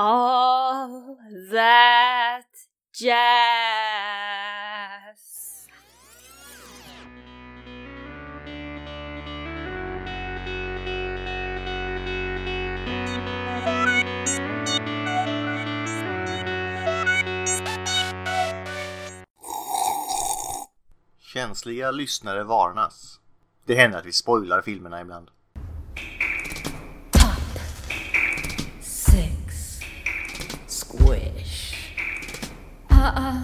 All that jazz. Känsliga lyssnare varnas. Det händer att vi spoilar filmerna ibland. Uh-uh.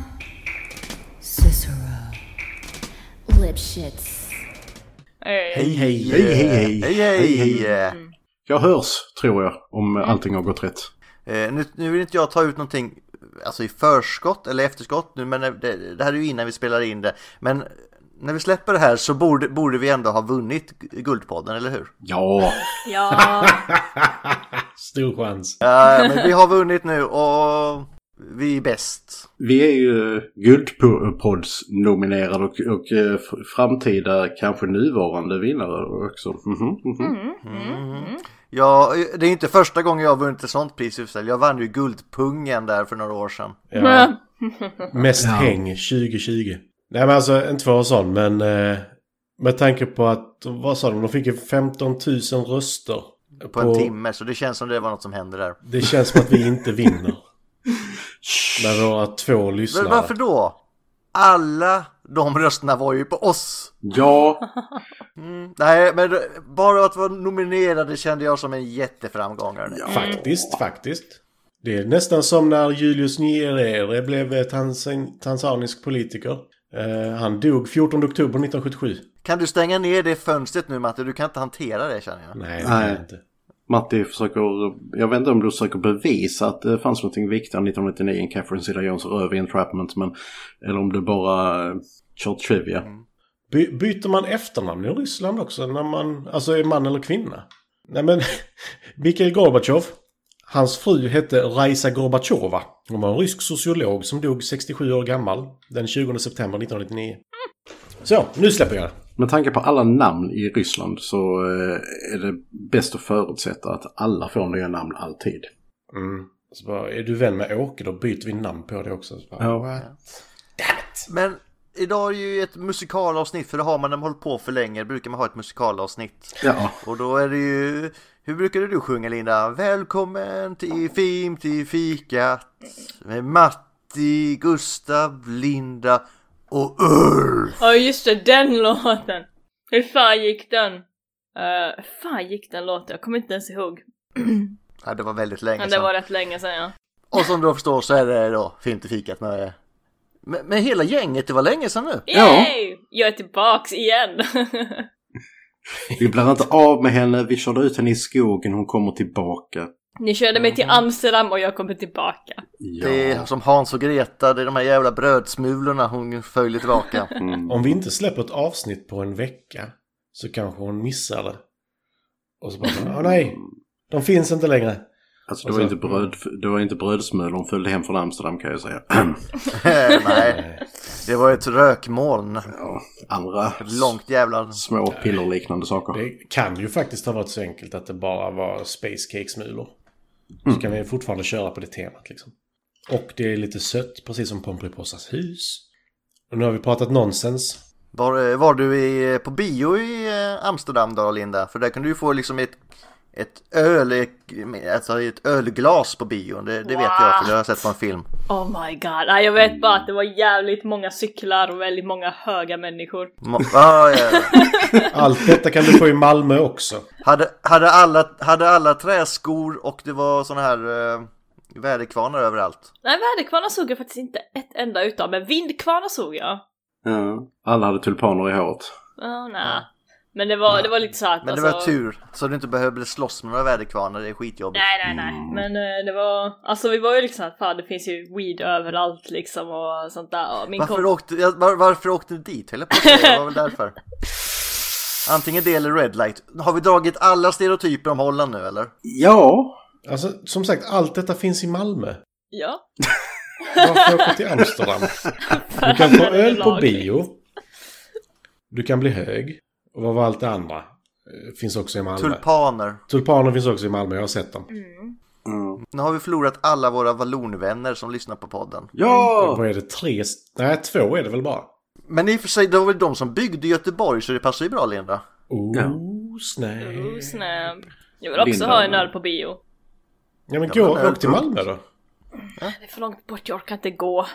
Cicero. Lipschitz. Hej. Hej, hej, hej, hej, hej. Hej, hej, hej. Jag hörs, tror jag, om allting har gått rätt. Eh, nu, nu vill inte jag ta ut någonting alltså i förskott eller efterskott nu, men det, det här är ju innan vi spelar in det. Men när vi släpper det här så borde, borde vi ändå ha vunnit Guldpodden, eller hur? Ja, Ja, Stor chans. Ja, men vi har vunnit nu och vi är bäst. vi är ju Guldpods-nominerade och, och eh, framtida, kanske nuvarande vinnare också. Mhm, mhm. Ja, det är inte första gången jag har vunnit ett sånt pris i. Jag vann ju Guldpungen där för några år sedan. Ja. Mest häng 2020. Nej men alltså inte för sån men eh, med tanke på att, vad sa de, de fick ju 15 000 röster. På en timme, så det känns som det var något som hände där. Det känns som att vi inte vinner. Med våra två Men lyssnare. varför då? Alla de rösterna var ju på oss. Ja, Nej, men bara att vara nominerade kände jag som en jätteframgång. hörni. Faktiskt, faktiskt. Det är nästan som när Julius Nyerere blev tansan tanzanisk politiker. Eh, han dog 14 oktober 1977. Kan du stänga ner det fönstret nu Matte? Du kan inte hantera det känner jag. Nej, det kan jag inte. Matti försöker, jag vet inte om du försöker bevisa att det fanns något viktigare 1999 än Catherine Zeta-Jones röv i Entrapment, men eller om du bara kör trivia. Mm. By byter man efternamn i Ryssland också när man, alltså är man eller kvinna? Nej men, Mikhail Gorbatjov, hans fru hette Raisa Gorbatjova. Hon var en rysk sociolog som dog 67 år gammal den 20 september 1999. Så, nu släpper jag. det. Med tanke på alla namn i Ryssland så eh, är det bäst att förutsätta att alla får nya namn alltid. Mm. Så bara, är du vän med Åke då byter vi namn på det också. Så bara, Ja. what? Men idag är ju ett musikalavsnitt, för det har man när man hållit på för länge. brukar man ha ett musikalavsnitt. Ja, Och då är det ju... Hur brukade du sjunga Linda? Välkommen till Fim till fikat med Matti, Gustav, Linda och Ulf. Ja just det, den låten! Hur fan gick den? Uh, fan gick den låten? Jag kommer inte ens ihåg. Ja, det var väldigt länge Men det sedan. var rätt länge sedan ja. Och som du förstår så är det då Fim till fikat med, med, med hela gänget. Det var länge sedan nu. Yay! Jag är tillbaks igen! vi blir inte av med henne, vi körde ut henne i skogen, hon kommer tillbaka. Ni körde mig till Amsterdam och jag kommer tillbaka. Ja. Det är som Hans och Greta, det är de här jävla brödsmulorna hon följer tillbaka. Mm. Om vi inte släpper ett avsnitt på en vecka så kanske hon missar det. Och så bara, åh nej, de finns inte längre. Alltså det var, så- inte bröd, det var inte brödsmulor hon följde hem från Amsterdam kan jag säga. Nej, det var ett rökmoln. ja, andra Ett långt jävla... små pillerliknande saker. Det kan ju faktiskt ha varit så enkelt att det bara var space cake-smulor. Så kan vi fortfarande köra på det temat liksom. Och det är lite sött, precis som Pomperipossas hus. Och nu har vi pratat nonsens. Var, var du i, på bio i eh, Amsterdam då Linda? För där kunde du få liksom ett, ett öl, alltså ett ölglas på bion. Det, det vet jag för det har jag sett på en film. Oh my god, jag vet bara att det var jävligt många cyklar och väldigt många höga människor. Mo- ah, ja. Allt detta kan du få i Malmö också. hade, hade, alla, hade alla träskor och det var såna här eh, väderkvarnar överallt? Nej, väderkvarnar såg jag faktiskt inte ett enda utav, men vindkvarnar såg jag. Ja, alla hade tulpaner i håret. Oh, nej. Men det var, det var lite så att Men det alltså... var tur, så du inte behövde slåss med några väderkvarnar, det är skitjobbigt. Nej, nej, nej. Men eh, det var, alltså vi var ju liksom att fan det finns ju weed överallt liksom och sånt där. Och min Varför, kompis... åkte, var, varför åkte du dit? Höll jag på att säga, det var väl därför. Antingen det eller Red Light. Har vi dragit alla stereotyper om Holland nu eller? Ja, Alltså, som sagt, allt detta finns i Malmö. Ja. Varför åka till Amsterdam? Du kan få öl på bio. Du kan bli hög. Och vad var allt det andra? Eh, Finns också i Malmö. Tulpaner. Tulpaner finns också i Malmö, jag har sett dem. Mm. Nu har vi förlorat alla våra vallonvänner som lyssnar på podden. Ja! Vad är det? Tre? Nej, två är det väl bara? Men i och för sig, det var väl de som byggde Göteborg så det passar ju bra Linda. Oh, Ja. snap. Oh, snap. Jag vill också Linda. ha en öl på bio. Ja men Ja, gå, åk till Malmö då. Det är för långt bort, jag orkar inte gå.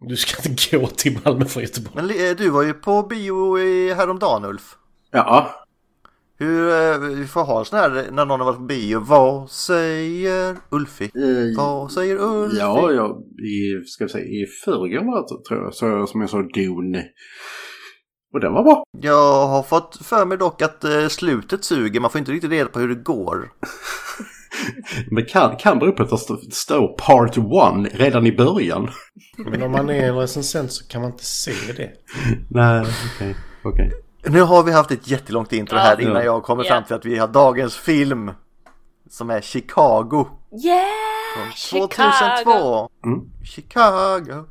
Du ska inte gå till Malmö från Göteborg. Men eh, du var ju på bio i häromdagen Ulf. Ja. Hur, eh, vi får ha sån här när någon har varit på bio. Vad säger Ulfi? Eh, Vad säger Ulfi? Ja, jag, i, ska vi säga, i förrgår tror jag, så jag som jag sa Dune. Och den var bra. Jag har fått för mig dock att eh, slutet suger. Man får inte riktigt reda på hur det går. Men kan, kan bero på att det st- står Part 1 redan i början. Men om man är en recensent så kan man inte se det. Nej, okej. okej. Nu har vi haft ett jättelångt intro här innan Ja. jag kommer fram till att vi har dagens film. Som är Chicago. Yeah! Från 2002. Mm. Chicago.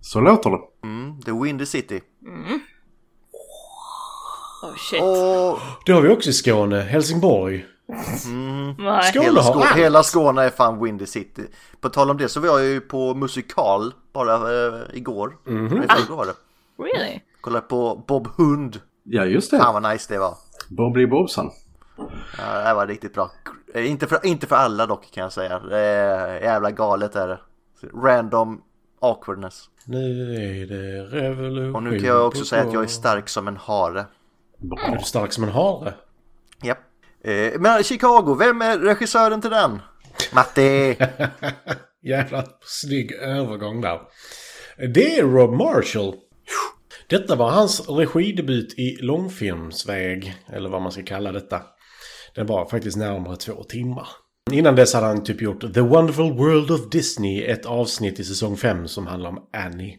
Så låter det. Mm, The Windy City. Oh shit. Och Det har vi också i Skåne. Helsingborg. Skåne hela, har Skå- allt. hela Skåne är fan Windy City. På tal om det så var jag ju på musikal bara eh, igår. Mm -hmm. var det. Really? Kollade på Bob Hund. Ja, just det. Fan vad nice det var. Bobby Bobsan. Ja, det var riktigt bra. Eh, Inte för, inte för alla dock kan jag säga. Det är jävla galet är det. Random awkwardness. Nu är det revolution. Och nu kan jag också säga att jag är stark som en hare. Är du stark som en hare? Eh, men Chicago, vem är regissören till den? Matti! Jävla snygg övergång där. Det är Rob Marshall. Detta var hans regidebut i långfilmsväg, eller vad man ska kalla detta. Den var faktiskt närmare två timmar. Innan dess hade han typ gjort The Wonderful World of Disney, ett avsnitt i säsong 5 som handlar om Annie.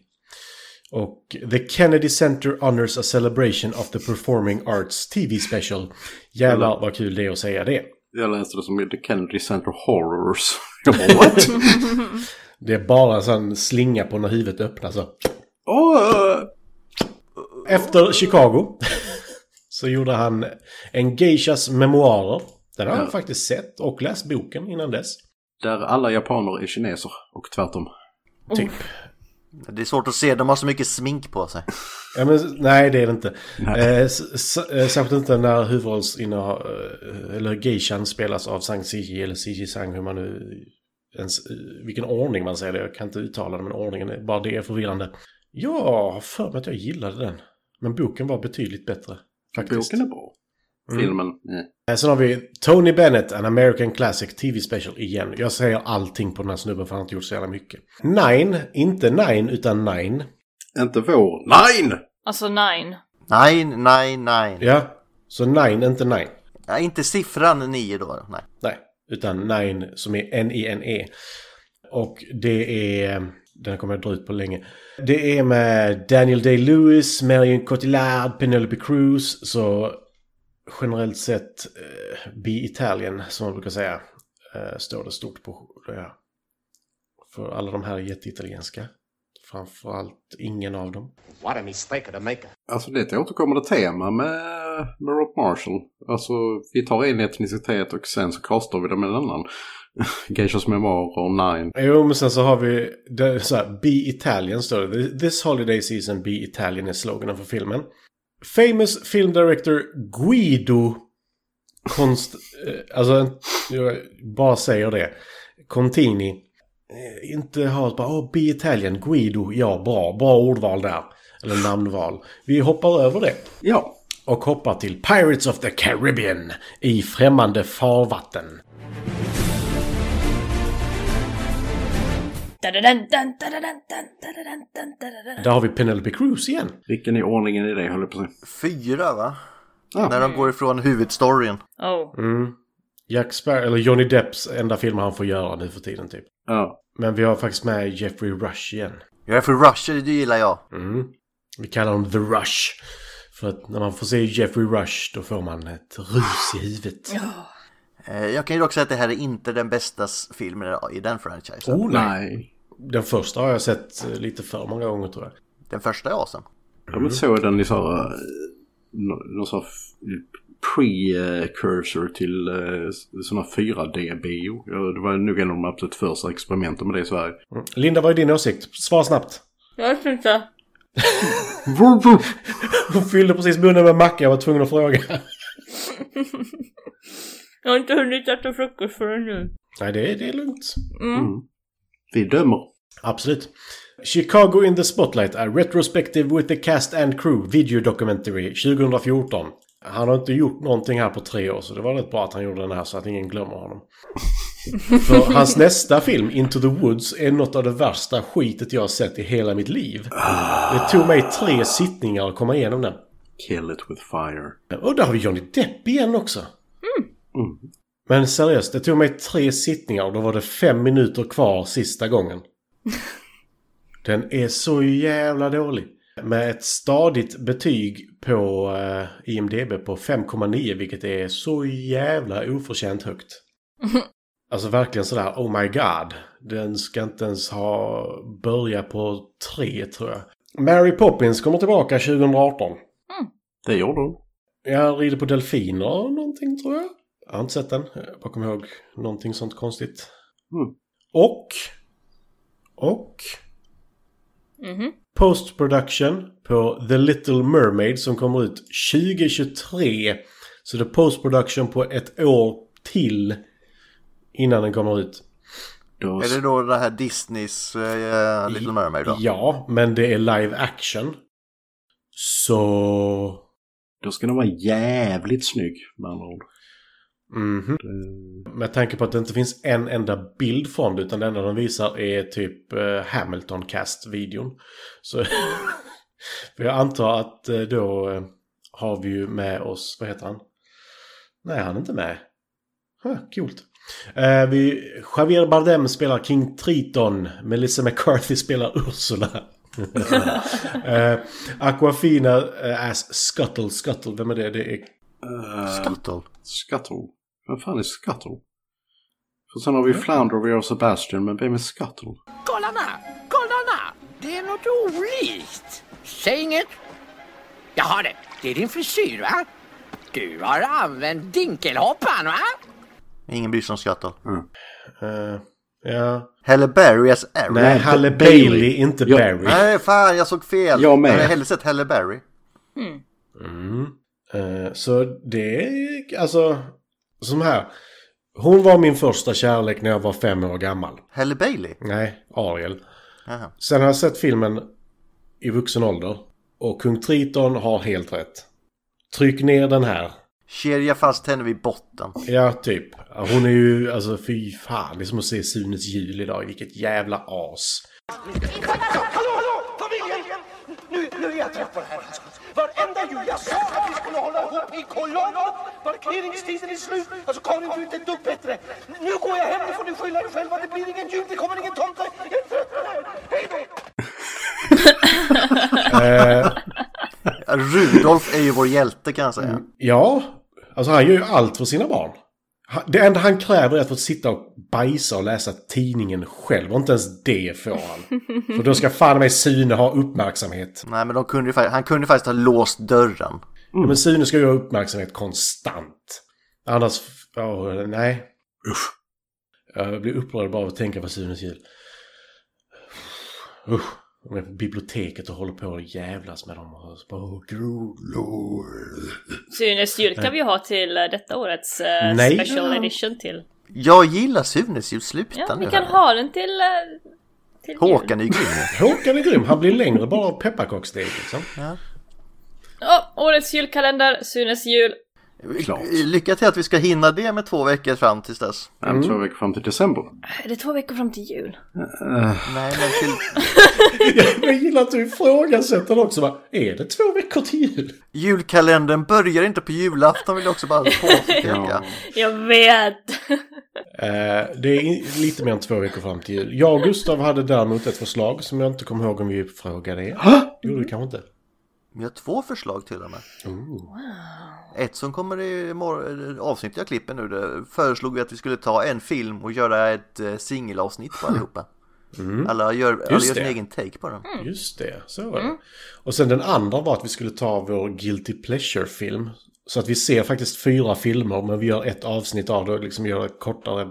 Och The Kennedy Center Honors a Celebration of the Performing Arts TV Special. Jävlar vad kul det är att säga det. Jag läste det som The Kennedy Center Horrors. Jag bara, what? Det är bara en sån slinga på när huvudet öppnas så. Åh! Efter Chicago så gjorde han en geishas memoarer. Den har jag faktiskt sett och läst boken innan dess. Där alla japaner är kineser och tvärtom. Typ. Det är svårt att se, de har så mycket smink på sig. Ja, men, nej, det är det inte. Eh, eh, särskilt inte när huvudrollsinnehav... Eh, eller geishan spelas av Sang Siji eller Siji Sang, hur man nu... Ens, eh, vilken ordning man säger det. Jag kan inte uttala det, men ordningen, är, bara det är förvirrande. Jag har för mig att jag gillade den. Men boken var betydligt bättre. Faktiskt. Boken är bra. Filmen, nej. Eh, Sen har vi Tony Bennett, An American Classic TV Special igen. Jag säger allting på den här snubben för han har inte gjort så jävla mycket. Nine, inte Nine utan Nine. Inte vår. Nej! Alltså nine. Nej, nej, nej. Ja, så Nine, inte Nine. Ja, inte siffran 9 då, nej. Nej, utan Nine som är N-I-N-E. Och det är... Den kommer jag dra ut på länge. Det är med Daniel Day-Lewis, Marion Cotillard, Penelope Cruz. Så generellt sett eh, Be Italian, som man brukar säga, eh, står det stort på det. För alla de här är jätteitalienska. Framförallt ingen av dem. What a mistake to make. Alltså det är ett återkommande tema med, med Rob Marshall. Alltså vi tar en etnicitet och sen så kastar vi det med en annan. Geishas memoarer, Nine. Jo, men sen så har vi det, så här, Be Italian står det. This holiday season Be Italian är sloganen för filmen. Famous film director Guido Konst... eh, Alltså, jag bara säger det. Contini. Eh, Inte ha ett bara, åh, Be Italian, Guido, ja, bra, bra ordval där. Eller namnval. Vi hoppar över det. Ja. Och hoppar till Pirates of the Caribbean i främmande farvatten. Där har vi Penelope Cruz igen. Vilken är ordningen i det höll jag på att säga. Fyra va? Ja. När de går ifrån huvudstoryn. Oh. Mm. Jack Sparrow, eller Johnny Depps enda film han får göra nu för tiden typ. Ja. Men vi har faktiskt med Jeffrey Rush igen. För Rusher, det gillar jag. Mm. Vi kallar honom The Rush. För att när man får se Jeffrey Rush då får man ett rus i huvudet. Eh, Jag kan ju dock säga att det här är inte den bästa filmen i den franchisen. Oh nej. Den första har jag sett eh, lite för många gånger tror jag. Den första är awesome. Jag såg den i så här, eh, nå- någon sån precursor till uh, sådana 4D-bio. Ja, Det var nog en av de absolut första experimenten med det i Sverige. Linda, vad är din åsikt? Svara snabbt. Jag vet inte. Hon fyllde precis munnen med macka och var tvungen att fråga. Jag har inte hunnit äta frukost förrän nu. Nej, det är, det är lugnt. Mm. Vi dömer. Absolut. Chicago in the Spotlight är Retrospective with the Cast and Crew Video Documentary 2014. Han har inte gjort någonting här på tre år så det var rätt bra att han gjorde den här så att ingen glömmer honom. För hans nästa film, Into the Woods, är något av det värsta skitet jag har sett i hela mitt liv. Det tog mig tre sittningar att komma igenom den. Kill it with fire. Och där har vi Johnny Depp igen också. Men seriöst, det tog mig tre sittningar och då var det fem minuter kvar sista gången. Den är så jävla dålig. Med ett stadigt betyg på eh, IMDB på 5,9 vilket är så jävla oförtjänt högt. Alltså verkligen sådär, oh my god. Den ska inte ens ha börjat på tre tror jag. Mary Poppins kommer tillbaka 2018. Det gjorde hon. Jag rider på delfiner och någonting tror jag. Jag har inte sett den. Jag bara kommer ihåg någonting sånt konstigt. Mm. Och... Och... Mhm. Post production på The Little Mermaid som kommer ut 2023. Så det är post production på ett år till innan den kommer ut. Då Är det då det här Disneys eh, Little Mermaid då? Ja, men det är live action. Så... Då ska den vara jävligt snygg med andra ord. Mhm. Med tanke på att det inte finns en enda bild från det utan det enda de visar är typ eh, Hamilton Cast-videon. Så för jag antar att eh, då har vi ju med oss, vad heter han? Nej, han är inte med. Huh, coolt. Eh, vi, Javier Bardem spelar King Triton. Melissa McCarthy spelar Ursula. eh, Aquafina eh, as Scuttle. Scuttle, vem är det? Det är Uh, Scuttle. Scuttle. Vem fan är Scuttle? För sen har vi Flounder och vi har Sebastian, men vem är Scuttle? Kolla na, kolla na! Det är något olikt. Säg inget. Jaha, det, det är din frisyr va? Du har använt dinkelhoppan va? Ingen bryr sig om Scuttle. Eh, ja. Halle Berry as Ariel. Nej, Halle Bailey. Bailey, inte Ja. Barry. Nej, fan jag såg fel. Jag med. Jag hade hellre sett Halle Berry. Eh, så det är alltså som här. Hon var min första kärlek när jag var fem år gammal. Halle Bailey? Nej, Ariel. Jaha. Sen har jag sett filmen i vuxen ålder. Och Kung Triton har helt rätt. Tryck ner den här. Kedja fast henne vid botten. Ja, typ. Hon är ju, alltså fy fan. Det är som att se Sunes jul idag. Vilket jävla as. Hallå, hallå! Familjen! Nu, nu är jag trött på det här. Varenda jul jag sa att vi skulle hålla ihop i kolonn. Parkeringstiden är slut. Alltså Karin, du är inte ett dugg bättre. Nu går jag hem, nu får ni skylla er själva. Det blir ingen jul, det kommer ingen tomte. Jag är trött på det här. Hej då! Rudolf är ju vår hjälte kan jag säga. Ja, alltså han gör ju allt för sina barn. Han- Det enda han kräver är att få sitta och bajsa och läsa tidningen själv. Och inte ens det får han. För då ska fan med Sune ha uppmärksamhet. Nej men de kunde ju, fa- han kunde ju faktiskt ha låst dörren. Ja, Men Sune ska ju ha uppmärksamhet konstant. Annars... Oh, nej. Usch. Jag blir upprörd bara av att tänka på Sunes jul. Usch. Är biblioteket och håller på och jävlas med dem. Och så bara, oh. Sunes jul kan vi ha till eh, detta årets eh, Nej. special edition till. Jag gillar Sunes jul, sluta Ja, nu vi kan här. ha den till... eh, till Håkan är jul. ju grym. Håkan är grym. Han blir längre bara av pepparkaksdeg liksom. Ja, årets julkalender, Sunes jul. Klart. Lycka till att vi ska hinna det med två veckor fram tills dess. En, två veckor fram till december. Är det två veckor fram till jul? Nej men till Jag gillar att du ifrågasätter också. Bara, är det två veckor till jul? julkalendern börjar inte på julafton vill jag också bara påpeka. Ja. Jag vet! Eh, det är lite mer än två veckor fram till jul. Jag och Gustav hade däremot ett förslag som jag inte kommer ihåg om vi frågade er. Det gjorde vi kanske inte. Vi har två förslag till och med. Ett som kommer i mor- avsnitt jag klipper nu, det föreslog vi att vi skulle ta en film och göra ett eh, singelavsnitt på allihopa. Alla gör, alla gör sin det. egen take på den. Just det, så var det. Och sen den andra var att vi skulle ta vår Guilty Pleasure-film. Så att vi ser faktiskt fyra filmer men vi gör ett avsnitt av det och liksom gör det kortare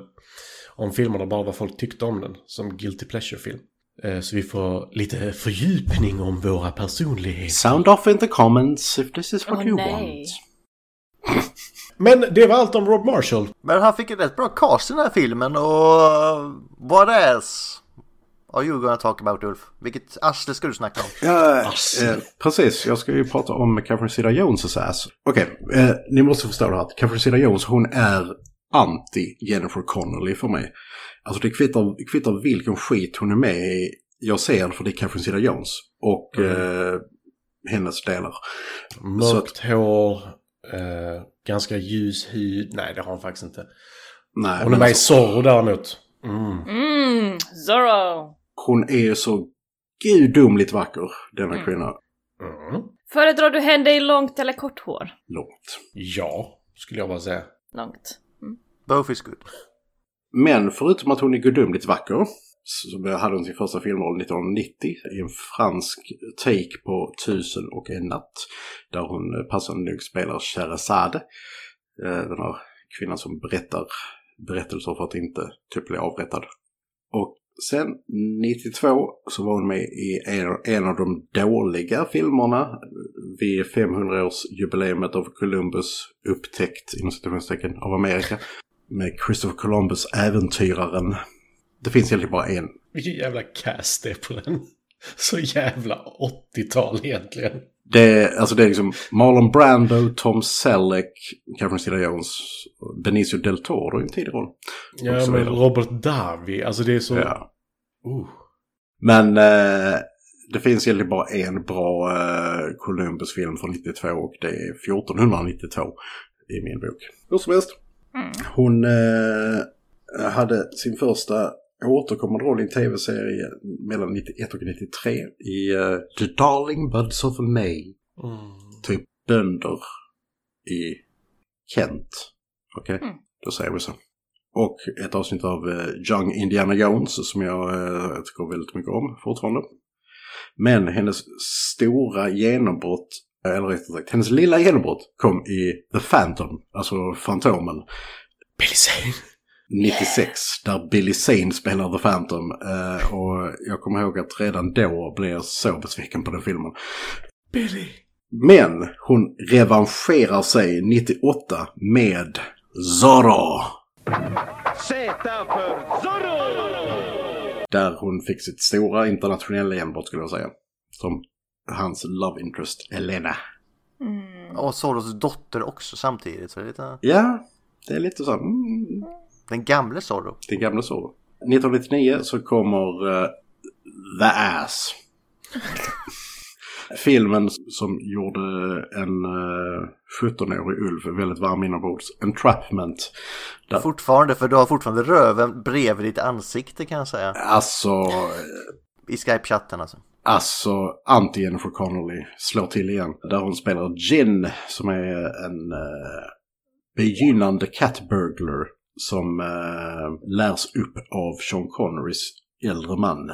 om filmerna bara vad folk tyckte om den. Som Guilty Pleasure-film. Eh, Så vi får lite fördjupning om våra personligheter. Sound off in the comments if this is what Åh, you nej. want. Men det var allt om Rob Marshall. Men han fick en rätt bra cast i den här filmen och... What else? Are you gonna talk about Ulf? Vilket arsle ska du snacka om? Ja, eh, precis, jag ska ju prata om Catherine Zeta-Jones ass. Okej, eh, ni måste förstå det här. Catherine Zeta-Jones, hon är anti Jennifer Connelly för mig. Alltså det kvittar, kvittar vilken skit hon är med i. Jag ser för det är Catherine Zeta-Jones och eh, hennes delar. Så Mörkt hår, eh, ganska ljus hud. Nej, det har hon faktiskt inte. Nej, Hon är med i Zorro däremot. Mm. Mm, Zorro. hon är så gudomligt vacker, denna kvinna. Mm. Föredrar du henne i långt eller kort hår? Långt. Ja, skulle jag bara säga. Långt. Both is good. Men förutom att hon är gudomligt vacker så hade hon sin första filmroll 1990 i en fransk take på Tusen och en natt. Där hon eh, passande nog spelar Sherazade. Eh, den här kvinnan som berättar berättelser för att inte typ bli avrättad. Och sen 92 så var hon med i en, en av de dåliga filmerna vid 500-årsjubileumet av Columbus upptäckt inom citationstecken av Amerika. Med Christopher Columbus Äventyraren. Det finns egentligen bara en. Vilken jävla cast det är på den. Så jävla 80-tal egentligen. Det, alltså det är liksom Marlon Brando, Tom Selleck, Catherine Zeta-Jones, Benicio del Toro i en tidig roll. Ja, men vidare. Robert Davi. Alltså det är så... Ja. Uh. Men eh, det finns egentligen bara en bra eh, Columbus-film från 92 och det är 1492 i min bok. Hur som helst. Hon eh, hade sin första återkommande roll i en tv-serie mellan 91 och 93 i eh, The Darling Buds of May. Mm. Typ bönder i Kent. Okej, då säger vi så. Och ett avsnitt av eh, Young Indiana Jones som jag eh, tycker väldigt mycket om fortfarande. Men hennes stora genombrott, eller rättare sagt hennes lilla genombrott kom i The Phantom, alltså Fantomen. Billy Zane. 96 där Billy Zane spelar The Phantom. Eh, och jag kommer ihåg att redan då blev jag så besviken på den filmen. Billy. Men hon revanscherar sig 98 med Zorro. Z för Zorro! Där hon fick sitt stora internationella genombrott skulle jag säga. Som hans love interest Elena. Och Soros dotter också samtidigt. Så det är lite... Ja, det är lite så. Mm, Den gamle Zorro. den gamla Zorro. 1999 så kommer eh, The Ass. Filmen som gjorde en uh, 17-årig Ulf väldigt varm inombords. Entrapment. Där, Fortfarande, för du har fortfarande röven bredvid ditt ansikte kan jag säga. alltså, I Skype-chatten alltså. alltså anti-Jennifer Connolly slår till igen. Där hon spelar Gin som är en uh, begynnande cat burglar som uh, lärs upp av Sean Connerys äldre man.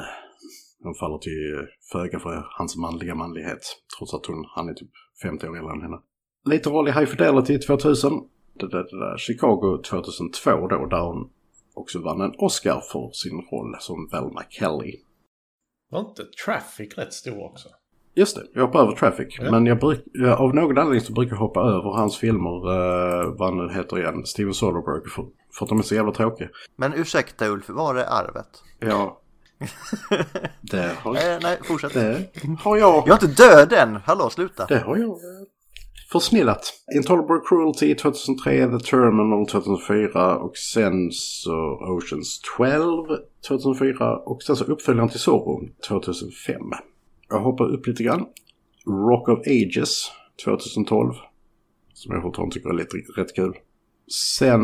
Hon faller till föga för hans manliga manlighet. Trots att hon, han är typ 50 år äldre än henne. Lite roll i High Fidelity 2000. Det, det, det Chicago 2002 då, där hon också vann en Oscar för sin roll som Velma Kelly. Var inte Traffic rätt stor också? Just det, jag hoppar över Traffic. Ja. Men jag bruk, av någon anledning så brukar jag hoppa över hans filmer, uh, vad han nu heter igen, Steven Soderbergh, för, att de är så jävla tråkiga. Men ursäkta Ulf, var är arvet? Ja. det har, Eh, nej, fortsätt. det har jag. Jag är inte död än! Hallå, sluta! Det har jag försnillat. Intolerable Cruelty 2003, The Terminal 2004 och sen så Oceans 12 2004 och sen så uppföljaren till Zorro 2005. Jag hoppar upp lite grann. Rock of Ages 2012. Som jag fortfarande tycker är lite, rätt kul. Sen...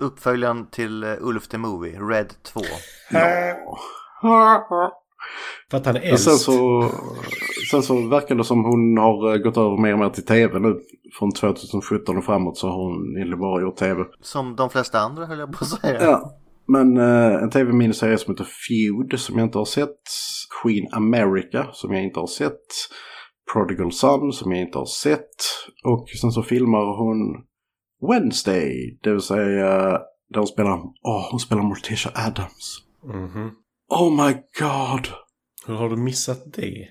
Uppföljaren till eh, Ulf the Movie, Red 2. För att han är Och sen äldst. så, sen så verkar det som hon har eh, gått över mer och mer till tv nu. Från 2017 och framåt så har hon egentligen bara gjort tv. Som de flesta andra höll jag på att säga. Ja. Men eh, en tv-miniserie som heter Feud som jag inte har sett. Queen America som jag inte har sett. Prodigal Son som jag inte har sett. Och sen så filmar hon Wednesday, det vill säga där hon spelar, åh, hon spelar Morticia Adams. Mhm. Oh my god! Hur har du missat det?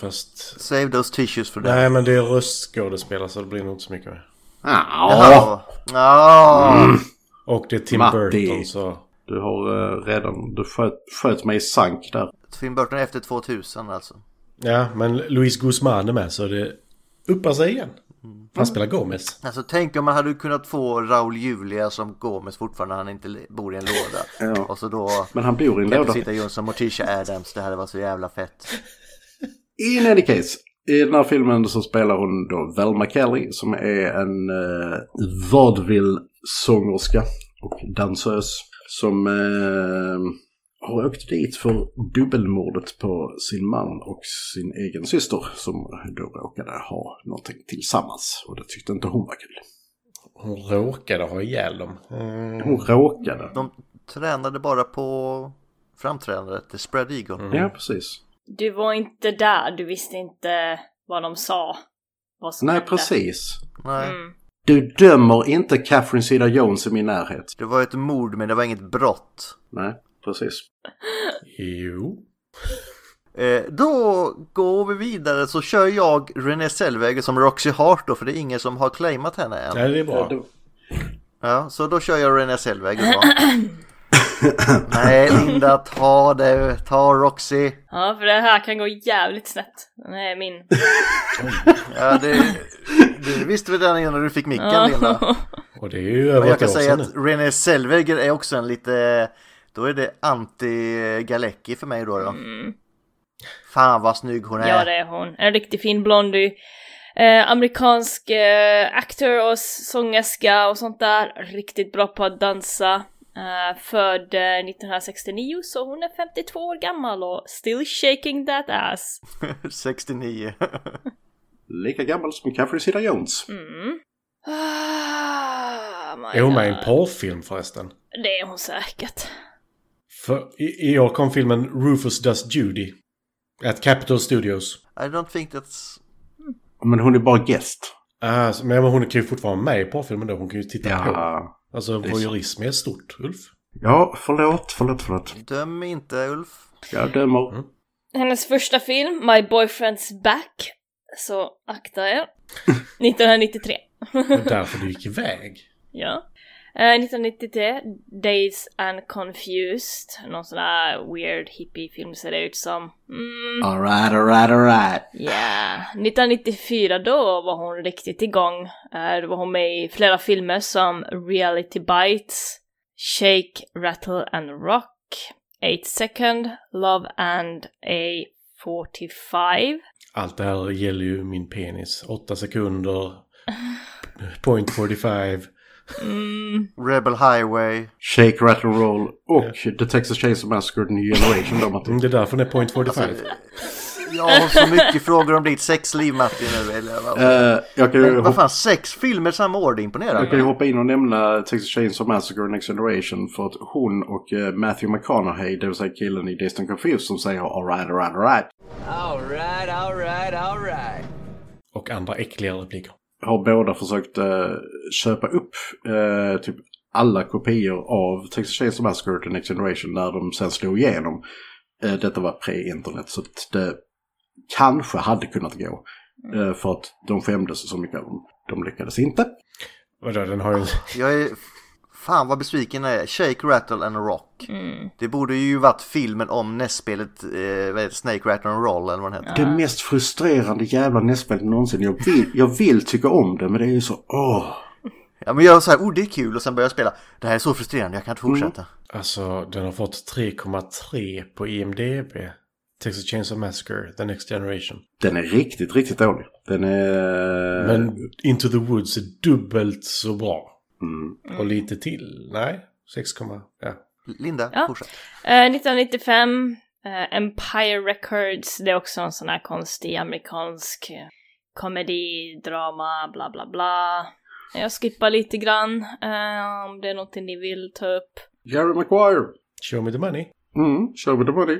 Fast... Save those tissues för det. Nej, men det är röstskådespelare så det blir nog inte så mycket med. Ja, Jaha. Ja. Och det är Tim Matti. Burton så... du har uh, redan, du sköt, sköt mig i sank där. Tim Burton efter 2000 alltså. Ja, men Luis Guzman är med så det uppar sig igen. Han spelar Gomez. Alltså tänk om man hade kunnat få Raul Julia som Gomez fortfarande när han inte bor i en låda. Ja. Och så då Men han bor i en låda. Jones och Morticia Adams. Det hade varit så jävla fett. In any case, i den här filmen så spelar hon då Velma Kelly som är en uh, vaudeville-sångerska och dansös som eh, har åkt dit för dubbelmordet på sin man och sin egen syster som då råkade ha någonting tillsammans och det tyckte inte hon var kul. Hon råkade ha ihjäl dem. Mm. Hon råkade. De tränade bara på framträdandet, The Spread Eagle. Ja, precis. Du var inte där, du visste inte vad de sa. Vad som Nej, hände. precis. Nej, Mm. Du dömer inte Catherine Zeta-Jones i min närhet. det var ett mord men det var inget brott. Nej, precis. Jo. Eh, då går vi vidare så kör jag Renée Zellweger som Roxy Hart då för det är ingen som har claimat henne än. Nej, det är bra. Ja, så då kör jag Renée Zellweger då. Nej Linda, ta det, ta Roxy. Ja, för det här kan gå jävligt snett. Den är min. Ja, det, du visste väl redan innan du fick micken Linda. Och det är ju över jag ett kan säga att nu. Renée Zellweger är också en lite, då är det anti-Galecki för mig då. då. Fan vad snygg hon är. Ja, det är hon. En riktigt fin blondie. Eh, amerikansk eh, actor och sångerska och sånt där. Riktigt bra på att dansa. Eh, född eh, 1969 så hon är 52 år gammal och still shaking that ass. 69. Lika gammal som Catherine Zeta-Jones. Mm. Ah, Är hon med i en porrfilm förresten? Det är hon säkert. För i, i år kom filmen Rufus Does Judy. At Capitol Studios. I don't think that's... Men hon är bara gäst. Ah, men hon kan ju fortfarande vara med i porrfilmen då. Hon kan ju titta på. Ja. Alltså det är voyeurism är stort, Ulf. Ja, förlåt, förlåt, förlåt. Döm inte Ulf. Jag dömer. Hennes första film, My Boyfriend's Back. Så akta er. 1993. Det är därför du gick iväg. Ja. Eh, 1993, Days and Confused. Någon sån där weird hippie-film ser det ut som. Mm, Alright, alright, alright. ja. 1994 då var hon riktigt igång. Eh, då var hon med i flera filmer som Reality Bites, Shake, Rattle and Rock, 8 Second, Love and a 45. Allt det här gäller ju min penis. 8 sekunder. Point 45. Mm, Rebel Highway. Shake, rattle, roll och The Texas Chainsaw Massacre New Generation då, Matti. Mm, Det är därför den är point 45. Jag har så mycket frågor om ditt sexliv Matti nu. Eller, vad, Eh, jag, kan ju Men vad hoppa, fan, sex filmer samma år, det imponerar jag kan ju hoppa in och nämna Texas Chainsaw Massacre Next Generation för att hon och eh, Matthew McConaughey, det vill säga killen i Disney Confused som säger alright, alright, alright. All right, all right, all right. Och andra äckliga repliker. Har båda försökt eh, köpa upp eh, typ alla kopior av Texas Chainsaw Massacre The Next Generation när de sen slog igenom. Eh, detta var pre-internet så att det kanske hade kunnat gå. Eh, för att de skämdes så mycket av dem. De lyckades inte. Vadå, den har ju... Jag är... Fan vad besviken jag är. Shake, Rattle and Rock. mm. Det borde ju varit filmen om nästspelet eh? Snake, Rattle and Roll eller vad den heter. Det mest frustrerande jävla nästspelet någonsin. Jag vill, jag vill tycka om det men det är ju så åh. Ja men jag säger oh det är kul och sen börjar jag spela. Det här är så frustrerande, jag kan inte fortsätta. Alltså, den har fått 3,3 på IMDB. Texas Chainsaw Massacre, The Next Generation. Den är riktigt, riktigt dålig. Den är... Men Into the Woods är dubbelt så bra. Mm. Och lite till. Nej, 6, ja. Linda, Ja. fortsätt. Eh, 1995, eh, Empire Records, det är också en sån här konstig amerikansk eh, komedi, drama, bla bla bla. Jag skippar lite grann eh, om det är någonting ni vill ta upp. Jerry Maguire. Show me the money. Mm, show me the money.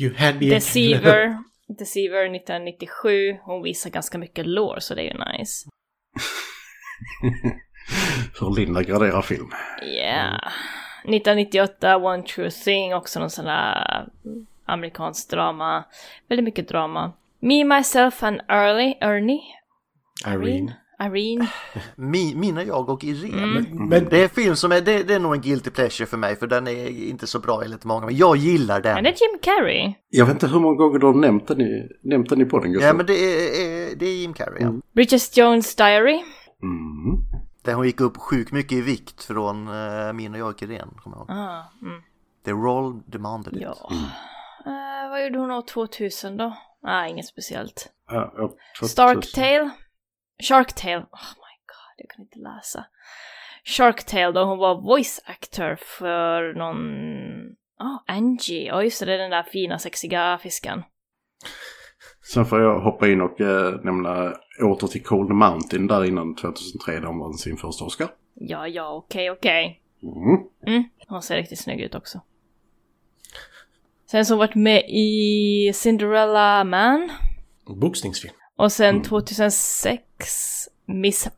You had me Deceiver, Deceiver 1997. Hon visar ganska mycket lår så det är ju nice. Hur Linda graderar film. Yeah. 1998, One True Thing, också någon sån där amerikansk drama. Väldigt mycket drama. Me, Myself and Early, Ernie. Irene. Irene. Mi, mina, jag och Irene. Men Det är en film som är, det, det är nog en guilty pleasure för mig för den är inte så bra enligt många. Men jag gillar den. Men det är Jim Carrey. Jag vet inte hur många gånger du har nämnt den i, nämnt den i podden Gustav. Ja men det är, det är Jim Carrey ja. Bridget Jones Diary. Mm. Där hon gick upp sjukt mycket i vikt från uh, min och jag Irene. Kommer jag ihåg. Ah, mm. The role demanded it. Ja. Eh, vad gjorde hon år 2000 då? Nej, inget speciellt. Ja, ja, 2000. Stark Tale. Shark Tale. Oh my god, jag kan inte läsa. Shark Tale då hon var voice actor för någon... Oh, Angie. Ja, just det, den där fina sexiga fisken. Sen får jag hoppa in och eh, nämna åter till Cold Mountain där innan 2003 där hon vann sin första Oscar. Ja, ja, okej, okej. Mm. Mm, hon ser riktigt snygg ut också. Sen så har hon varit med i Cinderella Man. boxningsfilm. Och sen 2006 Miss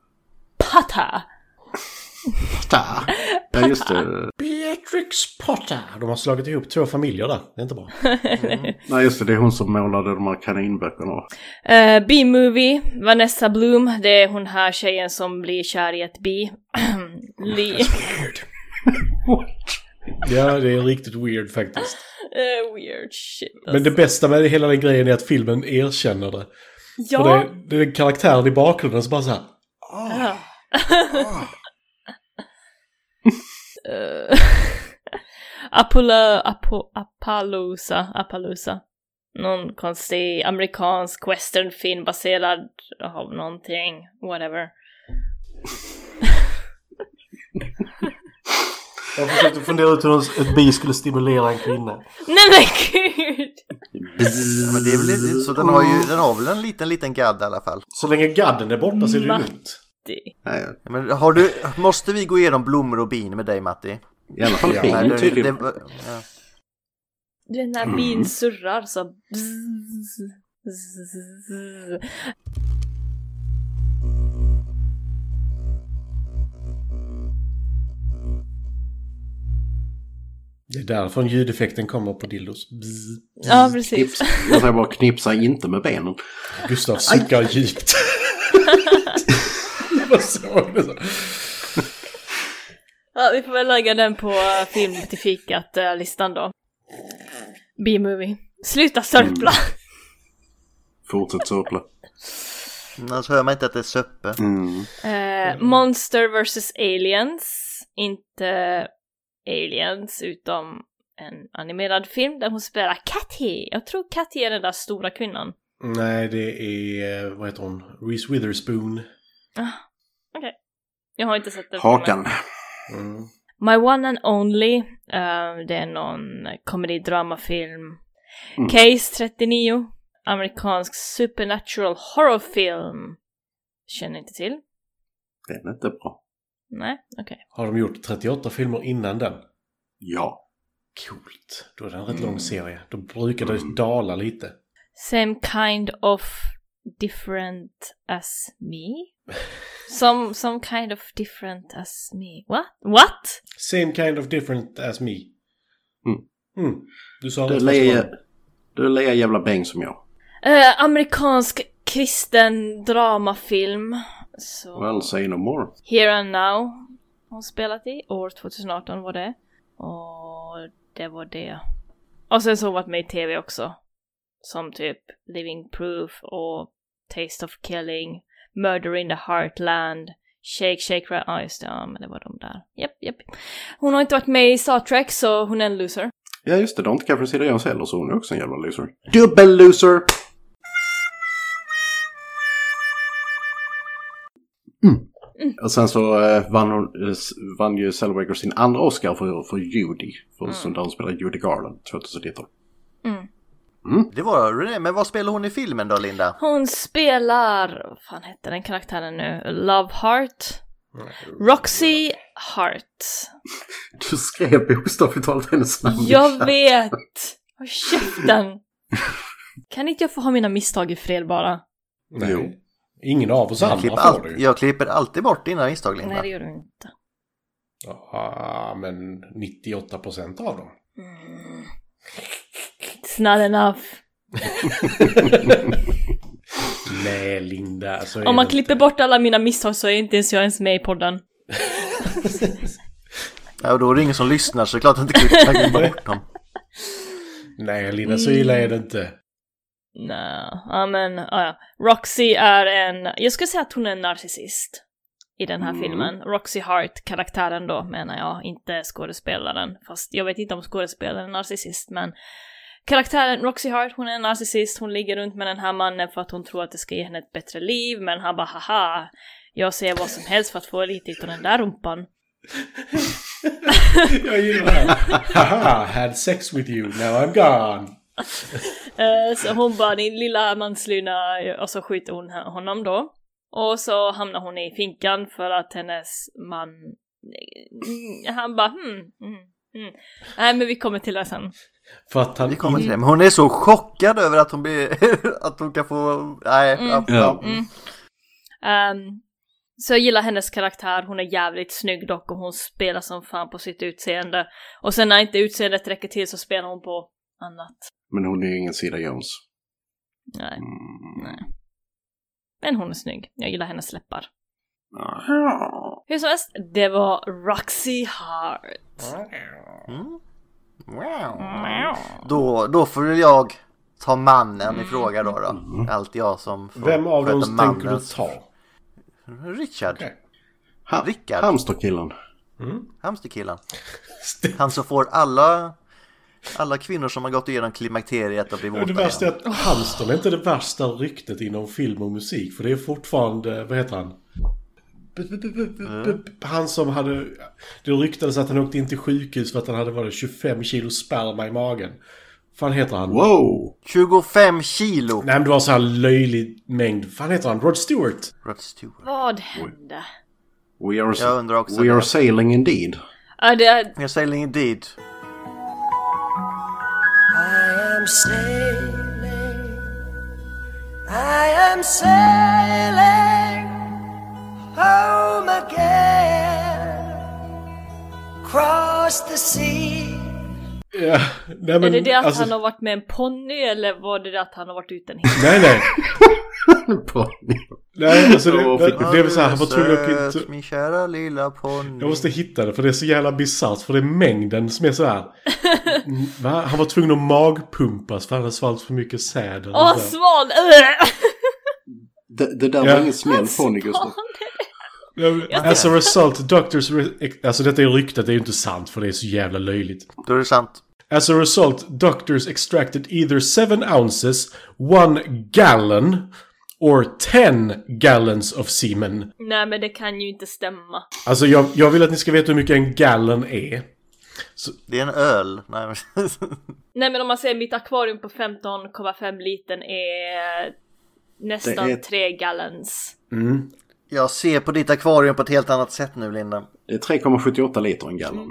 Potter. Ja just det. Beatrix Potter. De har slagit ihop två familjer där. Det är inte bra. Nej just det, det är hon som målade de här kaninböckerna. Uh, B-movie, Vanessa Bloom, det är hon här tjejen som blir kär i ett bi. Li- Ja, det är riktigt weird faktiskt. Eh, weird shit alltså. Men det bästa med hela den grejen är att filmen erkänner det. Ja! Det, det är karaktären i bakgrunden som bara så här. Ja. Eh, Apollo, Apo, Appaloosa, Appaloosa. Någon konstig amerikansk westernfilm baserad av någonting, whatever. Jag försökte fundera ut hur ett bi skulle stimulera en kvinna. Nej men gud! Men det är väl så den har ju, den har väl en liten, liten gadd i alla fall. Så länge gadden är borta så är det ju Matti. Nej, Men har du, måste vi gå igenom blommor och bin med dig Matti? I alla fall Ja, Nej, bin det, tydligen. det, ja. Du vet när bin surrar så... bzz, bzz. Det är därifrån ljudeffekten kommer på dildos. Bzz. Ja precis. Knips. Jag säger bara knipsa inte med benen. Gustav suckar djupt. Såg du? så? Ja, vi får väl lägga den på eh, film till fikat-listan då. B-movie. Sluta sörpla! Fortsätt sörpla. Annars hör man inte att det är söppe. Mm. Eh, Monster vs. Aliens. Inte Aliens, utom en animerad film där hon spelar Cathy. Jag tror Cathy är den där stora kvinnan. Nej, det är... eh, Vad heter hon? Reese Witherspoon. Jag har inte sett den. Hakan. Mm. My One and Only. eh, det är någon komedidramafilm. Mm. Case 39. Amerikansk supernatural horrorfilm. Känner inte till. Den är inte bra. Nej, okej. Har de gjort 38 filmer innan den? Ja. Coolt. Då är det en rätt lång serie. Då brukar det dala lite. Same kind of different as me? Some, some kind of different as me. What? What? Same kind of different as me. Mm. Mm. Du sa Du gången. du jävla bäng som jag. Eh, amerikansk kristen dramafilm. Så... Well, say no more. Here and Now har hon spelat i. År 2018 var det. Och det var det. Och sen så har hon varit med i tv också. Som typ Living Proof och Taste of Killing, Murder in the Heartland, Shake Shake Ra- Ja just det, ja men det var de där. Japp, japp. Hon har inte varit med i Star Trek så hon är en loser. Ja just det, det har inte Catherine Zeta-Jones heller så hon är också en jävla loser. Dubbel loser! Mm. Och sen så eh, vann, hon, eh, vann ju Zellweger sin andra Oscar för, för Judy. För, som där hon spelade Judy Garland 2019. Det var det, men vad spelar hon i filmen då Linda? Hon spelar, vad fan hette den karaktären nu? Love Heart? Roxy Hart. Du skrev bokstavligt talat hennes namn. Jag vet! Håll käften! Kan inte jag få ha mina misstag i fred bara? Nej. Jo. Ingen av oss Jag andra klipper, får det jag klipper alltid bort dina misstag Nej, Linda. det gör du inte. Ja, men 98 procent av dem. It's not enough. Nej, Linda. Så är Om man klipper inte. bort alla mina misstag så är inte ens jag ens med i podden. Ja, och då är det ingen som lyssnar så det är klart att inte klipper bort dem. Nej, Linda, så illa är det inte. Nej, ja men, ja. Roxy är en, jag skulle säga att hon är en narcissist. I den här filmen. Roxy Hart, karaktären då menar jag, inte skådespelaren. Fast jag vet inte om skådespelaren är narcissist men Karaktären Roxy Hart, hon är en narcissist, hon ligger runt med den här mannen för att hon tror att det ska ge henne ett bättre liv, men han bara haha, jag säger vad som helst för att få lite utav den där rumpan. Jag gillar det. Haha, had sex with you, now I'm gone. Eh, Så hon bara din lilla mansluna och så skjuter hon honom då. Och så hamnar hon i finkan för att hennes man... Mm, Han bara hmm, mm, mm. Nej men vi kommer till det sen. För att han... Vi kommer till det. Men hon är så chockad över att hon blir, att hon kan få, nej. Ja, ja. Mm. Ehm, så jag gillar hennes karaktär, hon är jävligt snygg dock och hon spelar som fan på sitt utseende. Och sen när inte utseendet räcker till så spelar hon på annat. Men hon är ju ingen Sida Jones. Nej, Mm. nej. Men hon är snygg, jag gillar hennes läppar. Hur som helst, det var Roxy Hart. Wow. Då, då får jag ta mannen i fråga då. då. Allt jag som får Vem av dem tänker du ta? Richard. Okej. Ha, Rickard. Hamsterkillen. Hamsterkillen. Han som får alla, alla kvinnor som har gått igenom klimakteriet blir Och våta det värsta är att hamstern är inte det värsta ryktet inom film och musik. För det är fortfarande, vad heter han? B- Han som hade, det ryktades att han åkte in till sjukhus för att han hade varit 25 kilo sperma i magen. Fan heter han? Wow! 25 kilo! Nej men det var så här löjlig mängd. Fan heter han? Rod Stewart? Rod Stewart. Vad hände? We are, Jag undrar också we det. are sailing indeed. Ja, det är... Jag säger indeed. I am sailing. I am sailing home again. Cross the sea. Ja, nej men Är det det att alltså, han har varit med en ponny eller var det det att han har varit ute en hel Nej nej. På- Nej alltså det, det, fick- det är väl så här, han var tvungen att åka in Söt, till- min kära lilla ponny. Jag måste hitta det för det är så jävla bisarrt för det är mängden som är så här. Mm, Va? Han var tvungen att magpumpas för han hade svalt för mycket säd. Åh! Ugh! Det, det där Ja. var ingen smäll på ni Gustav. As a result, doctors... Re- alltså detta är ryktet, det är ju inte sant för det är så jävla löjligt. Då är det sant. As a result, doctors extracted either 7 ounces, 1 gallon or 10 gallons of semen. Nej men det kan ju inte stämma. Alltså jag, jag vill att ni ska veta hur mycket en gallon är. Det är en öl. Nej, men... Nej men om man säger mitt akvarium på 15,5 liter är nästan Det är- 3 gallons. Jag ser på ditt akvarium på ett helt annat sätt nu, Linda. Det är 3,78 liter en gallon.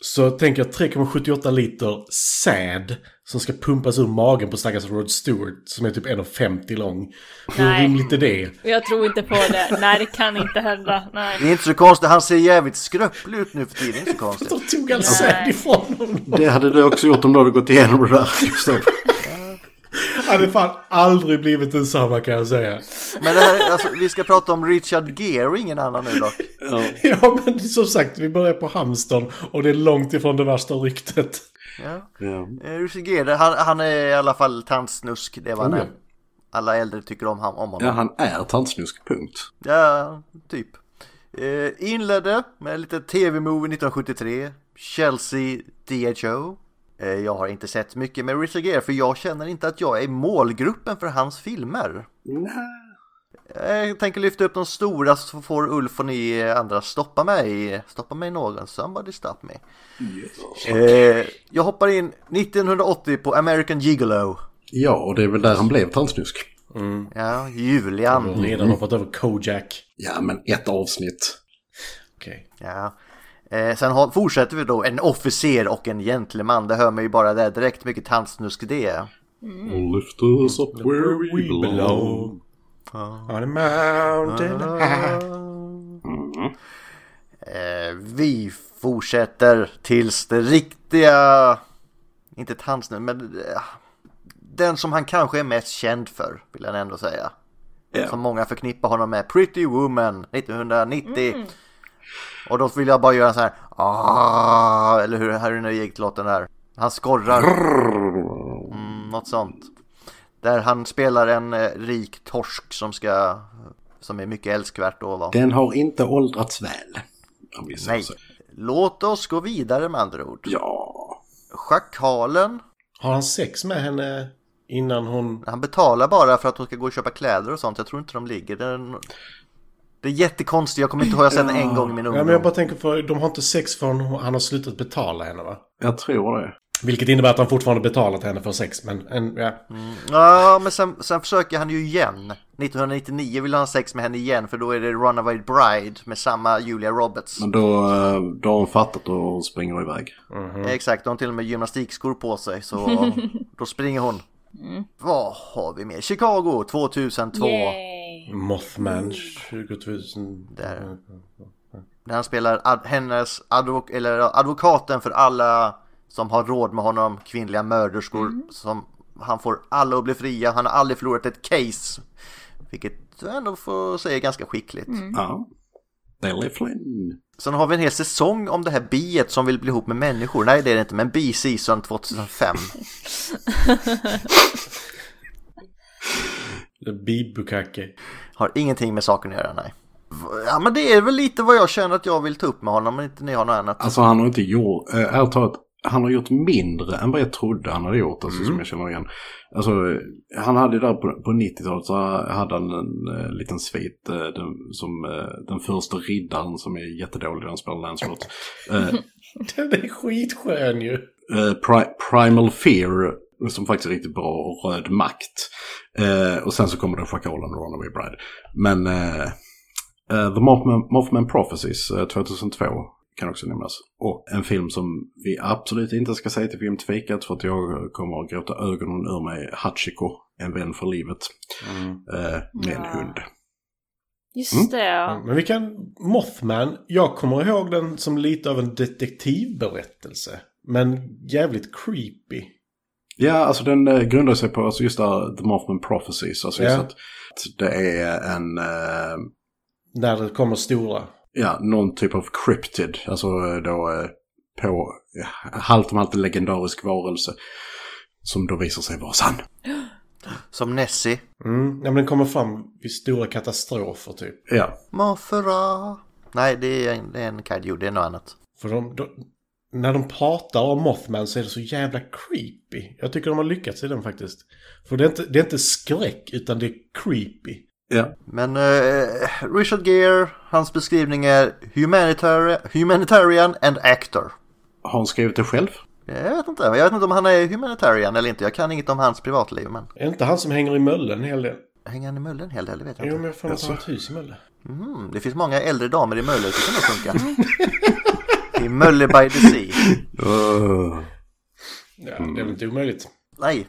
Så tänk jag 3,78 liter säd som ska pumpas ur magen på stackars Rod Stewart som är typ 1,50 lång. Hur Nej. rimligt är det? Jag tror inte på det. Nej det kan inte hända. Nej. Det är inte så konstigt. Han ser jävligt skröplig ut nu för tiden. Det är inte så konstigt. De tog all säd ifrån honom. Det hade du också gjort om du hade gått igenom det där hade fan aldrig blivit densamma kan jag säga. Men det här, alltså, vi ska prata om Richard Gere, ingen annan nu dock. Ja men som sagt, vi börjar på hamstern och det är långt ifrån det värsta ryktet. Ja. Ja. Eh, Richard Gere, han, han är i alla fall tandsnusk. Det var han Oh, är. ja. Alla äldre tycker om, han- om honom. ja, han är tandsnusk, punkt. Ja, typ. Eh, inledde med lite tv-movie 1973. Chelsea DHO. Eh, jag har inte sett mycket med Richard Gere för jag känner inte att jag är målgruppen för hans filmer. Jag tänker lyfta upp de stora så får Ulf och ni andra stoppa mig. Stoppa mig någon. Somebody stop me. Eh, jag hoppar in 1980 på American Gigolo. Ja, och det är väl där han blev tandsnusk. Ja, Julian. Redan hoppat över Kojak. Ja, men ett avsnitt. Okej. Ja. Eh, sen har, fortsätter vi då en officer och en gentleman. Det hör man ju bara där direkt mycket tandsnusk det är. Lift us up where we belong. On a mountain high. Eh, vi fortsätter tills det riktiga, inte tandsnusk, men eh, den som han kanske är mest känd för, vill jag ändå säga. Ja. Som många förknippar honom med, Pretty Woman 1990. Och då vill jag bara göra så här, ah, eller hur, hur nu gick låten där. Han skorrar. Mm, något sånt. Där han spelar en eh, rik torsk som ska, som är mycket älskvärt då va. Den har inte åldrats väl. Om vi säger Nej. så. Låt oss gå vidare med andra ord. Ja. Schakalen, Har han sex med henne innan hon... han betalar bara för att hon ska gå och köpa kläder och sånt. Jag tror inte de ligger. Är, en... det är jättekonstigt, jag kommer inte ihåg, jag har sett den en gång i min Ja, men jag ungdom. bara tänker för de har inte sex förrän han har slutat betala henne va? Jag tror det. Vilket innebär att han fortfarande betalat henne för sex, men en, ja. Ja, men sen, sen försöker han ju igen. 1999 vill han ha sex med henne igen för då är det Runaway Bride med samma Julia Roberts. Men då, eh, då har hon fattat och hon springer iväg. Exakt, hon har till och med gymnastikskor på sig så då springer hon. Vad har vi mer? Chicago 2002. Yay. Mothman 2000... Där. Där han spelar ad, hennes advok eller advokaten för alla som har råd med honom, kvinnliga mörderskor. Som han får alla att bli fria, han har aldrig förlorat ett case. Vilket jag ändå får säga är ganska skickligt. Ja. Nelly Flynn. Sen har vi en hel säsong om det här biet som vill bli ihop med människor. Nej det är det inte, men bi-season 2005. Bibukake. Har ingenting med saken att göra, nej. Ja men det är väl lite vad jag känner att jag vill ta upp med honom, men inte ni har något annat. Alltså han har inte gjort, äh, ärligt talat, han har gjort mindre än vad jag trodde han hade gjort, alltså, som jag känner igen. Alltså, han hade där på, på 90-talet så hade han en eh, liten svit eh, den, som eh, den första riddaren som är jättedålig, den spelar Lancelot. Den är skitskön ju. Pri- Primal Fear, som faktiskt är riktigt bra, och Röd Makt. Eh, och sen så kommer då Schakalen och Runaway Bride. Men eh, eh, The Mothman, Mothman Prophecies eh, 2002 kan också nämnas. Och en film som vi absolut inte ska säga till filmtvikat för att jag kommer att gråta ögonen ur mig. Hachiko, En vän för livet. Eh, med en Ja. hund. Just det ja. Men vi kan... Mothman, jag kommer ihåg den som lite av en detektivberättelse. Men jävligt creepy. Ja, alltså den eh, grundar sig på alltså just där, The Mothman Prophecies. Alltså just Ja. att det är en... Eh, När det kommer stora. ja, någon typ av cryptid. Alltså eh, då eh, på ja, halvt om allt en legendarisk varelse. Som då visar sig vara sann. Som Nessie. Mm. Ja, men den kommer fram vid stora katastrofer typ. Ja. Mothra. Nej, det är en, det är en kaiju, det är något annat. För de, de, när de pratar om Mothman så är det så jävla creepy. Jag tycker de har lyckats i den faktiskt. För det är inte, det är inte skräck utan det är creepy. Ja. Men eh, Richard Gere, hans beskrivning är humanitarian, humanitarian and actor. Har hon skrivit det själv? Jag vet inte, jag vet inte om han är humanitarian eller inte. Jag kan inget om hans privatliv, men Är inte han som hänger i Möllen en hel del? hänger han i Möllen en hel del? Det vet jag Jo, inte. men jag får han har ett hus i Mölle. Mm, det finns många äldre damer i Mölle, det kan nog funka. I Mölle by the Sea. Ja, det är väl inte omöjligt. Nej,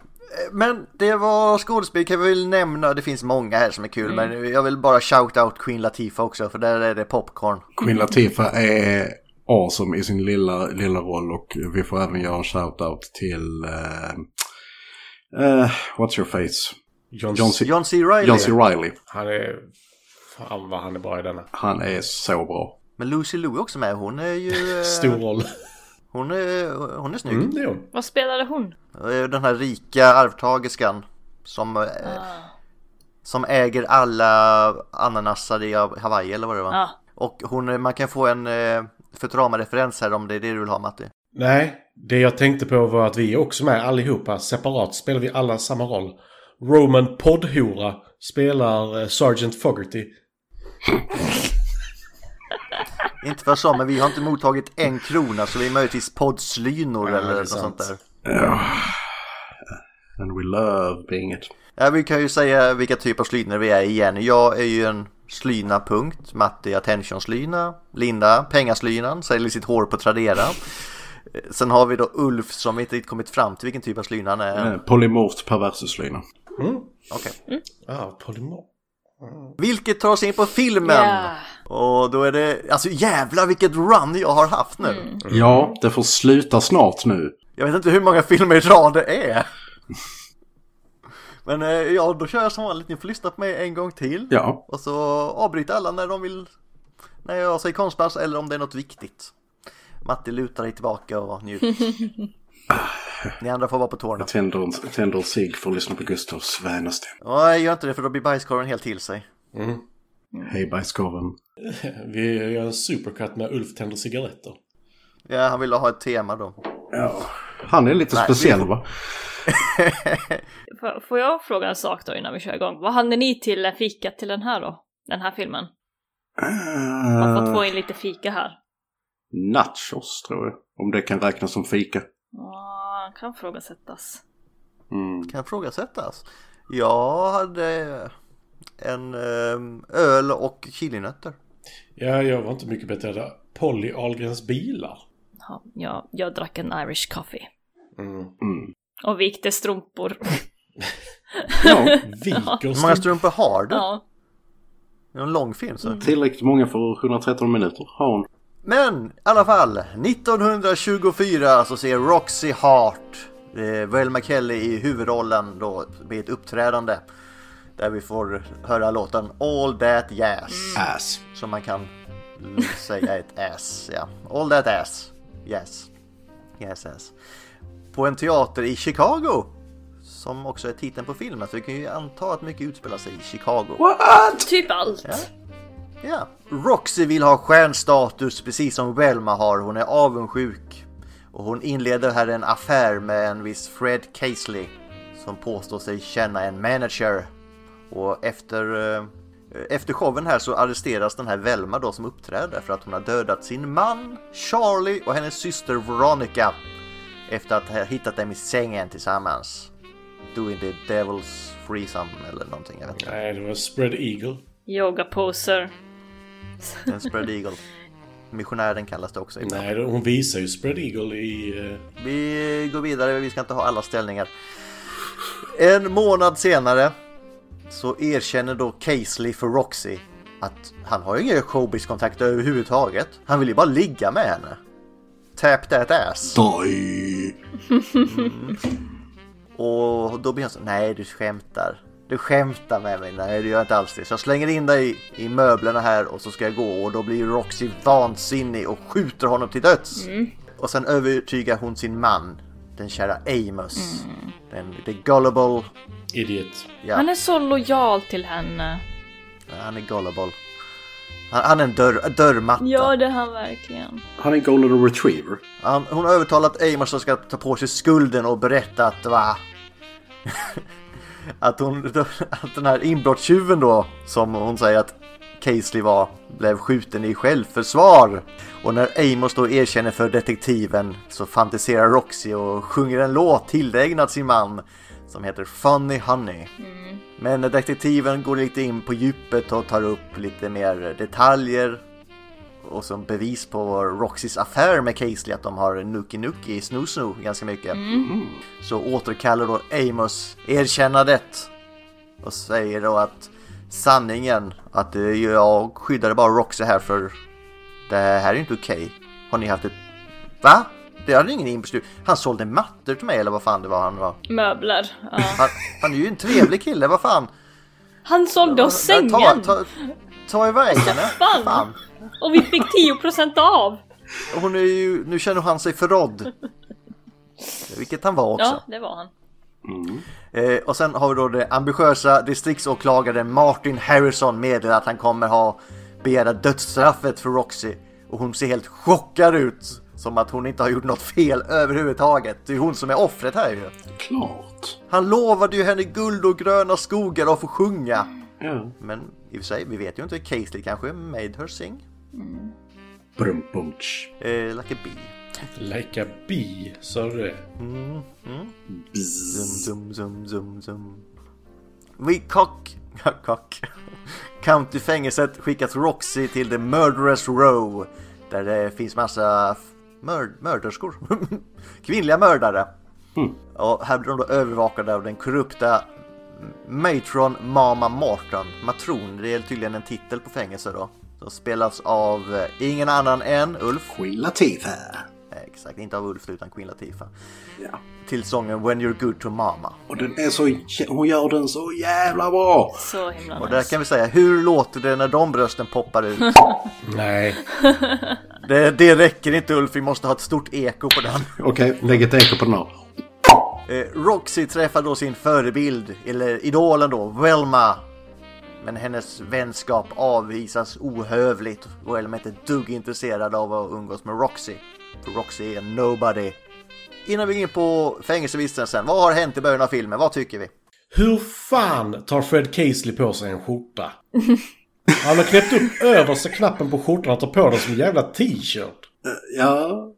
men det var skådespel kan vi väl nämna. Det finns många här som är kul, men jag vill bara shout out Queen Latifah också, för där är det popcorn. Queen Latifah är awesome i sin lilla, lilla roll och vi får även göra en shout-out till eh, eh, What's your face? John, John C. John C. Reilly. John C. Reilly. Han är... Fan vad han är bra i denna. Han är så bra. Men Lucy Liu är också med. Hon är ju... eh, Stor roll. Hon är, hon är snygg. Mm, det är hon. Vad spelade hon? Eh, Den här rika arvtagerskan som, eh, som äger alla ananasar i Hawaii eller vad det var. Ja. Och hon, man kan få en Futurama-referens här om det är det du vill ha Matti. Nej, det jag tänkte på var att vi är också med allihopa. Separat spelar vi alla samma roll. Roman Poddhora spelar Sergeant Fogerty. Inte för så, men vi har inte mottagit en krona så vi är möjligtvis poddslynor Ja, eller det är något sant. sånt där. Ja. And we love being it. Ja, vi kan ju säga vilka typer av slynor vi är igen. Jag är ju en slyna punkt, Matti attention-slyna, Linda pengaslynan, säljer sitt hår på Tradera. Sen har vi då Ulf som inte riktigt kommit fram till vilken typ av slyna han är. Eh, Polymorft perversuslöjna. Okej. Ah, polymorf. Vilket tar oss in på filmen. Ja. Och då är det, alltså jävlar vilket run jag har haft nu. Ja, det får sluta snart nu. Jag vet inte hur många filmer i rad det är. Men eh, ja, då kör jag som vanligt. Ni får lyssna på mig en gång till. Ja, Och så avbryter alla när de vill. När jag säger konstpaus eller om det är något viktigt. Matti lutar dig tillbaka och njut. Ni andra får vara på tårna. jag tänder en, tänder en cigg för att lyssna på Gustavs svänaste. Nej, gör inte det för då blir bajskorven helt till sig. Hej bajskorven. Vi gör en supercut med Ulf tänder cigaretter. Ja, han ville ha ett tema då. Ja, han är lite Nej, speciell vi får- va? Får- jag fråga en sak då innan vi kör igång? Vad hade ni till fikat till den här då? Den här filmen? Man får få in lite fika här. nachos tror jag. Om det kan räknas som fika. Ja, kan frågasättas. Mm. Kan ifrågasättas. Jag hade en ehm, öl och chilinötter. Ja, jag var inte mycket bättre. där. Polly Ahlgrens bilar. Ja, jag, jag drack en Irish coffee. Mm. Mm. Och vikte strumpor. Ja, Viker Hur många strumpor. strumpor har du? ja. Det är en lång film så. tillräckligt många för 113 minuter har hon. Men i alla fall, 1924 så ser Roxy Hart, eh, Velma Kelly i huvudrollen då med ett uppträdande. Där vi får höra låten All That Jazz. Ass. Som man kan säga ett ass, ja. All That Ass. Yes. Yes, ass. På en teater i Chicago. Som också är titeln på filmen, så vi kan ju anta att mycket utspelar sig i Chicago. Typ allt. Ja. Ja, Roxy vill ha stjärnstatus precis som Velma har. Hon är avundsjuk. Och hon inleder här en affär med en viss Fred Casely. Som påstår sig känna en manager. Och efter, eh, efter showen här så arresteras den här Velma då som uppträder för att hon har dödat sin man Charlie och hennes syster Veronica. Efter att ha hittat dem i sängen tillsammans. Doing the devil's threesome eller någonting, jag vet inte. Nej, det var Spread Eagle. Yoga poser. En spread eagle. Missionären kallas det också ibland. Nej, hon visar ju Spread Eagle i... eh, Vi går vidare, vi ska inte ha alla ställningar. En månad senare så erkänner då Casely för Roxy att han har ju inga showbiz-kontakter överhuvudtaget. Han vill ju bara ligga med henne. Tap that ass. Die. Och då blir han så, nej du skämtar. Du skämtar med mig, nej det gör jag inte alls det. Så jag slänger in dig i möblerna här och så ska jag gå och då blir Roxy vansinnig och skjuter honom till döds. Och sen övertygar hon sin man, den kära Amos. Den, the gullible, Idiot. ja, Han är så lojal till henne. han är gullible. Han, han är en dörr, dörrmatta. Ja, det är han verkligen. Han är golden retriever. Han, hon har övertalat Amos att ska ta på sig skulden och berätta att va? att, hon, att den här inbrottstjuven då, som hon säger att Casely var, blev skjuten i självförsvar. Och när Amos då erkänner för detektiven så fantiserar Roxy och sjunger en låt tillägnad sin man som heter Funny Honey. Men när detektiven går lite in på djupet och tar upp lite mer detaljer och som bevis på Roxys affär med Casely att de har Nuki Nuki, Snoo Snoo ganska mycket. Så återkallar då Amos erkännandet och säger då att sanningen att jag skyddade bara Roxy här för det här är inte okej. Har ni haft ett... Va? Det hade ingen inbeslut. Han sålde mattor till mig eller vad fan det var han var. Möbler. Ja. Han, han är ju en trevlig kille, vad fan. Han sålde oss Ta, sängen! ta, ta, ta iväg henne. Fan. Fan. Och vi fick 10% av! Hon är ju, nu känner han sig förrådd. Vilket han var också. Ja, det var han. Eh, och sen har vi då det ambitiösa distriktsåklagaren Martin Harrison meddelar att han kommer ha begära dödsstraffet för Roxy. Och hon ser helt chockad ut. Som att hon inte har gjort något fel överhuvudtaget. Det är hon som är offret här ju. Klart. Han lovade ju henne guld och gröna skogar och få sjunga. Ja. Men i och för sig, vi vet ju inte. Casely kanske made her sing. Brum bumtsch. Eh, like a bee. Like a bee, sa du det? Zum, zum, zum, zum, zum. Vid Cock... Cock. County-fängelset skickas Roxy till The Murderers Row. Där det finns massa f- mör mörderskor. Kvinnliga mördare. Och här blir de då övervakade av den korrupta Matron Mama Morton. Matron, det är tydligen en titel på fängelse då. Som spelas av eh, ingen annan än Ulf. Queen Latifah. Exakt, inte av Ulf utan Queen Latifah. Ja. Till sången When You're Good To Mama. Och den är så... Hon gör den så jävla bra! Så himla Och där nice. kan vi säga, hur låter det när de brösten poppar ut? Nej. Det, det räcker inte Ulf, vi måste ha ett stort eko på den. Okej, lägg ett eko på den här. Eh, Roxy träffar då sin förebild, eller idolen då, Velma. Men hennes vänskap avvisas ohövligt. och Velma är inte ett dugg intresserad av att umgås med Roxy. Roxy är nobody. Innan vi går in på fängelsevistelsen, vad har hänt i början av filmen? Vad tycker vi? Hur fan tar Fred Casely på sig en skjorta? Han har knäppt upp översta knappen på skjortan och tar på den som en jävla t-shirt. Ja.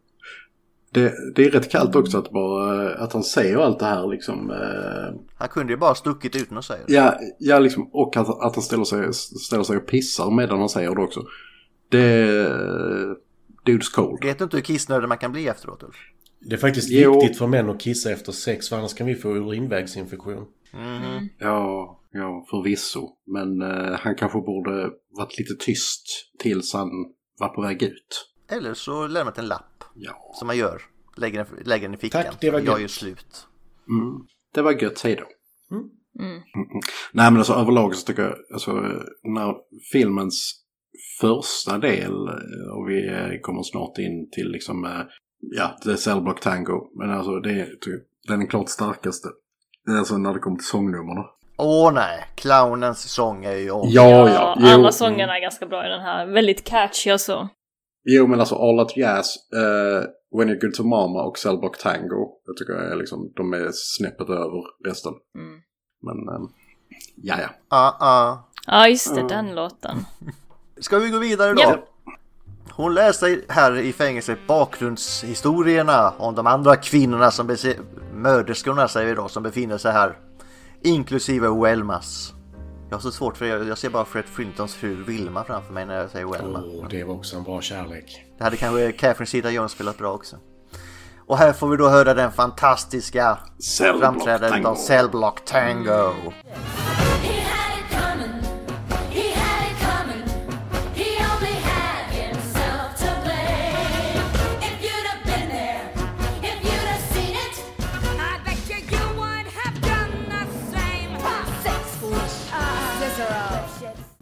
Det, det är rätt kallt också att, bara, att han säger allt det här liksom. eh, Han kunde ju bara stuckit utan att säga det. Ja, ja liksom, och att, att han ställer sig, ställer sig och pissar medan han säger det också. Det... Dude's cold. Vet du inte hur kissnödig man kan bli efteråt Ulf? Det är faktiskt Jo. viktigt för män att kissa efter sex för annars kan vi få urinvägsinfektion. Ja, ja förvisso. Men eh, han kanske borde varit lite tyst tills han var på väg ut. Eller så lämnat en lapp, Ja. som man gör. Lägger den, lägger den i fickan. Tack, det var Jag är gött. slut. Mm. Det var gött, hej då. Mm. Mm, mm. Nej men alltså överlag så tycker jag, alltså när filmens första del, eh, och vi eh, kommer snart in till liksom, eh, ja, The Cellblock Tango, men alltså det är typ, den är klart starkaste. Alltså när det kommer till sångnumren. Åh nej, clownens sång är ju om. Ja, Ja, ja, alla jo, sångerna är ganska bra i den här. Väldigt catchy och så. jo men alltså All That Jazz, eh, When You're Good To Mama och Cellblock Tango, jag tycker jag är liksom, de är snäppet över resten. Mm. Men, eh, ja ja. Ah, ah. Ja, just det, den låten. Ska vi gå vidare då? Ja. Hon läser här i fängelset bakgrundshistorierna om de andra kvinnorna som mörderskorna säger vi då, som befinner sig här. Inklusive Welmas. Jag har så svårt för jag, jag ser bara Fred Flintons fru Vilma framför mig när jag säger Welma. Åh, det var också en bra kärlek. Det hade kanske Catherine Zeta-Jones spelat bra också. Och här får vi då höra den fantastiska framträdandet Tango. av Cellblock Tango. He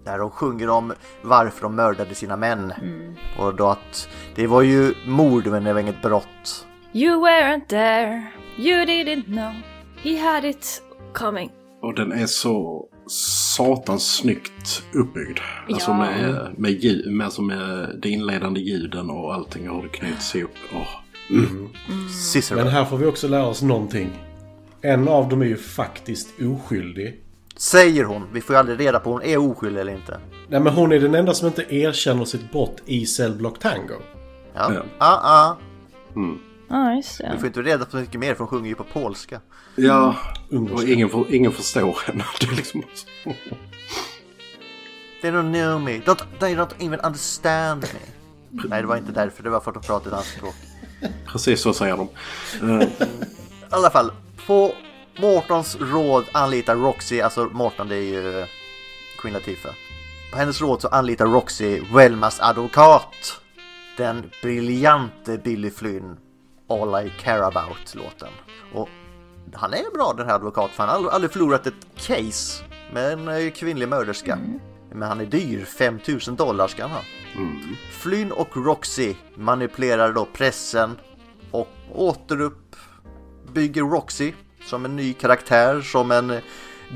Där de sjunger om varför de mördade sina män. Och då att det var ju mord men det var inget brott. You weren't there, you didn't know. He had it coming. Och den är så satans snyggt uppbyggd. Alltså Ja. med, med, ljud, med, alltså med de inledande ljuden och allting och hur det knyts ihop. Åh. Cicero. Men här får vi också lära oss någonting. En av dem är ju faktiskt oskyldig. Säger hon. Vi får ju aldrig reda på om hon är oskyldig eller inte. Nej men hon är den enda som inte erkänner sitt brott i Cellblock Tango. Ja. Ja. Ah, ah. Ja, just Vi det. får inte reda på mycket mer för hon sjunger ju på polska. Ja, Ungerska. och ingen, för, ingen förstår henne. Det är liksom... They don't know me. Don't, they don't even understand me. Nej, det var inte därför. Det var för att de pratade ett annat språk. Precis så säger de. Eh, I alla fall, på Mortons råd anlitar Roxy, alltså Morton det är ju eh, Queen Latifah. På hennes råd så anlitar Roxy Welmas advokat. Den briljante Billy Flynn, All I Care About-låten. Och han är bra den här advokaten, för han har aldrig, förlorat ett case med en eh, kvinnlig mörderska. Men han är dyr, 5000 dollar ska han ha. Flynn och Roxy manipulerar då pressen och återuppbygger Roxy som en ny karaktär, som en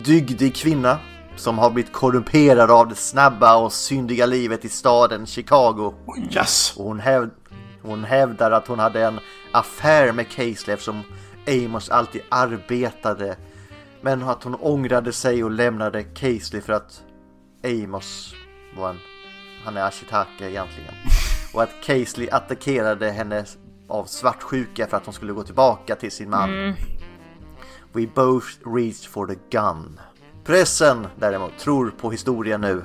dygdig kvinna som har blivit korrumperad av det snabba och syndiga livet i staden Chicago. yes! Och hon, häv hon hävdar att hon hade en affär med Casely eftersom Amos alltid arbetade. Men att hon ångrade sig och lämnade Casely för att Amos var en... Han är Ashitaka egentligen. Och att Casely attackerade henne av svartsjuka för att hon skulle gå tillbaka till sin man. We both reached for the gun. Pressen däremot tror på historien nu.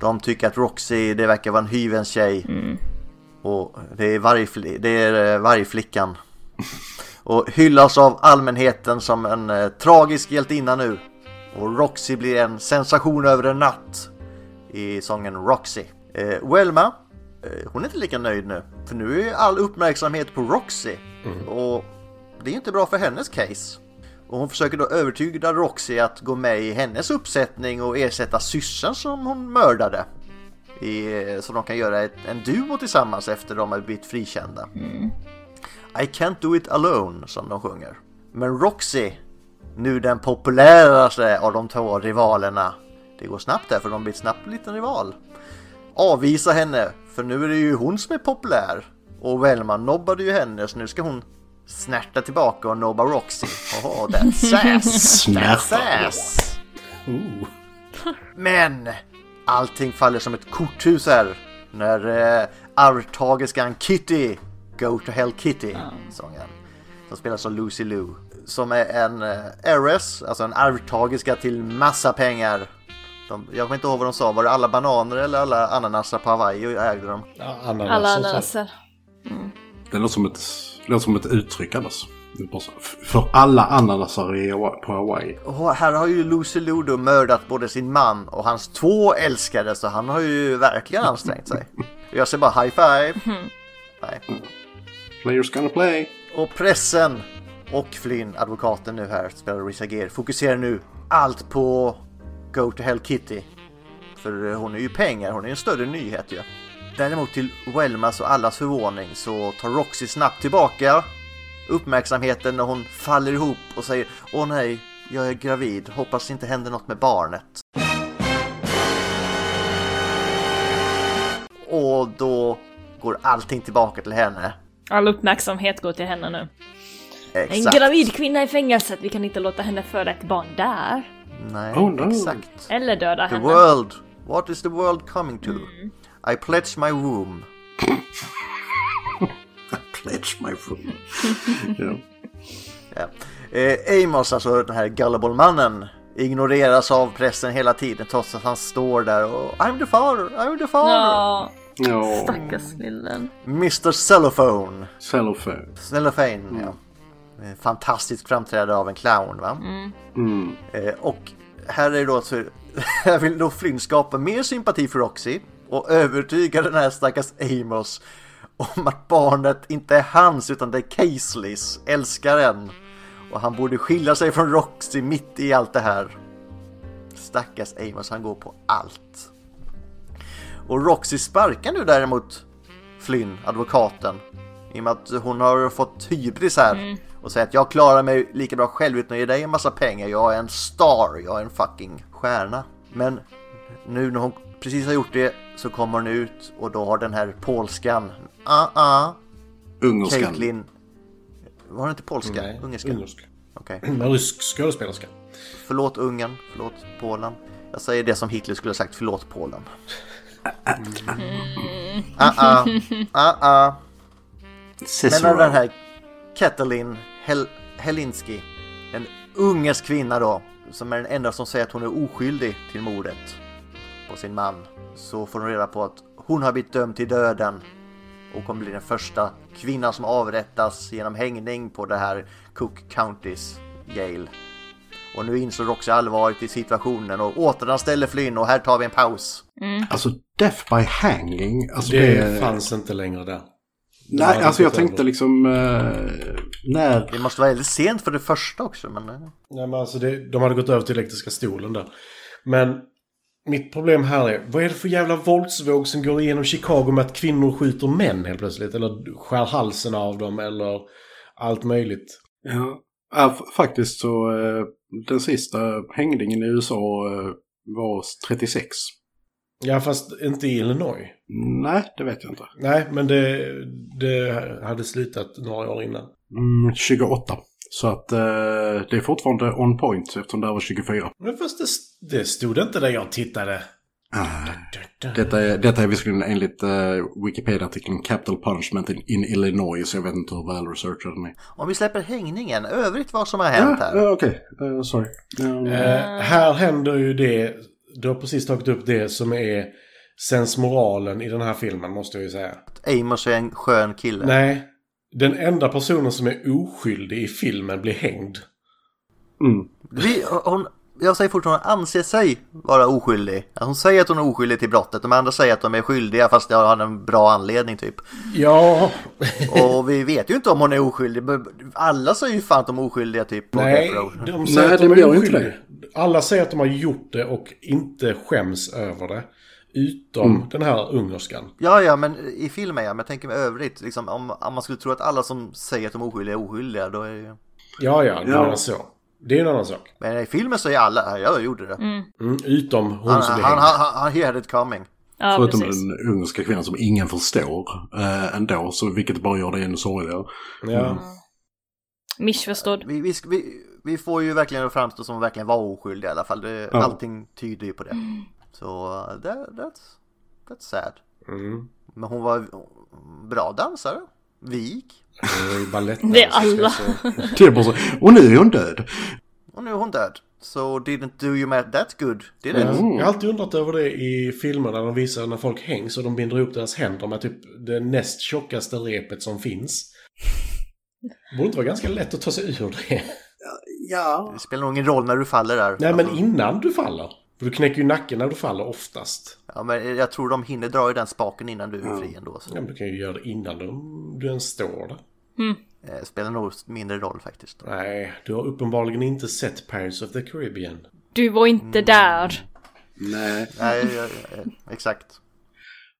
De tycker att Roxy, det verkar vara en hyvens tjej. Och det är, vargfli- det är eh, vargflickan. Och hyllas av allmänheten som en eh, tragisk hjältinna nu. Och Roxy blir en sensation över en natt i sången Roxy. Eh, Welma, eh, hon är inte lika nöjd nu. För nu är all uppmärksamhet på Roxy. Och det är inte bra för hennes case. Och hon försöker då övertyga Roxy att gå med i hennes uppsättning och ersätta syrran som hon mördade. I, så de kan göra ett, en duo tillsammans efter de har blivit frikända. I can't do it alone, som de sjunger. Men Roxy, nu den populäraste av de två rivalerna. Det går snabbt där för de blir snabbt en liten rival. Avvisa henne, för nu är det ju hon som är populär. Och Velma nobbade ju henne, så nu ska hon snärta tillbaka och nobba Roxy. Oho, that's sass! That's sass! Ooh. Men allting faller som ett korthus här när eh, arvtagerskan Kitty, Go to Hell Kitty, sången, som spelas av Lucy Liu, som är en eh, heiress, alltså en arvtagerska till massa pengar. De, jag kommer inte ihåg vad de sa, var det alla bananer eller alla ananaser på Hawaii ägde de? Ja, ananas Alla ananaser. Det låter som ett, låter som ett uttryck annars. För alla ananasar på Hawaii. Och här har ju Lucy Liu då mördat både sin man och hans två älskare så han har ju verkligen ansträngt sig. Jag ser bara high five. Nej. Players gonna play. Och pressen och Flynn, advokaten nu här, spelar Risa Gere, fokuserar nu allt på Go to Hell Kitty. För hon är ju pengar, hon är en större nyhet ju. Däremot till Welmas och allas förvåning så tar Roxy snabbt tillbaka uppmärksamheten när hon faller ihop och säger Åh nej, jag är gravid, hoppas det inte händer något med barnet. Och då går allting tillbaka till henne. All uppmärksamhet går till henne nu. En Exakt. gravid kvinna i fängelset, vi kan inte låta henne föda ett barn där. Nej, Oh, no. exakt. Eller döda The henne. world. What is the world coming to? I pledge my womb. Pledge my foot. ja. Ja. Eh, Amos, alltså den här gullible-mannen, ignoreras av pressen hela tiden trots att han står där och I'm the father, I'm the father. Ja, Ja. stackars lillen. Mr Cellophone. Cellophane. Cellophane, ja. Eh, Fantastiskt framträdande av en clown, va? Mm. Eh, och här är det då så här vill då Flynn skapa mer sympati för Roxy och övertyga den här stackars Amos om att barnet inte är hans utan det är Caseleys, älskaren. Och han borde skilja sig från Roxy mitt i allt det här. Stackars Amos, han går på allt. Och Roxy sparkar nu däremot Flynn, advokaten. I och med att hon har fått hybris här. Och säger att jag klarar mig lika bra själv utan att ge dig en massa pengar. Jag är en star, jag är en fucking stjärna. Men nu när hon precis har gjort det så kommer hon ut och då har den här polskan. Ah ah. Ungerskan. Caitlyn. Var det inte polska? Nej, Ungerska? ungerska. Okej. Men rysk skådespelerska. Förlåt Ungern, förlåt Polen. Jag säger det som Hitler skulle ha sagt, förlåt Polen. Ah ah. Ah ah. Men den här Katalin Hel Helinski, en ungersk kvinna då, som är den enda som säger att hon är oskyldig till mordet på sin man, så får hon reda på att hon har blivit dömd till döden och kommer bli den första kvinnan som avrättas genom hängning på det här Cook Countys jail. Och nu insåg också allvaret i situationen och återanställer Flynn och här tar vi en paus. Alltså Death by Hanging. Alltså Det fanns inte längre där. Nej, alltså jag tänkte över. liksom... eh, när... Det måste vara väldigt sent för det första också, men... Nej, men alltså det, de hade gått över till elektriska stolen där. Men mitt problem här är, vad är det för jävla våldsvåg som går igenom Chicago med att kvinnor skjuter män helt plötsligt? Eller skär halsen av dem eller allt möjligt. Ja, ja faktiskt så eh, den sista hängningen i USA eh, var 36. Ja, fast inte i Illinois. Nej, det vet jag inte. Nej, men det, det hade slutat några år innan. Mm, 28. Så att eh, det är fortfarande on point eftersom det här var 24. Men fast det, det stod inte där jag tittade. Detta är, detta är visserligen enligt uh, Wikipedia-artikeln Capital Punishment in, in Illinois, så jag vet inte hur väl researchad den är. Om vi släpper hängningen, övrigt vad som har hänt Ja, här. ja, Okej, Eh, sorry. Um, Eh, här händer ju det, du har precis tagit upp det som är sensmoralen i den här filmen måste jag ju säga. Amos är en skön kille. Nej, den enda personen som är oskyldig i filmen blir hängd. mm. Vi, hon, jag säger fortfarande hon anser sig vara oskyldig. Hon säger att hon är oskyldig till brottet. De andra säger att de är skyldiga fast de har en bra anledning typ. Ja, Och vi vet ju inte om hon är oskyldig. Alla säger ju fan att de är oskyldiga typ. på nej, de säger Nej, att de är oskyldiga. Alla säger att de har gjort det och inte skäms över det. Utom den här ungerskan. Ja, ja, men i filmen ja. Men jag tänker med övrigt. Liksom, om, om man skulle tro att alla som säger att de är oskyldiga är oskyldiga. Då är det ju... Ja, ja, det Ja. är så. Det är en annan sak. Men i filmen säger alla, ja, jag gjorde det. Mm, utom hon Han, som han, blir han, hängd. han, han, he had it coming. Ja, Förutom precis. den ungerska kvinnan som ingen förstår eh, ändå, så vilket bara gör det ännu sorgligare. Ja. Missförstådd. Vi, vi, vi, vi får ju verkligen framstå som verkligen var oskyldiga i alla fall. Det, Ja. Allting tyder ju på det. Så uh, that, that's, that's sad. Mm. Men hon var bra dansare. Vik. Det är. Det alla. Det är bara så, och nu är hon död. Och nu är hon död. So didn't do you math that good, did it? Jag har alltid undrat över det i filmer där de visar när folk hängs och de binder ihop deras händer med typ det näst tjockaste repet som finns. Det borde inte vara ganska lätt att ta sig ur det. Ja. Det spelar nog ingen roll när du faller där. Nej, men Alltså, innan du faller. För du knäcker ju nacken när du faller oftast. ja, men jag tror de hinner dra i den spaken innan du är fri ändå. Så. Ja, men du kan ju göra det innan du, du ens står där. Det spelar nog mindre roll faktiskt. Nej, du har uppenbarligen inte sett Pirates of the Caribbean. Du var inte där. Nej. Nej, ja, ja, exakt.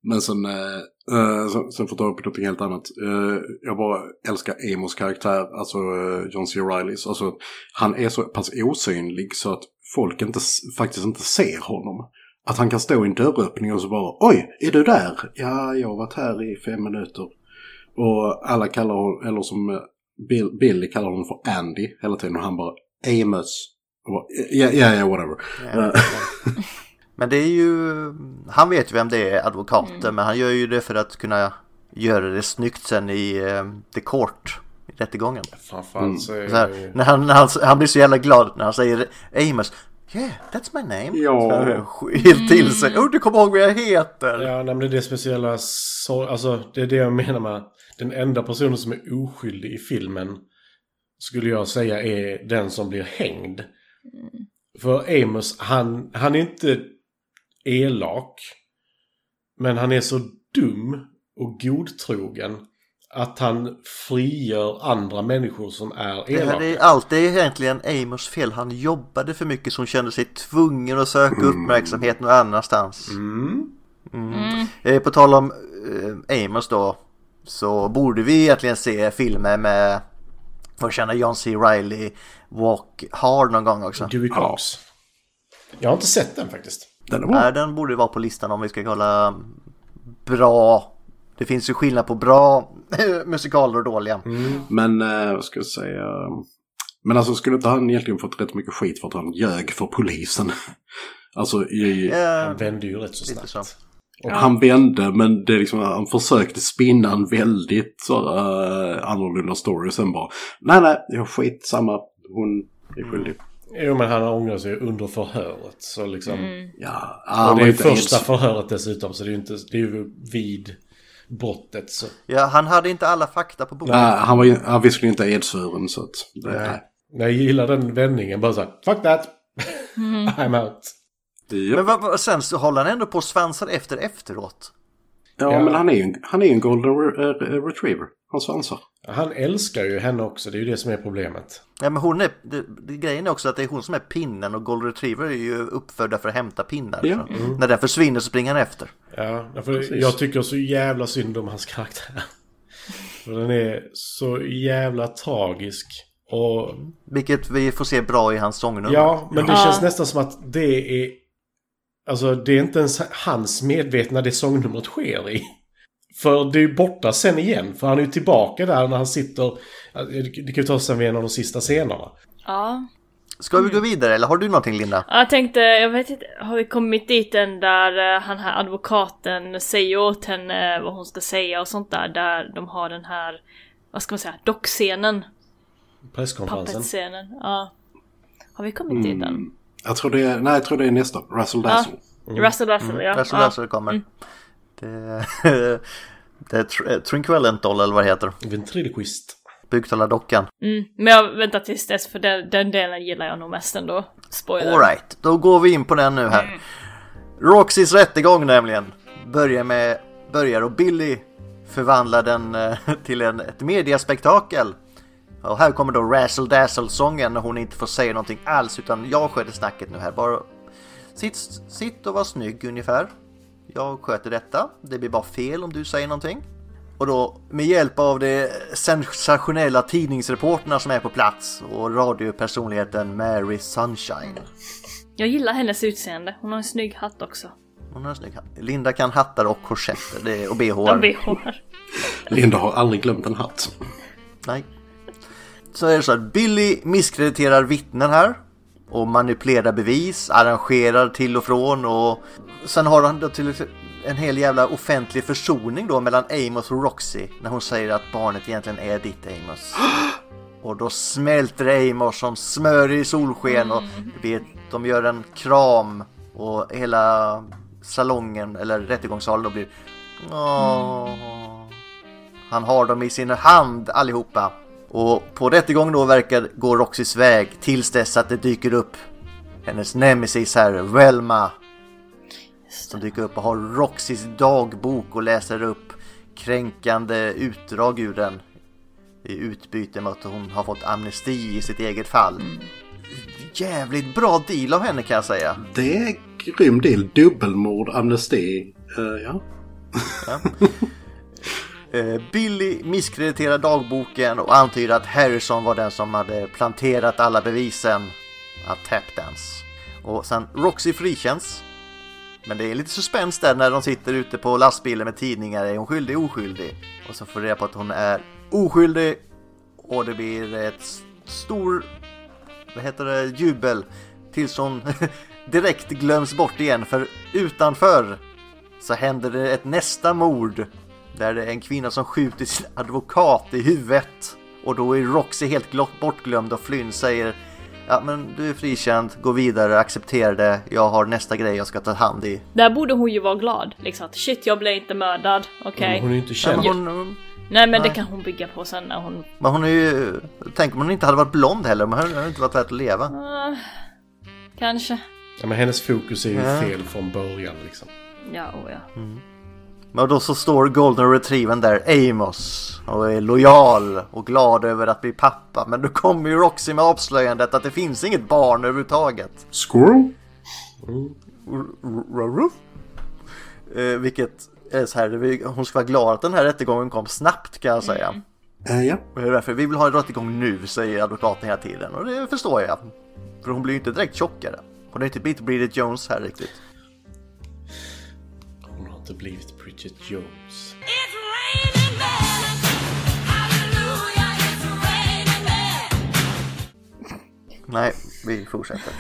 Men sen, eh, eh, sen, sen får jag ta upp något helt annat. Eh, jag bara älskar Amos karaktär, alltså eh, John C. Reillys. Alltså, han är så pass osynlig så att folk inte, faktiskt inte ser honom. Att han kan stå i en dörröppning och så bara Oj, är du där? Ja, jag har varit här i fem minuter. Och alla kallar honom, eller som eh, Bill, Billy kallar honom för Andy hela tiden och han bara Amos. Ja, ja, ja, whatever. Eh, Men det är ju, han vet ju vem det är, advokaten, men han gör ju det för att kunna göra det snyggt sen i eh, the court, rättegången. Framförallt så är Så här, när han, när han, han blir så jävla glad när han säger Amos, yeah, that's my name. Ja. Helt till sig, oh du kommer ihåg vad jag heter. Ja, nej, men det är det speciella. Alltså, det är det jag menar med den enda personen som är oskyldig i filmen skulle jag säga är den som blir hängd. För Amos, han, han är inte elak. Men han är så dum och godtrogen att han frigör andra människor som är Det här elaka. är allt, det är egentligen Amos fel. Han jobbade för mycket hon kände sig tvungen att söka uppmärksamhet någon annanstans. Mm. Eh, På tal om eh, Amos då så borde vi egentligen se filmer med vad känner John C. Reilly Walk Hard någon gång också. Dewey Cox. Jag har inte sett den faktiskt. Den är bra. Nej, den borde vara på listan om vi ska kolla bra. Det finns ju skillnad på bra musikaler och dåliga. Men eh, vad ska jag säga? Men alltså skulle inte han egentligen fått rätt mycket skit för att han ljög för polisen? Alltså i, Eh, Han vände ju rätt så lite snabbt. så. han vände men det är liksom, han försökte spinna en väldigt så, uh, annorlunda story och sen bara nej nej, jag skit samma, hon är skyldig. Jo, men han ångrar sig under förhöret. Så liksom... Ja, Och det är inte första ens- förhöret dessutom, så det är ju inte, det är ju vid brottet. Så. Ja, han hade inte alla fakta på bordet. Nej, han var ju han visserligen inte edsvuren så att det, Nej. Men jag gillar den vändningen, bara så här, fuck that! I'm out. Ja. Men vad, sen så håller han ändå på och svansar efter efteråt. Ja, Ja. men han är ju en, han är en golden re- eh, retriever. Han svansar. Han älskar ju henne också, det är ju det som är problemet. Ja, men hon är, det, det, grejen är också att det är hon som är pinnen och Gold Retriever är ju uppfödda för att hämta pinnar. Ja. Så När den försvinner så springer han efter. Ja, för jag tycker så jävla synd om hans karaktär. För den är så jävla tragisk. Och Vilket vi får se bra i hans sångnummer. ja, men det Ja. känns nästan som att det är... Alltså det är inte ens hans medvetna det sångnumret sker i. För det är ju borta sen igen. För han är ju tillbaka där när han sitter... Det kan ju ta sig vid en av de sista scenerna. Ja. Ska vi gå vidare eller har du någonting Linda? Ja, Jag tänkte, jag vet inte, har vi kommit dit än där eh, han här advokaten säger åt henne vad hon ska säga och sånt där, där de har den här, vad ska man säga, dockscenen, Presskonferensen. puppetscenen. Ja. Har vi kommit dit än? Jag tror det är, nej, jag tror det är nästa. Russell Dazzle. Russell Russell, ja. Russell ja. Russell kommer. Det, det är tr- Doll eller vad det heter. Ventriloquist. Buktalardockan. Mm. Men jag väntar tills dess för den, den delen gillar jag nog mest ändå. Spoiler. Alright, då går vi in på den nu här. Roxys rättegång nämligen. Börjar med, börjar och Billy förvandlar den eh, till en, ett mediaspektakel. Och här kommer då Razzle Dazzle-sången när hon inte får säga någonting alls utan jag sköter snacket nu här. Bara sitt, sitt och var snygg ungefär. Jag sköter detta. Det blir bara fel om du säger någonting. Och då med hjälp av de sensationella tidningsreporterna som är på plats och radiopersonligheten Mary Sunshine. Jag gillar hennes utseende. Hon har en snygg hatt också. Hon har en snygg hatt. Linda kan hattar och korsetter och bh. Linda har aldrig glömt en hatt. Nej. Så är det så att Billy misskrediterar vittnen här. Och manipulerar bevis, arrangerar till och från och sen har han då till en hel jävla offentlig försoning då mellan Amos och Roxy när hon säger att barnet egentligen är ditt Amos. Och då smälter Amos som smör i solsken och du vet, de gör en kram och hela salongen eller rättegångssalen då blir Åh. Han har dem i sin hand allihopa. Och på rättegång då verkar gå Roxys väg tills dess att det dyker upp hennes nemesis här, Velma. Som dyker upp och har Roxys dagbok och läser upp kränkande utdrag ur den. I utbyte mot att hon har fått amnesti i sitt eget fall. Jävligt bra deal av henne kan jag säga. Det är grym deal. Dubbelmord, amnesti. Eh, ja. Eh, Eh, Billy misskrediterar dagboken och antyder att Harrison var den som hade planterat alla bevisen att Tapdance. Och sen Roxy frikänns. Men det är lite suspens där när de sitter ute på lastbilen med tidningar. Är hon skyldig, oskyldig? Och så får reda på att hon är oskyldig. Och det blir ett stor, vad heter det, jubel. Tills hon direkt glöms bort igen. För utanför så händer det ett nästa mord. Där det är en kvinna som skjuter sin advokat i huvudet. Och då är Roxy helt glott- bortglömd och Flynn säger Ja men du är frikänd, gå vidare, acceptera det, jag har nästa grej jag ska ta hand i. Där borde hon ju vara glad. Liksom att shit, jag blev inte mördad. Okej. Hon är ju inte Men känd. hon, Nej men det Nej. kan hon bygga på sen när hon... men hon är ju, tänk om hon inte hade varit blond heller, men hon hade inte varit värd att leva. Uh, kanske. Ja, men hennes fokus är ju Ja. fel från början liksom. Ja, oh ja. Men då så står Golden Retrievern där, Amos, och är lojal och glad över att bli pappa. Men då kommer ju Roxy med avslöjandet att det finns inget barn överhuvudtaget. Squirrel? Ruff. Eh, vilket är så här, hon ska vara glad att den här rättegången kom snabbt kan jag säga. Ja. Och det är därför vi vill ha en rättegång nu, säger advokaten hela tiden. Och det förstår jag. För hon blir ju inte direkt tjockare. Hon är inte blivit Bridget Jones här riktigt. Hon har inte blivit Bridget Jones. It's raining men. Hallelujah, it's raining men. Nej, vi fortsätter.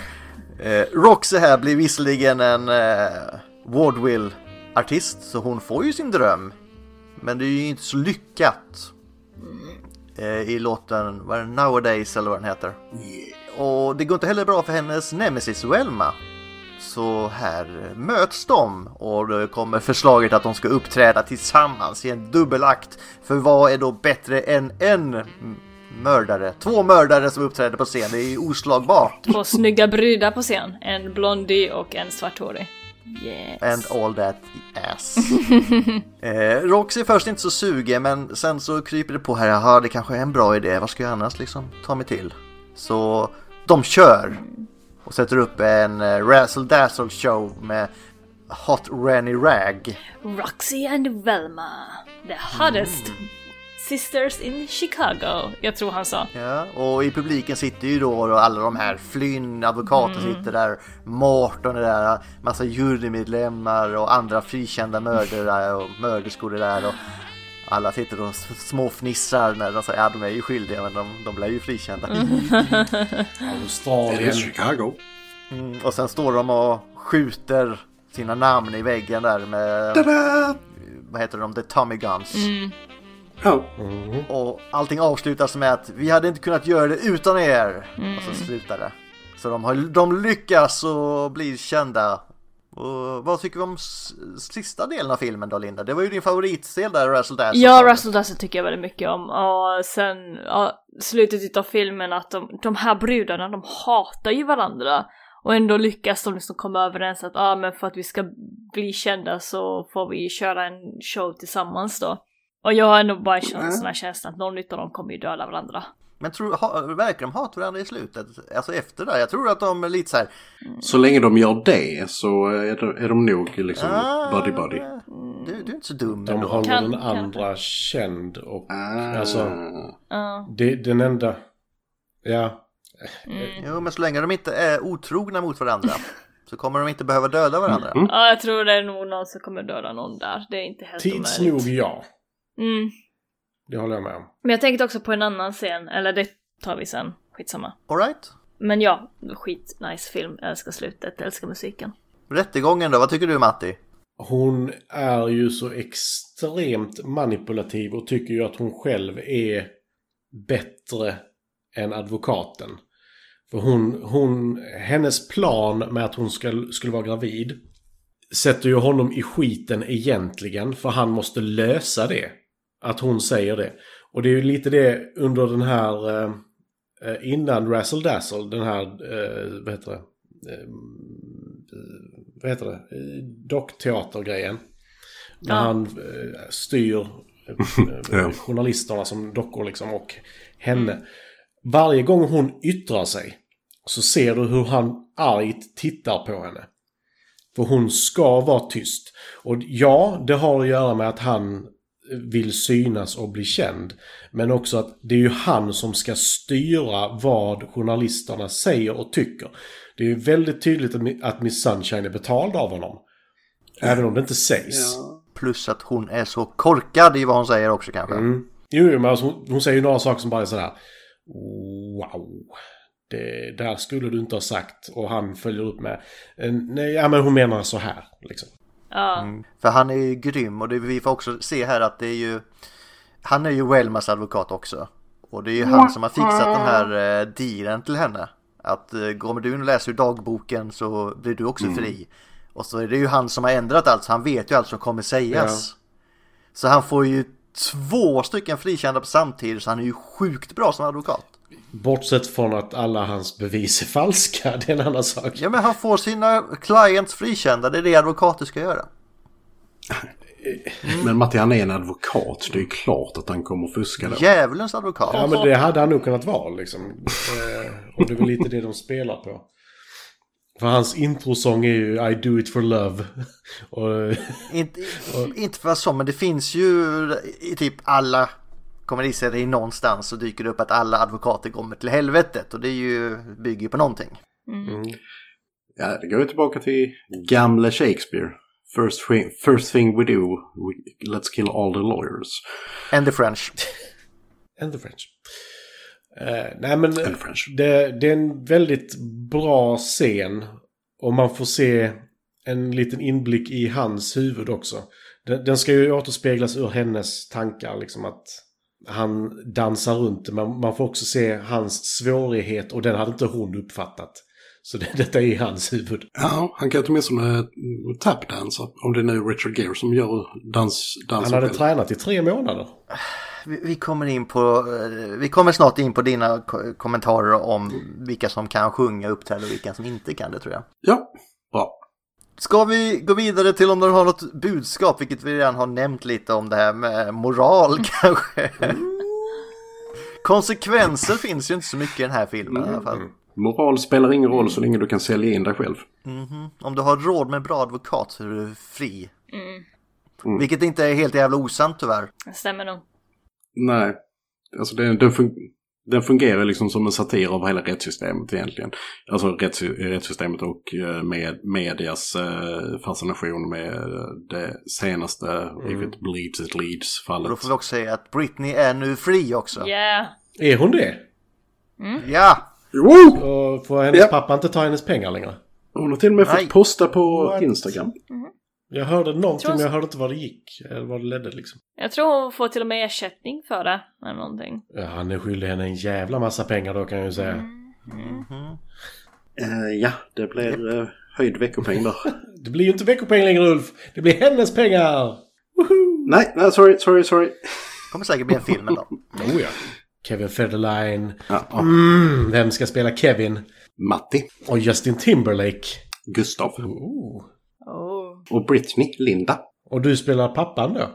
Eh, Roxy här blir visserligen en eh, vaudeville-artist, så hon får ju sin dröm. Men det är ju inte så lyckat. Eh, I låten, vad är det, Nowadays eller vad den heter. Och det går inte heller bra för hennes nemesis Velma. Så här möts de och det kommer förslaget att de ska uppträda tillsammans i en dubbelakt. För vad är då bättre än en mördare? Två mördare som uppträder på scen, det är ju oslagbart. Två snygga brudar på scen. En blondie och en svarthårig. Yes. And all that ass. eh, Roxy är först inte så sugen men sen så kryper det på här, jaha det kanske är en bra idé, vad ska jag annars liksom ta mig till? Så de kör och sätter upp en eh, Razzle Dazzle show med Hot Rennie Rag. Roxy and Velma. The hottest sisters in Chicago. Jag tror han sa. Ja, och i publiken sitter ju då och alla de här Flynn, advokater sitter där, Morton är där, massa jurymedlemmar och andra frikända mördare och mörderskor är där och alla sitter och småfnissar när de säger ja de är ju skyldiga men de, de blir ju frikända. Det Australien. är Chicago. Mm, och sen står de och skjuter sina namn i väggen där med, Tada! vad heter de, The Tommy Guns. Ja, Mm. Och allting avslutas med att vi hade inte kunnat göra det utan er. Och så slutar det. Så de, har, de lyckas och blir kända. Och vad tycker vi om sista delen av filmen då Linda? Det var ju din favoritdel där, Russell Dazzle. Ja, Russell Dazzle tycker jag väldigt mycket om. Och sen, ja, slutet av filmen att de, de här brudarna, de hatar ju varandra. Och ändå lyckas de liksom komma överens att, ah, men för att vi ska bli kända så får vi köra en show tillsammans då. Och jag har ändå bara känt en sån här känsla att någon av dem kommer ju döda varandra. Men tror, ha, verkar de hata varandra i slutet? Alltså efter det? Jag tror att de är lite så här. så länge de gör det så är de, är de nog liksom "Ah, buddy buddy. Du, du är inte så dum De ändå. håller Kan- den kan- andra känd och Ah. alltså Ja. det, den enda... Ja. Jo, men så länge de inte är otrogna mot varandra så kommer de inte behöva döda varandra. ja, jag tror det är nog någon som kommer döda någon där. Det är inte helt Tids omöjligt. nog ja. Mm. Det håller jag med om. Men jag tänkte också på en annan scen, eller det tar vi sen, skitsamma. All right. Men ja, skit nice film, jag älskar slutet, jag älskar musiken. Rättegången då, vad tycker du Matti? Hon är ju så extremt manipulativ och tycker ju att hon själv är bättre än advokaten. För hon, hon, hennes plan med att hon ska, skulle vara gravid sätter ju honom i skiten egentligen, för han måste lösa det. Att hon säger det. Och det är ju lite det under den här, eh, innan Razzle Dazzle, den här, eh, vad heter det? Eh, vad heter det? Dockteatergrejen. När Ja. han eh, styr eh, Ja. journalisterna som dockor liksom och henne. Varje gång hon yttrar sig så ser du hur han argt tittar på henne. För hon ska vara tyst. Och ja, det har att göra med att han vill synas och bli känd. Men också att det är ju han som ska styra vad journalisterna säger och tycker. Det är ju väldigt tydligt att Mi- att Miss Sunshine är betald av honom. Även om det inte sägs. Plus att hon är så korkad i vad hon säger också kanske. Mm. Jo, jo, men alltså, hon, hon säger ju några saker som bara är sådär. Wow. Det där skulle du inte ha sagt. Och han följer upp med. "Eh, Nej, ja men hon menar så här. Liksom. Ja, För han är ju grym och det, vi får också se här att det är ju Han är ju Welmas advokat också. Och det är ju han som har fixat den här eh, dealen till henne. Att eh, kommer du in och läser dagboken så blir du också fri. Och så är det ju han som har ändrat allt så han vet ju allt som kommer sägas. Så han får ju två stycken frikända på samtidigt så han är ju sjukt bra som advokat. Bortsett från att alla hans bevis är falska. Det är en annan sak. Ja men han får sina clients frikända, det är det advokater ska göra. Men Matti han är en advokat. Det är ju klart att han kommer fuska då. Djävulens advokat. Ja, men det hade han nog kunnat vara liksom. Eh, och det är väl lite det de spelar på. För hans introsång är ju I do it for love. och, Inte, inte för så, men det finns ju i typ alla komediserier någonstans så dyker det upp att alla advokater kommer till helvetet och det är ju, bygger ju på någonting. Ja, det går ju tillbaka till gamla Shakespeare. First thing, first thing we do, we, let's kill all the lawyers. And the French. and the French. Eh, nej men And French. det, det är en väldigt bra scen. Och man får se en liten inblick i hans huvud också. Den, den ska ju återspeglas ur hennes tankar, liksom att han dansar runt. Men man får också se hans svårighet och den hade inte hon uppfattat. Så det, detta är hans huvud. Ja, han kan åtminstone tapdansa. Om det är nu Richard Gere som gör dans, Han dansen hade själv. tränat i tre månader. Vi, vi kommer in på, eh, vi kommer snart in på dina ko- kommentarer om vilka som kan sjunga, uppträda och vilka som inte kan det tror jag. Ja, bra. Ska vi gå vidare till om du har något budskap, vilket vi redan har nämnt lite om det här med moral kanske. Konsekvenser finns ju inte så mycket i den här filmen i alla fall. Moral spelar ingen roll så länge du kan sälja in dig själv. Om du har råd med en bra advokat så är du fri. Vilket inte är helt jävla osant tyvärr. det stämmer nog. Nej, alltså det, den fun- Den fungerar liksom som en satir av hela rättssystemet egentligen. Alltså rätts, rättssystemet och eh, med medias eh, fascination med eh, det senaste If it bleeds it leads fallet. då får vi också säga att Britney är nu fri också. Yeah. Är hon det? Ja! Jo! Och får hennes Ja. pappa inte ta hennes pengar längre? Hon har till och med Nej. fått posta på What? Instagram. Jag hörde någonting Tror- men jag hörde inte vad det gick. Eller vad det ledde liksom. Jag tror hon får till och med ersättning för det. Eller någonting. Ja, han är skyldig henne en jävla massa pengar då kan jag ju säga. Eh, ja, det blir eh, höjd veckopeng då. Det blir ju inte veckopeng längre Ulf. Det blir hennes pengar! Nej, nej, sorry, sorry, sorry. Kommer säkert bli en film dag. Oh ja. Kevin Federline. Ja, ja. Mm, vem ska spela Kevin? Matti, Och Justin Timberlake. Gustav Oh. Och Britney, Linda. Och du spelar pappan då?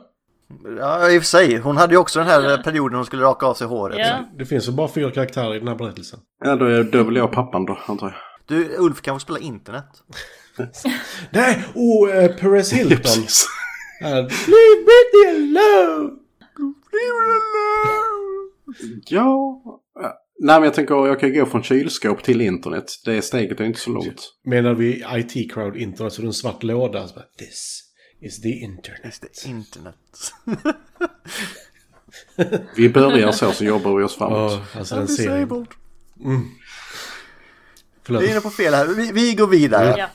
Ja, i och för sig. Hon hade ju också den här perioden hon skulle raka av sig håret. Ja. Det finns väl bara fyra karaktärer i den här berättelsen. Ja, då är är väl jag pappan då, antar jag. Du, Ulf kan få spela internet. Nej! Oh, eh, Perez Hilton. Precis. Uh, Leave Britney alone! Ja. Nej, men jag tänker jag kan gå från kylskåp till internet. Det steget är inte så långt. Menar vi IT-crowd internet så är det en svart låda. Så bara, This is the internet. Just det, internet. Vi börjar så, så jobbar vi oss framåt. Oh, alltså den serien. Disabled. Förlåt. Vi är inne på fel här. Vi, vi går vidare. Ja.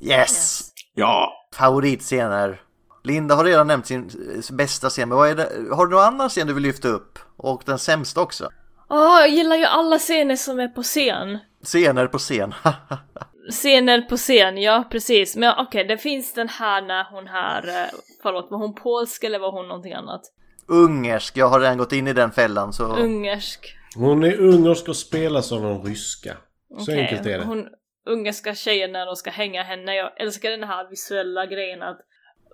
Yes! Ja, Favoritscener. Linda har redan nämnt sin eh, bästa scen, men vad är det? har du någon annan scen du vill lyfta upp? Och den sämsta också? Åh, jag gillar ju alla scener som är på scen. Scener på scen. Scener på scen, ja precis. Men okej, det finns den här när hon här, eh, förlåt, var hon polsk eller var hon någonting annat? Ungersk, jag har redan gått in i den fällan så... Ungersk. Hon är ungersk och spelar som någon ryska. Så Okej, enkelt är det. Hon ungerska tjejen när de ska hänga henne. Jag älskar den här visuella grejen att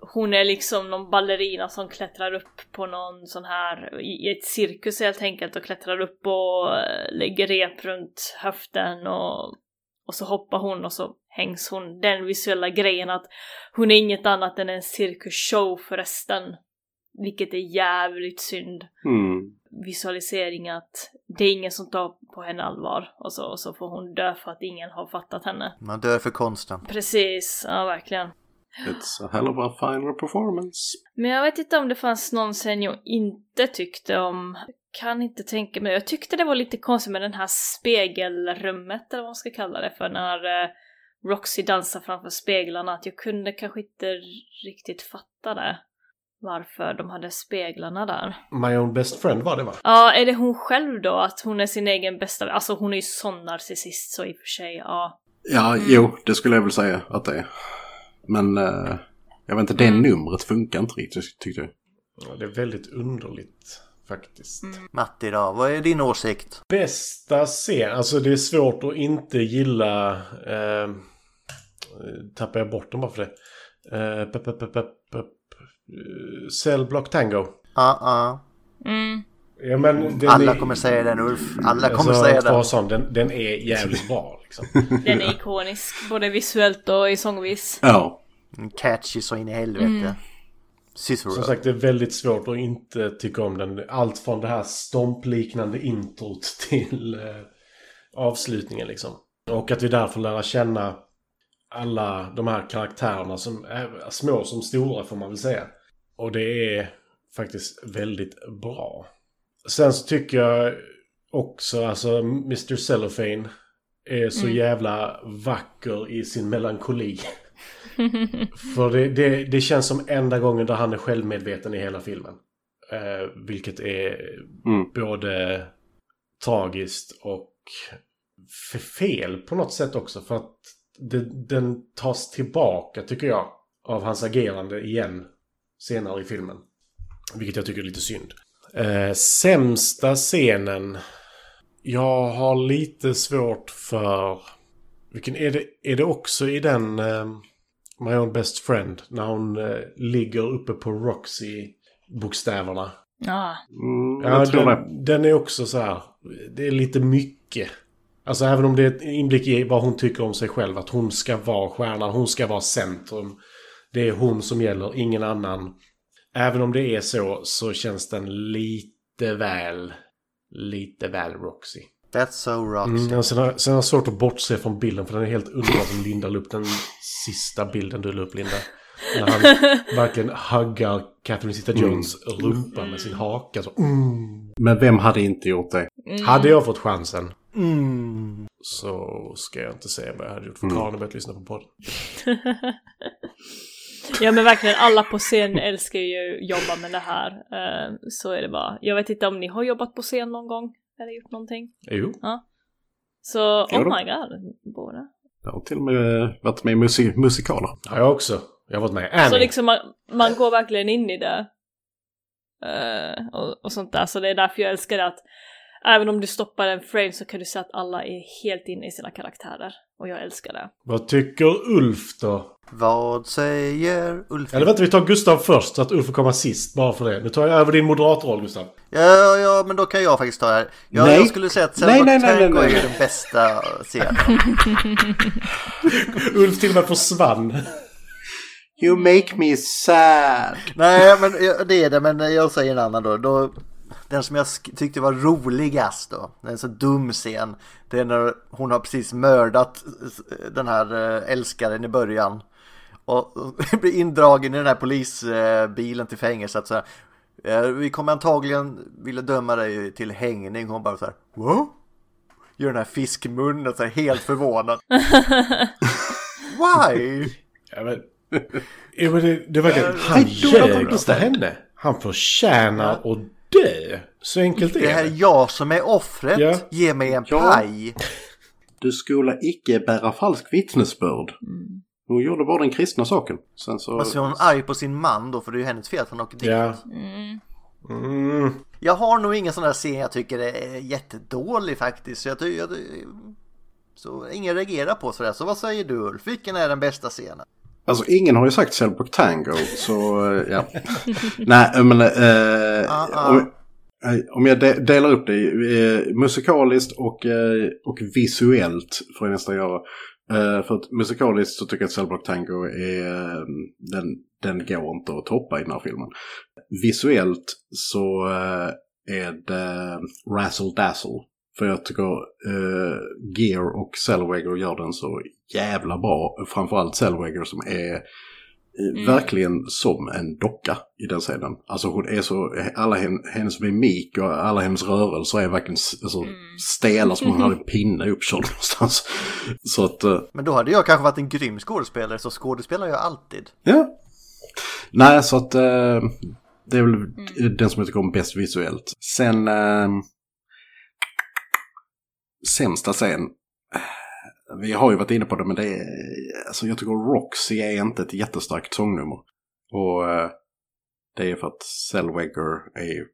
hon är liksom någon ballerina som klättrar upp på någon sån här, i ett cirkus helt enkelt och klättrar upp och eh, lägger rep runt höften och, och så hoppar hon och så hängs hon. Den visuella grejen att hon är inget annat än en cirkusshow förresten. Vilket är jävligt synd mm. visualisering att det är ingen som tar på henne allvar och så, och så får hon dö för att ingen har fattat henne. Man dör för konsten. Precis, ja verkligen. It's a hell of a final performance. Men jag vet inte om det fanns någon scen jag inte tyckte om. Kan inte tänka mig. Jag tyckte det var lite konstigt med den här spegelrummet eller vad man ska kalla det för när eh, Roxy dansar framför speglarna. Att jag kunde kanske inte riktigt fatta det. Varför de hade speglarna där. My own best friend var det va? Ja, är det hon själv då? Att hon är sin egen bästa... Alltså hon är ju sån narcissist så i och för sig, ja. Ja, jo, det skulle jag väl säga att det är. Men eh, jag vet inte, det numret funkar inte riktigt tyckte jag. Ja, det är väldigt underligt faktiskt. Matti då, vad är din åsikt? Bästa scen, alltså det är svårt att inte gilla... Eh, tappar jag bort dem bara för det. Eh, pep, pep, pep, pep, pep, eh, Cell Block Tango. Ja, ja. Mm. Ja, men den Alla är- kommer säga den Ulf. Alla kommer alltså, säga den. sån, den. Den är jävligt bra liksom. Den är ikonisk, både visuellt och i sångvis. Ja, Catchy så in i helvete. Cicero. Som sagt, det är väldigt svårt att inte tycka om den. Allt från det här stompliknande introt till eh, avslutningen liksom. Och att vi därför lära känna alla de här karaktärerna som är små som stora får man väl säga. Och det är faktiskt väldigt bra. Sen så tycker jag också, alltså Mr. Cellophane är så jävla vacker i sin melankoli. För det, det, det känns som enda gången där han är självmedveten i hela filmen. Eh, vilket är Mm. både tragiskt och fel på något sätt också. För att det, den tas tillbaka, tycker jag, av hans agerande igen senare i filmen. Vilket jag tycker är lite synd. Eh, sämsta scenen. Jag har lite svårt för... Vilken är det? Är det också i den... Eh, My own best friend. När hon eh, ligger uppe på Roxy-bokstäverna. Ja. mm, Ja, det. den, den är också så här. Det är lite mycket. Alltså även om det är ett inblick i vad hon tycker om sig själv. Att hon ska vara stjärnan, hon ska vara centrum. Det är hon som gäller, ingen annan. Även om det är så, så känns den lite väl lite väl Roxy. That's so Roxy. Mm, sen, har, sen har jag svårt att bortse från bilden för den är helt underbar som Linda la upp den sista bilden du la upp Linda. När han verkligen huggar Catherine Zeta-Jones rumpa med sin haka. Så, mm. Men vem hade inte gjort det? Hade jag fått chansen Mm. så ska jag inte säga vad jag hade gjort för Karin har börjat lyssna på podden. Ja men verkligen, alla på scen älskar ju att jobba med det här. Eh, så är det bara. Jag vet inte om ni har jobbat på scen någon gång? Eller gjort någonting? Jo. Så, Jo oh my god, båda. Jag har till och med varit med i musik- musikaler. Har jag också. Jag har varit med i Annie. Så liksom man, man går verkligen in i det. Eh, och, och sånt där. Så det är därför jag älskar det att även om du stoppar en frame så kan du se att alla är helt inne i sina karaktärer. Och jag älskar det. Vad tycker Ulf då? Vad säger Ulf? Eller vänta, vi tar Gustav först så att Ulf får komma sist. Bara för det. Nu tar jag över din moderatroll Gustav. Ja, ja, men då kan jag faktiskt ta det här. Jag, Nej. jag skulle säga att Selma nej, nej, nej, Tango nej. är den bästa scenen. Ulf till och med försvann. You make me sad. nej, men det är det, men jag säger en annan då. då den som jag tyckte var roligast då, den är så dum scen, det är när hon har precis mördat den här eh, älskaren i början. Och blir indragen i den här polisbilen till fängelset. Så här, "Eh, vi kommer antagligen vilja döma dig till hängning. Hon bara så här, What? Gör den här fiskmunnen så här helt förvånad. Why? Ja, men, ja, men det, det verkar... Han ljög för understand. henne. Han förtjänar att dö. Så enkelt är Det här det. är jag som är offret. Ja. Ge mig en Ja. paj. Du skola icke bära falsk vittnesbörd. Hon gjorde bara den kristna saken. Sen så... Och så är hon arg på sin man då, för det är ju hennes fel att han åker dit. Ja. Mm. Jag har nog ingen sån där scen jag tycker är jättedålig faktiskt. Så, jag, jag, så ingen reagerar på sådär. Så vad säger du Ulf? Vilken är den bästa scenen? Alltså ingen har ju sagt Cellbrook Tango, så eh, ja. Nej, men... Eh, ah. Om, eh, om jag de, delar upp det i eh, musikaliskt och, eh, och visuellt får jag nästan göra. Uh, för att musikaliskt så tycker jag att Cellblock Tango är... eh, den, den går inte att toppa i den här filmen. Visuellt så uh, är det Razzle Dazzle. För jag tycker eh, Gear och Zellweger gör den så jävla bra. Framförallt Zellweger som är eh, verkligen som en docka i den scenen. Alltså hon är så, alla hen, hennes mimik och alla hennes rörelser är verkligen alltså, stela som hon hade en pinne uppkörd någonstans. Så att, eh, Men då hade jag kanske varit en grym skådespelare, så skådespelar jag alltid. ja. Nej, så att eh, det är väl den som jag tycker om bäst visuellt. Sen eh, sämsta scen. Vi har ju varit inne på det, men det är, alltså jag tycker Roxy är inte ett jättestarkt sångnummer. Och eh, det är för att Zellweger är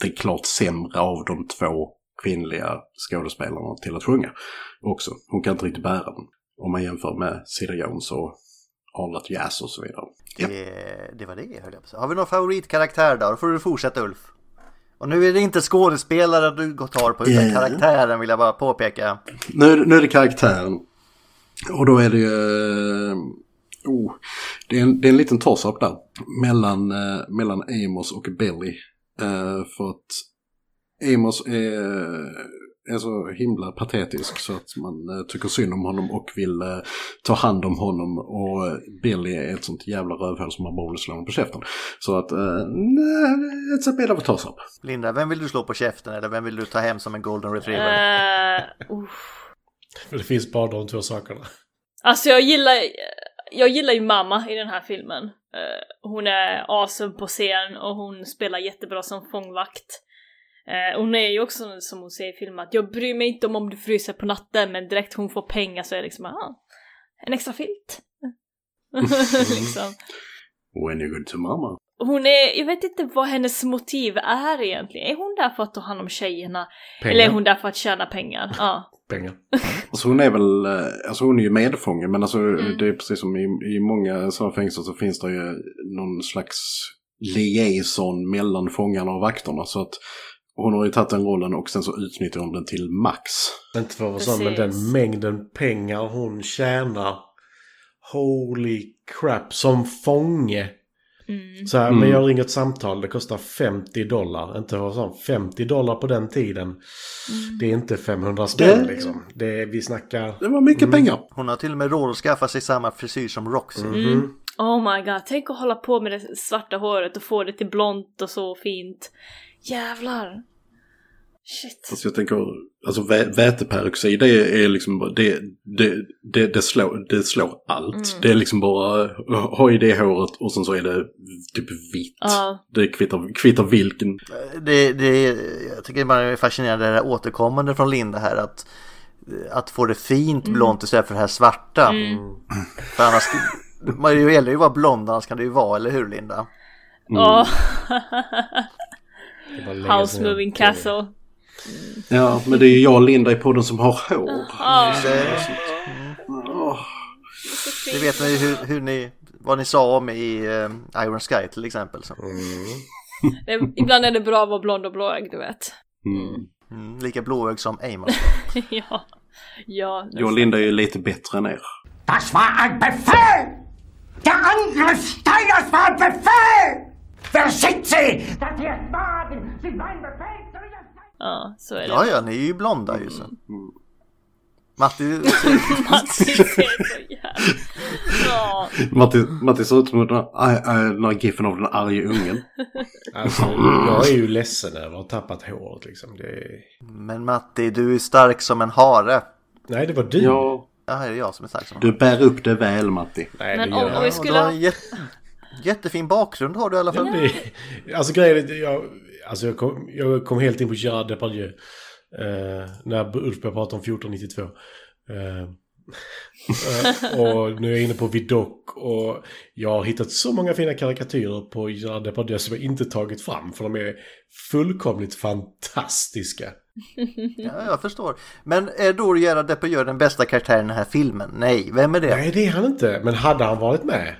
den klart sämre av de två kvinnliga skådespelarna till att sjunga också. Hon kan inte riktigt bära den. Om man jämför med Sida Jones och All That Jazz och så vidare. Ja. Det, det var det höll jag på att säga. Har vi någon favoritkaraktär då? Då får du fortsätta Ulf. Och nu är det inte skådespelare du går tar på utan Ja. karaktären vill jag bara påpeka. Nu, nu är det karaktären. Och då är det ju... eh, Oh, det, är en, det är en liten toss-up där. Mellan, eh, mellan Amos och Billy. Eh, för att Amos är, är så himla patetisk så att man eh, tycker synd om honom och vill eh, ta hand om honom. Och eh, Billy är ett sånt jävla rövhål som man bara vill slå honom på käften. Så att, nej, it's a bit of a toss-up. Linda, vem vill du slå på käften eller vem vill du ta hem som en golden retriever? Uh, det finns bara de två sakerna. Alltså jag gillar, jag gillar ju mamma i den här filmen. Hon är awesome på scen och hon spelar jättebra som fångvakt. Eh, hon är ju också som hon säger i filmen att jag bryr mig inte om om du fryser på natten men direkt hon får pengar så är det liksom ah, en extra filt. liksom. When you go to mama. Hon är, jag vet inte vad hennes motiv är egentligen. Är hon där för att ta hand om tjejerna? Pengar. Eller är hon där för att tjäna pengar? Ja. Pengar. Alltså hon är väl, eh, alltså hon är ju medfånge men alltså det är precis som i, i många sådana fängelser så finns det ju någon slags liaison mellan fångarna och vakterna så att hon har ju tagit den rollen och sen så utnyttjar hon den till max. Inte för att vara sån, men den mängden pengar hon tjänar. Holy crap, som fånge. Så här, Mm. men jag ringer ett samtal, det kostar 50 dollar. Inte vad han? 50 dollar på den tiden. Det är inte 500 spänn Det- liksom. Det är, vi snackar... Det var mycket pengar. Hon har till och med råd att skaffa sig samma frisyr som Roxy. Oh my god, tänk att hålla på med det svarta håret och få det till blont och så fint. Jävlar. Shit. Fast jag tänker, alltså vä- väteperoxid det är liksom det, det, det, det, slår, det slår allt. Det är liksom bara ha i det håret och sen så är det typ vitt. Ja. Det kvittar, kvittar vilken. Det, det, jag tycker bara det är fascinerande det här återkommande från Linda här att, att få det fint blont istället för det här svarta. För annars, man gäller ju att vara blond annars kan det ju vara, eller hur Linda? Ja. lägger House moving castle. Ja, men det är ju jag och Linda i podden som har hår. Ja. Det, vet ni hur, hur ni, vad ni sa om i eh, Iron Sky till exempel. Så. Det- Ibland är det bra att vara blond och blåögd, du vet. Mm. Mm, lika blåögd som Amos. ja. Ja. Jag och Linda är ju lite bättre än er. Das war ein Befehl! Der Angriff Steiners war ein Befehl! Versicht sie! Das hier ist Wagen! Sie mein Befehl! Ja, så är det. Ja, ja, ni är ju blonda ju så. Matti, Matti ser så jävla... Ja. Matti, Matti ser ut som den här- giffen av den arga ungen. Alltså, jag är ju ledsen över att ha tappat håret liksom. Det är... men Matti, du är stark som en hare. Nej, det var du. Ja, Ja, det är jag som är stark som en du bär upp det väl Matti. Nej, Men det om, gör om jag. vi Och skulle jätte, jättefin bakgrund har du i alla fall. Det, alltså grejen är, jag, alltså jag, kom, jag kom helt in på Gerard Depardieu. Eh, när Ulf började prata om 1492. Eh, eh, och nu är jag inne på Vidocq och jag har hittat så många fina karikatyrer på Gerard Depardieu som jag inte tagit fram. För de är fullkomligt fantastiska. Ja, jag förstår. Men är då Gerard Depardieu den bästa karaktären i den här filmen? Nej, vem är det? Nej, det är han inte. Men hade han varit med?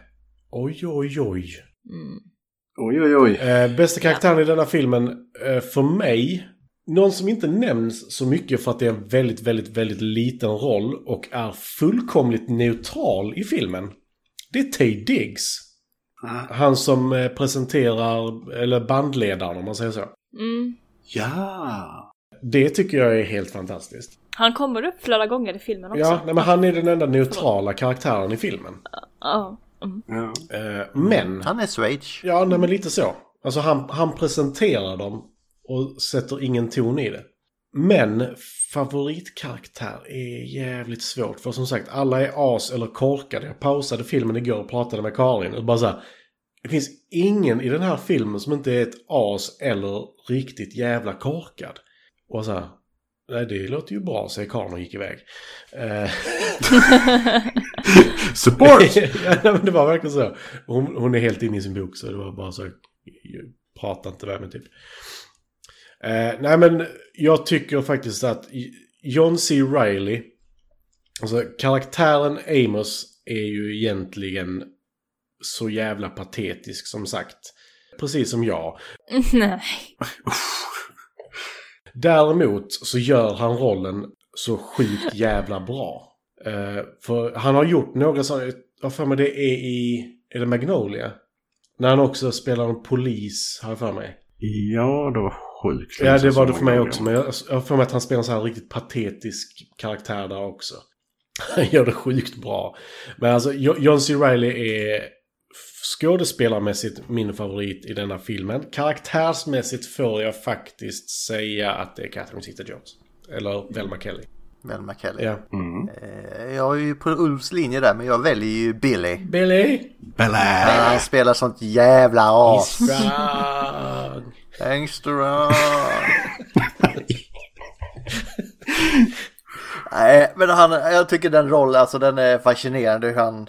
Oj, oj, oj. Oj, oj, oj. Eh, bästa karaktären i denna filmen, eh, för mig, någon som inte nämns så mycket för att det är en väldigt, väldigt, väldigt liten roll och är fullkomligt neutral i filmen. Det är Tay Diggs. Han som eh, presenterar, eller bandledaren om man säger så. Mm. Ja. Det tycker jag är helt fantastiskt. Han kommer upp flera gånger i filmen också. Ja, nej, men han är den enda neutrala karaktären i filmen. Ja. Mm. Eh, men... Han är Swage. Ja, nej, men lite så. Alltså han, han presenterar dem och sätter ingen ton i det. Men favoritkaraktär är jävligt svårt. För som sagt, alla är as eller korkade. Jag pausade filmen igår och pratade med Karin och bara så här. Det finns ingen i den här filmen som inte är ett as eller riktigt jävla korkad. Och så här. Nej, det låter ju bra, säger Karin och gick iväg. Eh, Support! ja, nej, men det var verkligen så. Hon, hon är helt inne i sin bok så det var bara så. Prata inte med mig typ. Eh, nej men jag tycker faktiskt att John C. Reilly. Alltså karaktären Amos är ju egentligen så jävla patetisk som sagt. Precis som jag. Nej. Däremot så gör han rollen så sjukt jävla bra. Eh, för han har gjort några sådana, jag för mig det är i, är det Magnolia? När han också spelar en polis, har jag för mig. Ja, det var sjukt. Ja, det var det för mig också. Men jag jag har för mig att han spelar en sån här riktigt patetisk karaktär där också. Han gör det sjukt bra. Men alltså, Jo- John C. Reilly är skådespelarmässigt min favorit i denna filmen. Karaktärsmässigt får jag faktiskt säga att det är Catherine Zeta-Jones. Eller Velma Kelly. Velma Kelly. Ja. Eh, Jag är ju på Ulfs linje där, men jag väljer ju Billy. Billy! Bella! Han spelar sånt jävla as. Strong. Gangster Nej, men han, jag tycker den rollen, alltså den är fascinerande hur han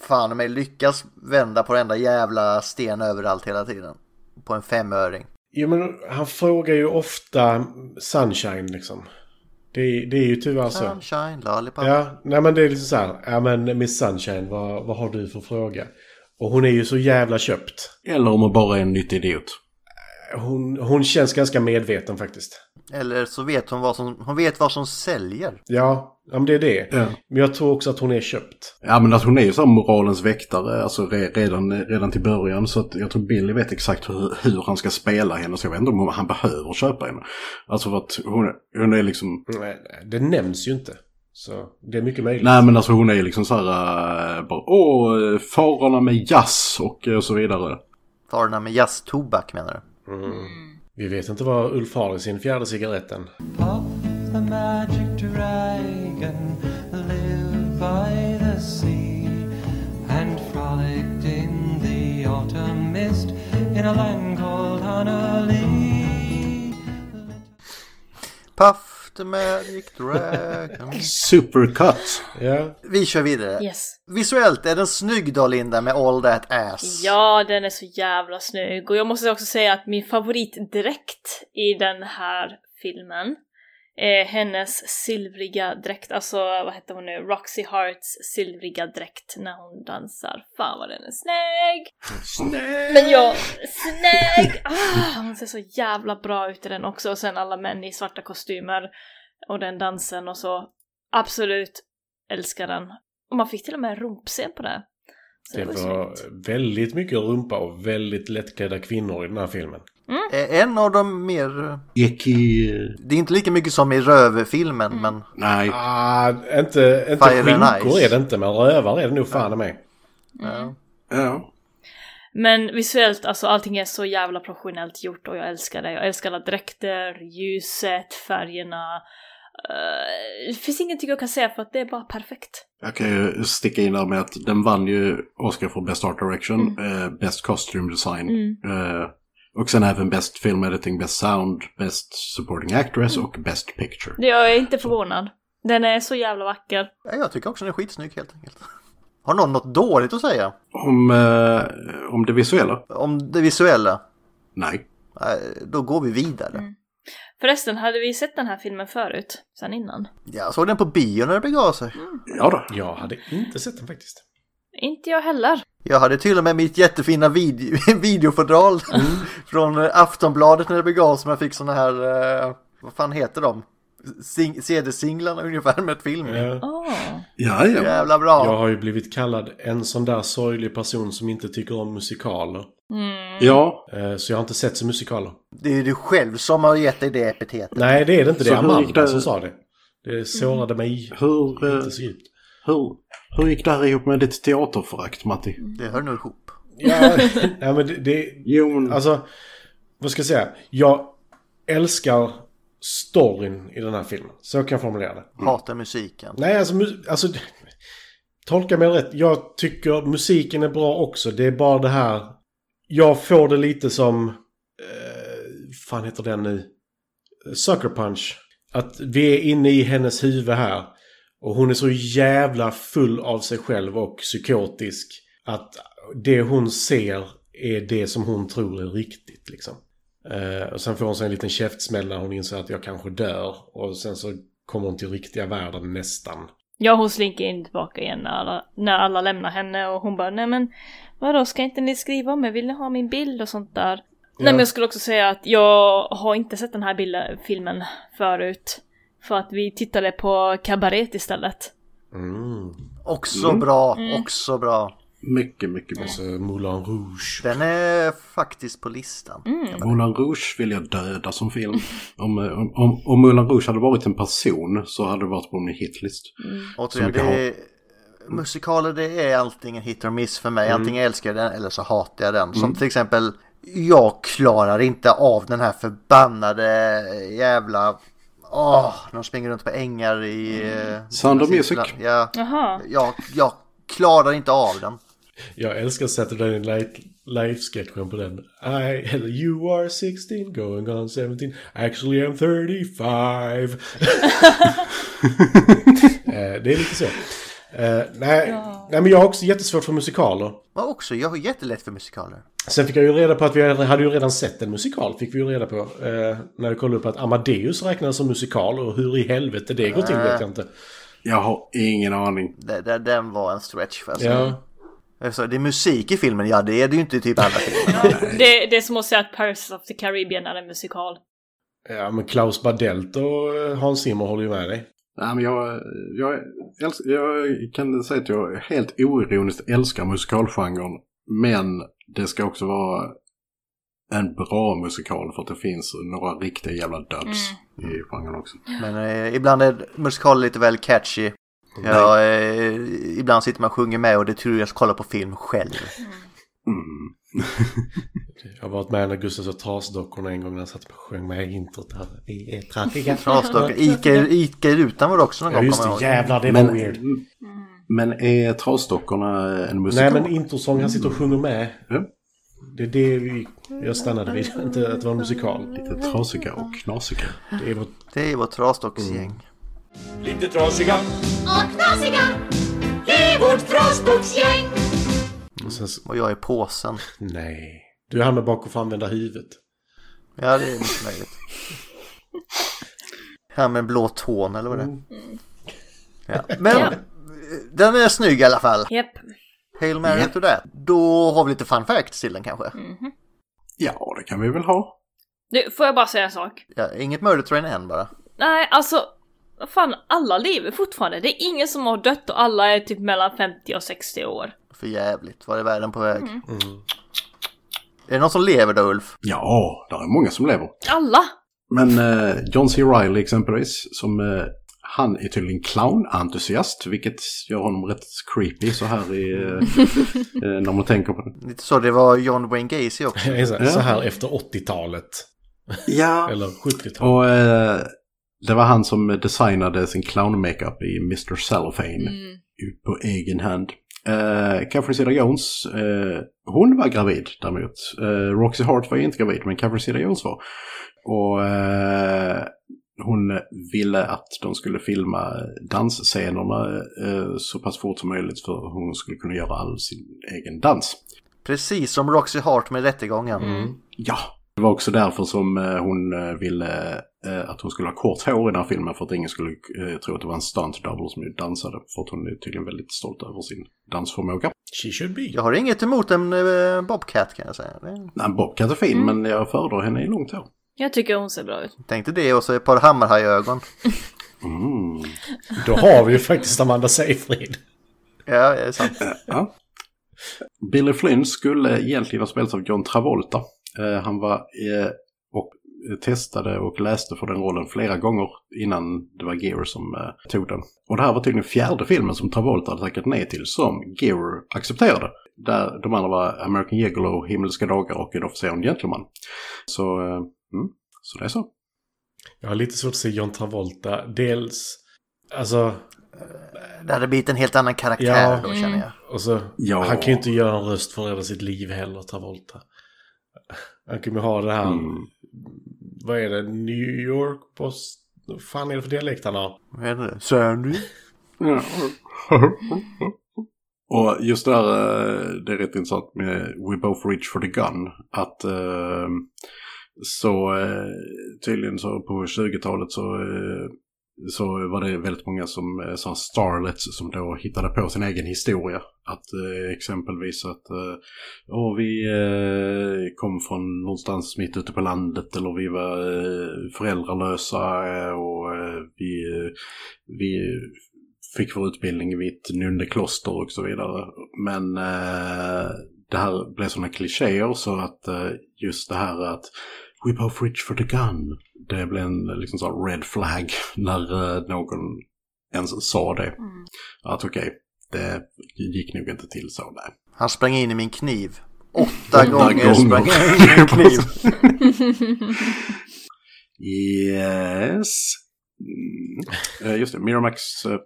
fan mig lyckas vända på varenda jävla sten överallt hela tiden. På en femöring. Jo men han frågar ju ofta Sunshine liksom. Det, är- det är ju tyvärr så. Sunshine, lollipop. Ja, nej men det är liksom så här. Ja men Miss Sunshine, vad, vad har du för fråga? Och hon är ju så jävla köpt. Eller om hon bara är en nyttig idiot. hon, hon känns ganska medveten faktiskt. Eller så vet hon vad som, hon vet vad som säljer. Ja, ja men det är det. Ja. Men jag tror också att hon är köpt. Ja men att hon är ju så moralens väktare alltså re, redan, redan till början. Så att jag tror Billy vet exakt hur, hur han ska spela henne. Så jag vet inte om han behöver köpa henne. Alltså för att hon, är- hon är liksom... Nej, Det nämns ju inte. Så det är mycket möjligt. Nej men alltså hon är liksom så här... äh, bara, Åh, farorna med jazz och äh, så vidare. Farorna med jazztobak menar du? Vi vet inte vad Ulf har i sin fjärde cigaretten. Puff the magic lived by the sea and frolicked in the autumn mist in a land called Honolulu. Puff the magic dragon. Supercut! Ja. Vi kör vidare. Yes. Visuellt är den snygg då Linda med all that ass. Ja, den är så jävla snygg. Och jag måste också säga att min favoritdräkt i den här filmen är hennes silvriga dräkt. Alltså, vad heter hon nu? Roxy Harts silvriga dräkt när hon dansar. Fan vad den är snygg! Men jag, snygg! Ah, hon ser så jävla bra ut i den också. Och sen alla män i svarta kostymer och den dansen och så. Absolut älskar den. Och man fick till och med en rumpscen på det. Så Det ju var snyggt. väldigt mycket rumpa och väldigt lättklädda kvinnor i den här filmen. Eh, En av de mer... Icky... Det är inte lika mycket som i Röv-filmen, men Nej. Ah, inte, inte skinkor är det inte, men rövare är det nog fan i mig. ja. Ja. Men visuellt, alltså allting är så jävla professionellt gjort och jag älskar det. Jag älskar alla dräkter, ljuset, färgerna. Eh, det finns ingenting jag kan säga för att det är bara perfekt. Jag kan ju sticka in där med att den vann ju Oscar för Best Art Direction, eh, Best Costume Design. Eh, och sen även Best Film Editing, Best Sound, Best Supporting Actress och Best Picture. Jag är inte förvånad. Den är så jävla vacker. Ja, Jag tycker också den är skitsnygg helt enkelt. Har någon något dåligt att säga? Om, eh, om det visuella? Om det visuella? Nej. Då går vi vidare. Förresten, hade vi sett den här filmen förut? Sen innan? Jag såg den på bio när det begav sig. Ja då. Jag hade inte sett den faktiskt. Inte jag heller. Jag hade till och med mitt jättefina vid videofodral från eh, Aftonbladet när det begav sig. Man fick såna här, eh, vad fan heter de? Sing- CD-singlarna ungefär med ett film. Ja. Åh. Ja, ja. Jävla bra. Jag har ju blivit kallad en sån där sorglig person som inte tycker om musikaler. Ja. Eh, Så jag har inte sett så musikaler. Det är du själv som har gett dig det epitetet. Nej, det är det inte. Det är hur gick Amanda det- som sa det. Det sårade mig Hur, eh, inte så djupt. hur, hur gick det här ihop med ditt teaterförakt, Matti? Det hör nog ihop. Ja, ja men det, det... Jo, men... Alltså, vad ska jag säga? Jag älskar storyn i den här filmen. Så kan jag formulera det. Hatar musiken. Nej, alltså, alltså... Tolka mig rätt. Jag tycker musiken är bra också. Det är bara det här... Jag får det lite som... Eh, fan heter den nu? Sucker Punch. Att vi är inne i hennes huvud här. Och hon är så jävla full av sig själv och psykotisk. Att det hon ser är det som hon tror är riktigt liksom. Eh, och sen får hon sig en liten käftsmäll när hon inser att jag kanske dör. Och sen så kommer hon till riktiga världen nästan. Ja, hon slinker in tillbaka igen när alla, när alla lämnar henne och hon bara nej men vadå ska inte ni skriva om mig? Vill ni ha min bild och sånt där? Nej men jag skulle också säga att jag har inte sett den här bilden, filmen förut. För att vi tittade på Cabaret istället. Mm. Också bra, också bra. Mycket, mycket bra. Alltså Moulin Rouge. Den är faktiskt på listan. Moulin Rouge vill jag döda som film. Om, eh, om, om, om Moulin Rouge hade varit en person så hade det varit på min hitlist. Återigen, Som vi det är, musikaler det är antingen hit or miss för mig. Mm. Antingen älskar jag den eller så hatar jag den. Som till exempel, jag klarar inte av den här förbannade jävla... Åh, de springer runt på ängar i... eh, Sound of Music. Ja, Jaha. jag, jag klarar inte av den. Jag älskar Saturday Night Live-sketchen på den. I, eller you are 16 going on 17. Actually I'm 35. Eh, det är lite så. Eh, nej, nej, men jag har också jättesvårt för musikaler. Men också, jag har jättelätt för musikaler. Sen fick jag ju reda på att vi hade ju redan sett en musikal. Fick vi ju reda på. Eh, när jag kollade upp att Amadeus räknas som musikal. Och hur i helvete det går till vet jag inte. Jag har ingen aning. Det, det, den var en stretch för jag säga. Ja. Alltså, det är musik i filmen, ja det är det ju inte i typ alla filmer. Det, det är som att säga att Pirates of the Caribbean är en musikal. Ja, men Klaus Badelt och eh, Hans Zimmer håller ju med dig. Nej, men jag, jag, älsk, jag kan säga att jag helt oironiskt älskar musikalgenren. Men det ska också vara en bra musikal för att det finns några riktiga jävla duds i genren också. Men eh, ibland är musikaler lite väl catchy. Ja, eh, ibland sitter man och sjunger med och det tror jag ska kolla på film själv. Mm. Jag har varit med när Gustav och Trasdockorna en gång när han satt och sjöng med i introt här. Vi är trattiga. Trasdockor. Ica, Ica i rutan var det också någon Ja gång. just kommer det, jävlar det Men- var weird. Men är Trasdockorna en Nej musikal? men introsång, han sitter och sjunger med. Ja. Det är det vi, jag stannade vid, inte att det var en musikal. Lite trasiga och knasiga. Det är vårt, Det är vårt trasdocksgäng. Lite trasiga Och knasiga i vårt trasbocksgäng. och sen, så- Och jag är påsen. nej. Du med bak och får använda huvudet. Ja, det är mycket möjligt. Han med blå tån eller vad det är. Ja. Men Ja. den är snygg i alla fall. Japp. Hail Mary to that. Då har vi lite fun facts till den kanske. Ja, det kan vi väl ha. Nu, får jag bara säga en sak? Ja, inget Murder Train än bara. Nej, alltså. Vad Fan, alla lever fortfarande. Det är ingen som har dött och alla är typ mellan 50 och 60 år. För jävligt, var är världen på väg? Är det någon som lever då Ulf? Ja, det är många som lever. Alla! Men eh, John C. Reilly exempelvis, som eh, han är tydligen clown-entusiast, vilket gör honom rätt creepy så här i, eh, eh, när man tänker på det. Lite så, det var John Wayne Gacy också. Så så här efter 80-talet. Ja. Eller 70-talet. Och eh, det var han som designade sin clown-makeup i Mr. Cellophane ut på egen hand. Eh, Catherine Zeta-Jones, eh, hon var gravid däremot. Eh, Roxy Hart var inte gravid, men Catherine Zeta-Jones var. Och eh, hon ville att de skulle filma dansscenerna eh, så pass fort som möjligt för hon skulle kunna göra all sin egen dans. Precis som Roxy Hart med rättegången. Ja, det var också därför som eh, hon eh, ville eh, att hon skulle ha kort hår i den här filmen för att ingen skulle tro att det var en stunt double som dansade. För att hon är tydligen väldigt stolt över sin dansförmåga. She should be. Jag har inget emot en Bobcat kan jag säga. Nej, Bobcat är fin men jag föredrar henne i långt hår. Jag tycker hon ser bra ut. Tänkte det och så ett par hammarhajögon. Mm. Då har vi ju faktiskt Amanda Seyfried. Ja, det är sant. Ja. Billy Flynn skulle egentligen ha spelats av John Travolta. Eh, han var eh, och testade och läste för den rollen flera gånger innan det var Gear som eh, tog den. Och det här var tydligen fjärde filmen som Travolta hade tackat nej till som Gear accepterade. Där de andra var American Gigolo, Himmelska dagar och En officer och en gentleman. Så, eh, mm, så det är så. Jag har lite svårt att se John Travolta. Dels, alltså, Det hade blivit en helt annan karaktär Ja. då känner jag. och så, Ja. han kan ju inte göra en röst för att rädda sitt liv heller, Travolta. Han ju ha det här, Mm. vad är det, New York Post, vad fan är det för dialekt han har? Vad är det? Sandy? Ja. Och just det där, eh, det är rätt intressant med We both reach for the gun. Att eh, så eh, tydligen så på 20-talet så, så var det väldigt många som eh, sa starlets som då hittade på sin egen historia. Att eh, exempelvis att eh, oh, vi eh, kom från någonstans mitt ute på landet eller vi var eh, föräldralösa eh, och eh, vi, eh, vi fick vår utbildning vid ett nunnekloster och så vidare. Men eh, det här blev sådana klichéer så att eh, just det här att We both reach for the gun. Det blev en liksom så red flag när eh, någon ens sa det. Att okej, det gick nog inte till så. Nej. Han sprang in i min kniv. Åtta gånger gånger. sprang han in i min kniv. Yes. Mm. Eh, just det, Miramax... eh,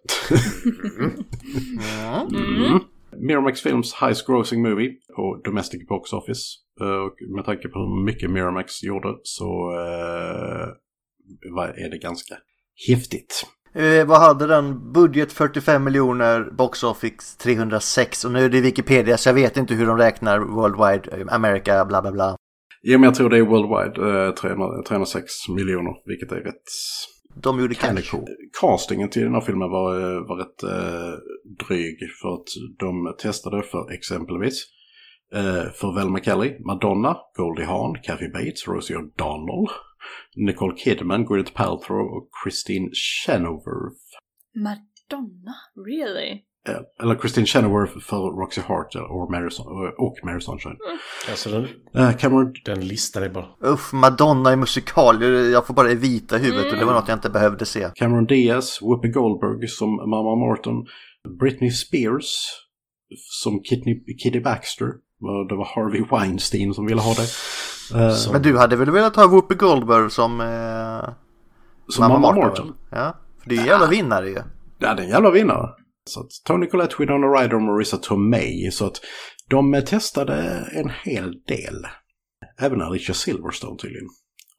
Mm. Miramax Films highest grossing movie på Domestic Box Office. Eh, Och med tanke på hur mycket Miramax gjorde så eh, är det ganska häftigt. Eh, vad hade den? Budget 45 miljoner, box office 306 och nu är det Wikipedia så jag vet inte hur de räknar worldwide, eh, America, bla bla bla. Ja, men jag tror det är worldwide, eh, 300, 306 miljoner, vilket är rätt de gjorde cool. Castingen till den här filmen var, eh, var rätt eh, dryg för att de testade för exempelvis eh, för Velma Kelly, Madonna, Goldie Hawn, Kathy Bates, Rosie O'Donnell, Nicole Kidman, Gwyneth Paltrow och Christine Chenoweth. Madonna? Really? Eh, Eller Christine Chenoweth för Roxy Hart och Mary, Sun- och Mary Sunshine. Alltså den, Eh, Cameron den listan är bara... Uff, Madonna i musikal. Jag får bara det vita i huvudet och det var något jag inte behövde se. Cameron Diaz, Whoopi Goldberg som Mamma Morton, Britney Spears som Kitty, Kitty Baxter. Det var Harvey Weinstein som ville ha det. Eh, Men du hade väl velat ha Whoopi Goldberg som, eh, som Mamma, Morton. Ja, för det är ju en jävla vinnare ju. Ja, det är en jävla vinnare. Så att Tony Collette, Winona Ryder och Marissa Tomei. Så att de testade en hel del. Även Alicia Silverstone tydligen.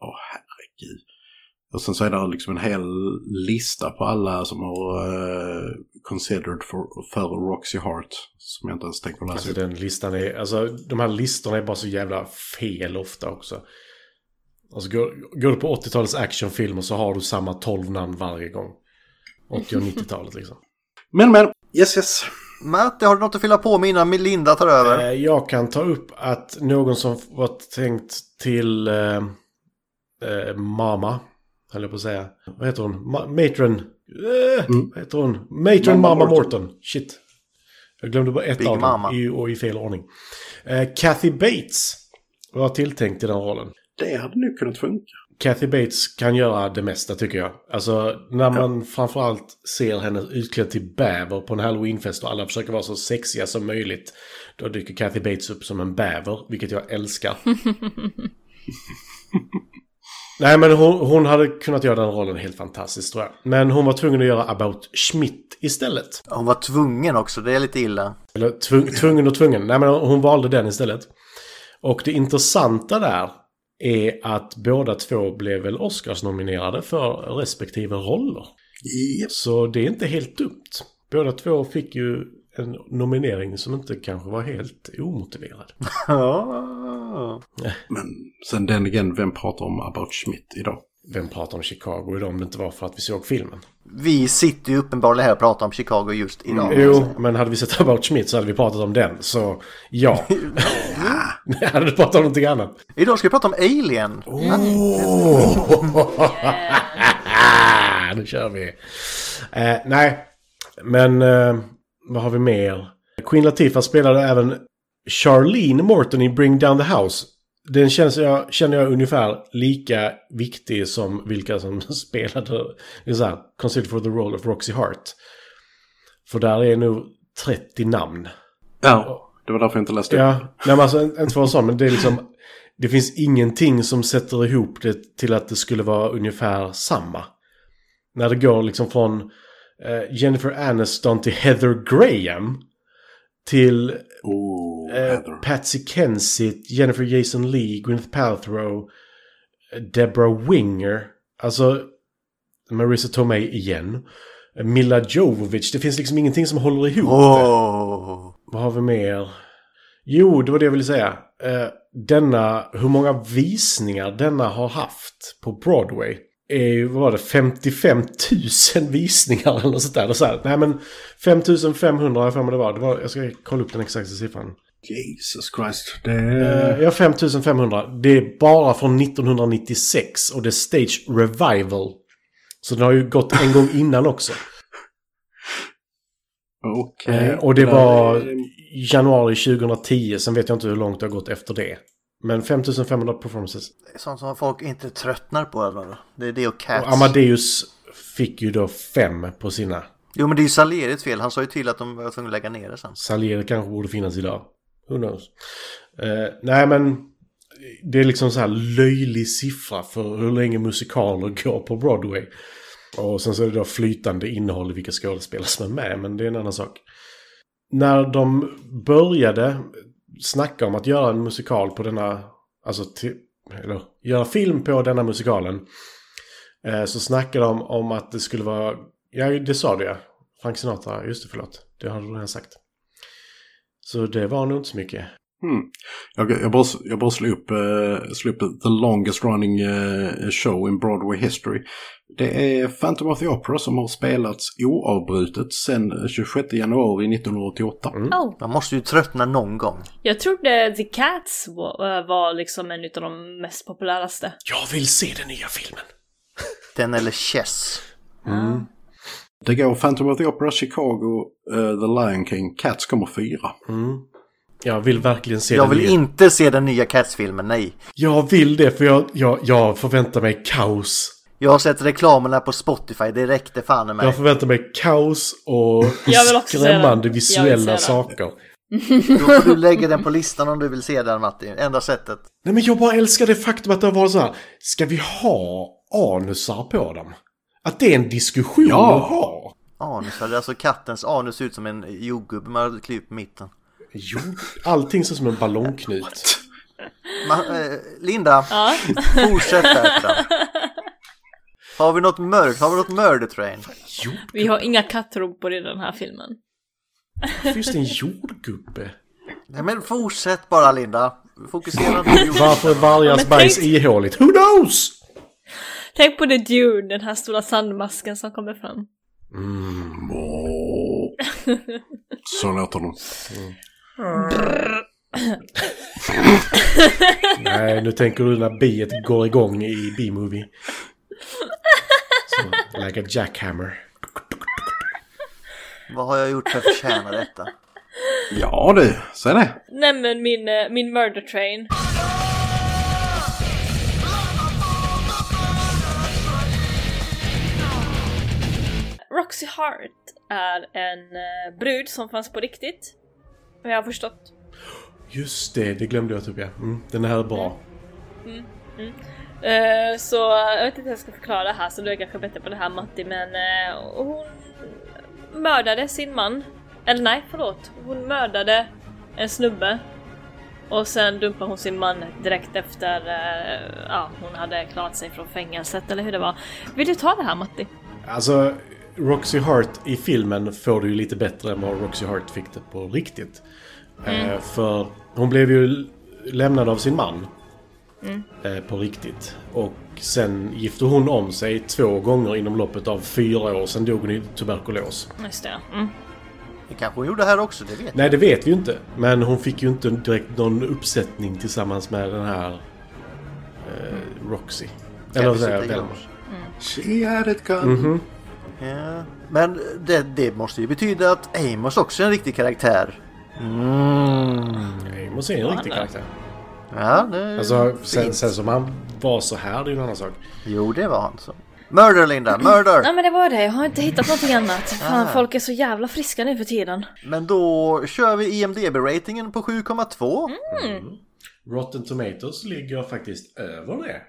Åh herregud. Och sen så är det liksom en hel lista på alla som har uh, considered för, för Roxy Hart. Som jag inte ens tänker läsa Alltså upp. den listan är... Alltså de här listorna är bara så jävla fel ofta också. Alltså går, går du på 80-talets actionfilmer så har du samma 12 namn varje gång. 80 och 90-talet liksom. Men men, yes yes. Matte, har du något att fylla på med innan Melinda tar över? Eh, Jag kan ta upp att någon som var tänkt till eh, eh, Mama, höll jag på att säga. Vad heter hon? Ma- Matron. Eh, Vad heter hon? Matron Mamma Mama Morton. Morton. Shit. Jag glömde bara ett Big av Mama. dem i, och i fel ordning. Eh, Kathy Bates var tilltänkt i den rollen. Det hade nog kunnat funka. Kathy Bates kan göra det mesta tycker jag. Alltså när man framförallt ser henne utklädd till bäver på en halloweenfest och alla försöker vara så sexiga som möjligt. Då dyker Kathy Bates upp som en bäver, vilket jag älskar. Nej men hon, hon hade kunnat göra den rollen helt fantastiskt tror jag. Men hon var tvungen att göra About Schmidt istället. Hon var tvungen också, det är lite illa. Eller tvung, tvungen och tvungen. Nej men hon valde den istället. Och det intressanta där är att båda två blev väl Oscars-nominerade för respektive roller. Yep. Så det är inte helt dumt. Båda två fick ju en nominering som inte kanske var helt omotiverad. Men sen den igen, vem pratar om About Schmidt idag? Vem pratar om Chicago idag om det inte var för att vi såg filmen? Vi sitter ju uppenbarligen här och pratar om Chicago just idag. Jo, men hade vi sett About Schmidt så hade vi pratat om den. Så ja. hade du pratat om någonting annat? Idag ska vi prata om Alien. nu kör vi. Eh, nej, men eh, vad har vi mer? Queen Latifah spelade även Charlene Morton i Bring Down the House. Den känns jag, känner jag ungefär lika viktig som vilka som spelade så här, Considered for the role of Roxy Hart. För där är nog 30 namn. Ja, det var därför jag inte läste upp. Ja, nej men alltså inte för sån, men det är liksom... Det finns ingenting som sätter ihop det till att det skulle vara ungefär samma. När det går liksom från eh, Jennifer Aniston till Heather Graham. Till Oh, eh. Patsy Kensit, Jennifer Jason Lee, Gwyneth Paltrow, eh, Deborah Winger. Alltså Marissa Tomei igen. Eh, Mila Jovovich. Det finns liksom ingenting som håller ihop det. Åh. Vad har vi mer? Jo, det var det jag ville säga. Eh, denna, hur många visningar denna har haft på Broadway är vad var det, 55 000 visningar eller något sånt där. Så här. Nej men 5 500 har jag för mig det var. det var. Jag ska kolla upp den exakta siffran. Jesus Christ. Det Eh, är... ja, 5 500. Det är bara från 1996 och det är Stage Revival. Så den har ju gått en gång innan också. Okej. Eh, och det var är- januari 2010. Sen vet jag inte hur långt det har gått efter det. Men 5500 performances. Sånt som folk inte tröttnar på. Eller? Det är det och Cats. Och Amadeus fick ju då fem på sina. Jo men det är ju Saleris fel. Han sa ju till att de var tvungna att lägga ner det sen. Salieri kanske borde finnas idag. Who knows? Eh, nej men det är liksom så här löjlig siffra för hur länge musikaler går på Broadway. Och sen så är det då flytande innehåll i vilka skådespelare som är med, men det är en annan sak. När de började snacka om att göra en musikal på denna, alltså till, eller göra film på denna musikalen. Eh, så snackade de om att det skulle vara, ja det sa du ja. Frank Sinatra, just det förlåt. Det har du redan sagt. Så det var nog inte så mycket. Hmm. Jag, jag, bara, jag bara slog upp, uh, slog upp the longest running eh, show in Broadway history. Det är Phantom of the Opera som har spelats oavbrutet sedan 26 januari 1988. Oh. Man måste ju tröttna någon gång. Jag trodde The Cats var, äh, var liksom en av de mest populäraste. Jag vill se den nya filmen. Den eller Chess. Det går Phantom of the Opera, Chicago, eh, The Lion King, Cats kommer fyra. Jag vill verkligen se Jag den vill nya. inte se den nya Cats-filmen, nej. Jag vill det för jag, jag, jag förväntar mig kaos. Jag har sett reklamerna på Spotify, det räckte fan mig. Jag förväntar mig kaos och skrämmande visuella saker. Då får du lägga den på listan om du vill se den Matti. Enda sättet. Nej men jag bara älskar det faktum att det har varit så här. Ska vi ha anusar på dem? Att det är en diskussion Ja. att ha. Anusar, alltså kattens anus ser ut som en jordgubbe man har klippt på mitten. Jo, allting ser som en ballongknut. Ma- eh, Linda, Ja. fortsätt då. Har vi något mörkt? Har vi något murder train? Vi har inga kattrumpor i den här filmen. Finns det en jordgubbe? Nej men fortsätt bara Linda. Fokusera på. Varför är vargars men bajs tänk- ihåligt? Who knows? Tänk på The Dune, den här stora sandmasken som kommer fram. Åh. Så låter de. Nej, nu tänker du när biet går igång i B-movie. Like a jackhammer. Vad har jag gjort för att förtjäna detta? Ja du, säg det. Nej men min, eh, min murder train. Roxy Hart är en eh, brud som fanns på riktigt. Vad jag har förstått. Just det, det glömde jag typ ja. Mm, den här är bra. Eh, så jag vet inte hur jag ska förklara det här så du är kanske bättre på det här Matti men eh, hon mördade sin man. Eller nej, förlåt. Hon mördade en snubbe. Och sen dumpade hon sin man direkt efter eh, ja, hon hade klarat sig från fängelset eller hur det var. Vill du ta det här Matti? Alltså, Roxy Hart i filmen får du ju lite bättre än vad Roxy Hart fick det på riktigt. Eh, för hon blev ju lämnad av sin man. Eh, på riktigt. Och sen gifte hon om sig två gånger inom loppet av fyra år. Sen dog hon i tuberkulos. Just det. Mm. Det kanske hon gjorde här också, det vet jag. Nej, det vet vi ju inte. Men hon fick ju inte direkt någon uppsättning tillsammans med den här eh, Roxy. Eller vad säger jag? igång. She had it gun. Ja. Men det, det måste ju betyda att Amos också är en riktig karaktär. Mm. Amos är en riktig karaktär. Ja, det Alltså, sen, sen som han var så här, det är ju en annan sak. Jo, det var han så. Murder Linda, murder! Nej men det var det, jag har inte hittat någonting annat. Fan, folk är så jävla friska nu för tiden. Men då kör vi IMDB-ratingen på 7,2. Rotten Tomatoes ligger faktiskt över det.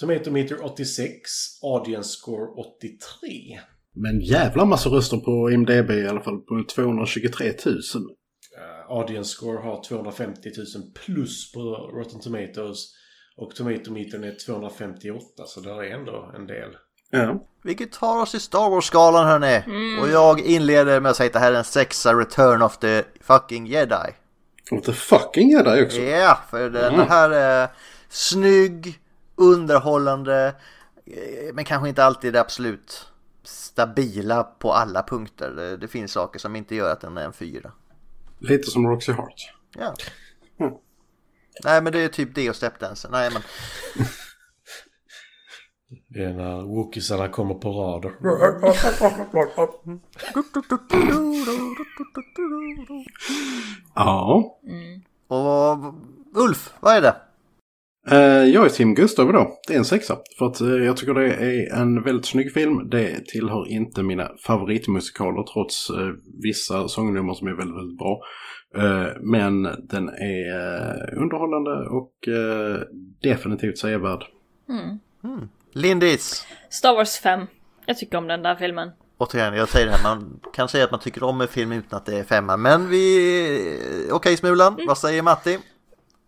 Tomato meter 86, audience score 83. Men jävla massa röster på IMDB i alla fall. På 223 000. Uh, audience score har 250 000 plus på Rotten Tomatoes. Och Tomato metern är 258, så där är ändå en del. Ja. Vilket tar oss i Star Wars-skalan hörni. Och jag inleder med att säga att det här är en sexa Return of the fucking Jedi. Och the fucking där också. Ja, för den Mm. här är snygg, underhållande, eh, men kanske inte alltid det absolut stabila på alla punkter. Det, det finns saker som inte gör att den är en fyra. Lite som Roxy Hart. Ja. Nej men det är typ det och Stepdancer. Nej men Det är när wookiesarna kommer på rader. Ja. Och Ulf, vad är det? Eh, jag är Tim Gustav idag. Det är en sexa. För att eh, jag tycker det är en väldigt snygg film. Det tillhör inte mina favoritmusikaler trots eh, vissa sångnummer som är väldigt, väldigt bra. Men den är underhållande och definitivt sevärd. Lindis. Star Wars 5. Jag tycker om den där filmen. Återigen, jag säger det här, man kan säga att man tycker om en film utan att det är femma. Men vi... Okej Smulan, vad säger Matti?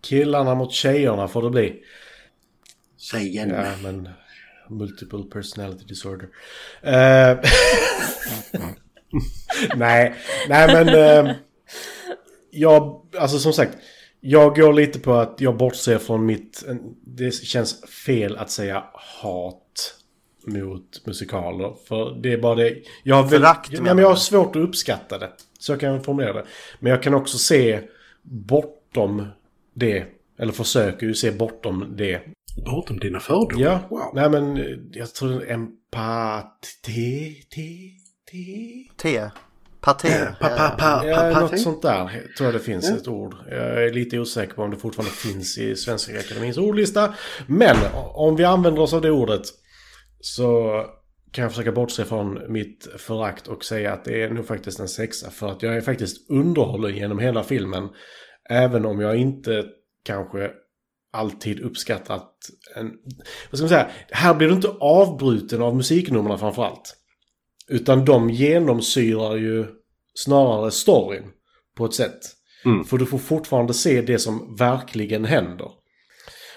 Killarna mot tjejerna får det bli. Säg igen. Ja, men... Multiple personality disorder. Eh, nej, nej men... Uh, jag, alltså som sagt. Jag går lite på att jag bortser från mitt... Det känns fel att säga hat mot musikaler. För det är bara det... Jag har, Förakt, menar men jag har svårt att uppskatta det. Så jag kan formulera det. Men jag kan också se bortom det. Eller försöker ju se bortom det. Bortom dina fördomar? Ja, Wow. nej men eh, jag tror empati... Te, te. T. Paté. Pa, pa, pa, Ja, pa, pa, något sånt där tror jag det finns ett ord. Jag är lite osäker på om det fortfarande finns i Svenska Akademins ordlista. Men om vi använder oss av det ordet så kan jag försöka bortse från mitt förakt och säga att det är nog faktiskt en sexa. För att jag är faktiskt underhållen genom hela filmen. Även om jag inte kanske alltid uppskattat en... Vad ska man säga? Här blir du inte avbruten av musiknumren framförallt. Utan de genomsyrar ju snarare storyn på ett sätt. Mm. För du får fortfarande se det som verkligen händer.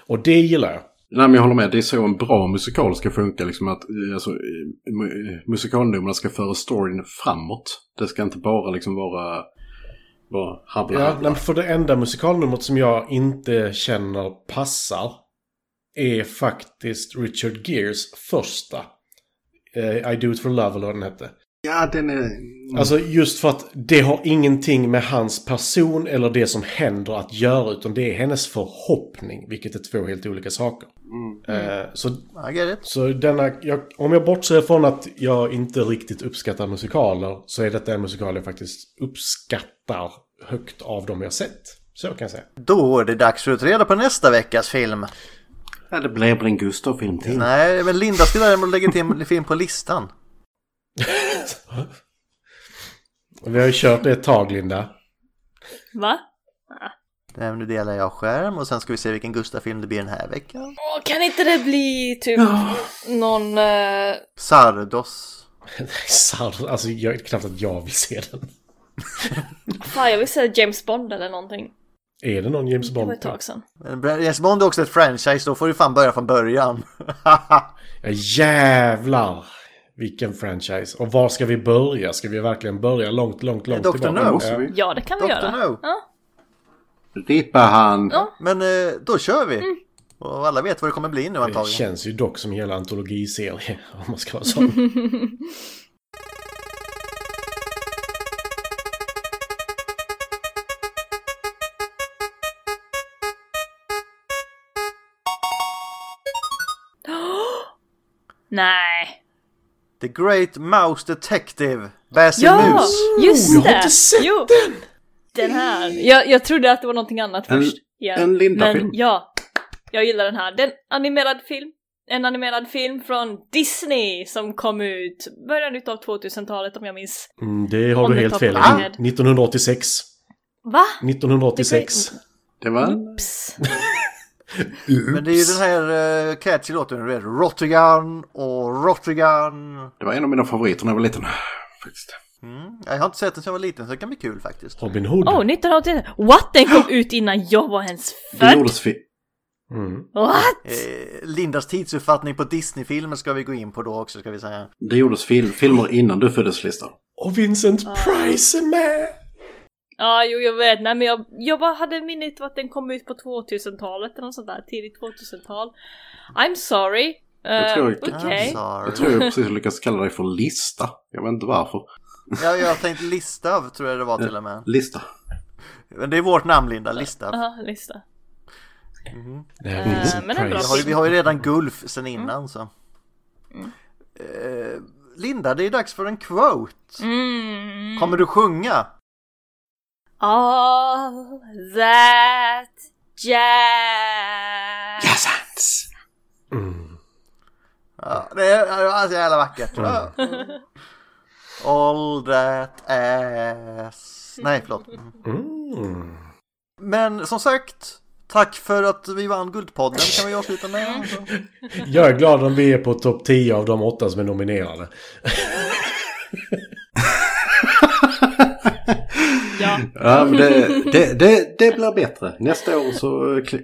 Och det gillar jag. Nej men jag håller med, det är så en bra musikal ska funka. Liksom att eh, alltså, eh, mu- musikalnumren ska föra storyn framåt. Det ska inte bara liksom vara... Bara habla, Ja, habla. men för det enda musikalnumret som jag inte känner passar är faktiskt Richard Geres första. Eh, I do it for love eller vad den hette. Ja, den är... Alltså just för att det har ingenting med hans person eller det som händer att göra utan det är hennes förhoppning, vilket är två helt olika saker. Så, I get it. så denna, jag, om jag bortser från att jag inte riktigt uppskattar musikaler så är detta en musikal jag faktiskt uppskattar högt av dem jag sett. Så kan jag säga. Då är det dags för att reda på nästa veckas film. Ja, det blir väl en Gustav-film till. Nej, men Linda ska däremot lägga till en film på listan. Vi har ju kört det ett tag, Linda. Va? Nej, Nu delar jag skärm och sen ska vi se vilken Gustav-film det blir den här veckan. Åh, kan inte det bli typ någon... eh, Sardos. Sar- Alltså, jag är knappt att jag vill se den. Fan, jag vill säga James Bond eller någonting. Är det någon James Det var Bond? ett tag sedan. Men James Bond är också ett franchise, då får du fan börja från början. Ja, jävlar! Vilken franchise. Och var ska vi börja? Ska vi verkligen börja långt, långt, långt Dr. tillbaka? No. Ja. vi. Ja, det kan vi Dr. göra. No. Ja. Rippa han. Ja. Men eh, då kör vi. Och alla vet vad det kommer bli nu Det antagligen. känns ju dock som en hela antologiserie, om man ska vara sån. Nej. The Great Mouse Detective. Basil Ja, Mus. just jag det! har inte sett jo. den! här. Jag, jag trodde att det var någonting annat En- först. Ja. en Linda-film. Men ja, jag gillar den här. Den animerad film. En animerad film från Disney som kom ut början utav 2000-talet om jag minns. Mm, det har On du helt fel i. head. 1986. Va? 1986. Det var... Pss. Men det är ju den här uh, catchy låten, du vet. Rottigan och Rottigan. Det var en av mina favoriter när jag var liten. Faktiskt. Mm. Jag har inte sett den sedan jag var liten så det kan bli kul faktiskt. Robin Hood. Oh, 1981. What? Den kom ut innan jag var ens Det född? gjordes fi- Mm. What? Eh, Lindas tidsuppfattning på Disney-filmer ska vi gå in på då också ska vi säga. det gjordes fil filmer innan du föddes, Lista. Och Vincent Price är med! Ja, jo jag vet. Nej men jag, jag bara hade minnet att den kom ut på 2000-talet eller något sånt där. Tidigt 2000-tal. I'm sorry. Jag Uh, tror-. I'm sorry. Jag tror jag precis lyckades kalla dig för Lista. Jag vet inte varför. Ja, jag tänkte Listav tror jag det var till och med. Lista. Men det är vårt namn Linda, Listav. Ja, lista. Nej, Eh, Vincent men en bra Vi har, vi har ju redan Gulf sen innan så. Eh, Linda, det är dags för en quote. Mm. Kommer du sjunga? All that jazz. Yes, Mm. Ja, det är, det var så jävla vackert. Ja. All that ass. Nej, förlåt. Mm. Men som sagt, tack för att vi vann Guldpodden kan vi avsluta med. Jag är glad om vi är på topp 10 av de åtta som är nominerade. Ja. Ja, men det, det, det, det blir bättre. Nästa år så eh, kl-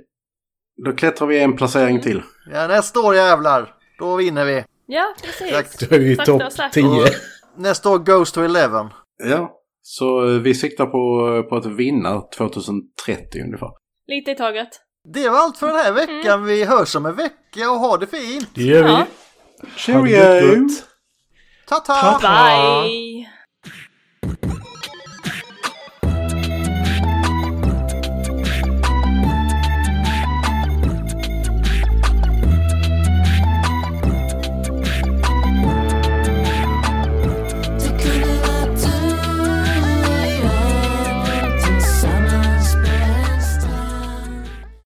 då klättrar vi en placering till. Ja, nästa år jävlar, då vinner vi. Ja, precis. Då är vi i topp och sakta. 10. Och nästa år goes to 11. Ja, så eh, vi siktar på, på att vinna 2030 ungefär. Lite i taget. Det var allt för den här veckan. Vi hörs om en vecka och ha det fint. Det gör vi. Ja. Ta-ta! Ta-ta. Bye!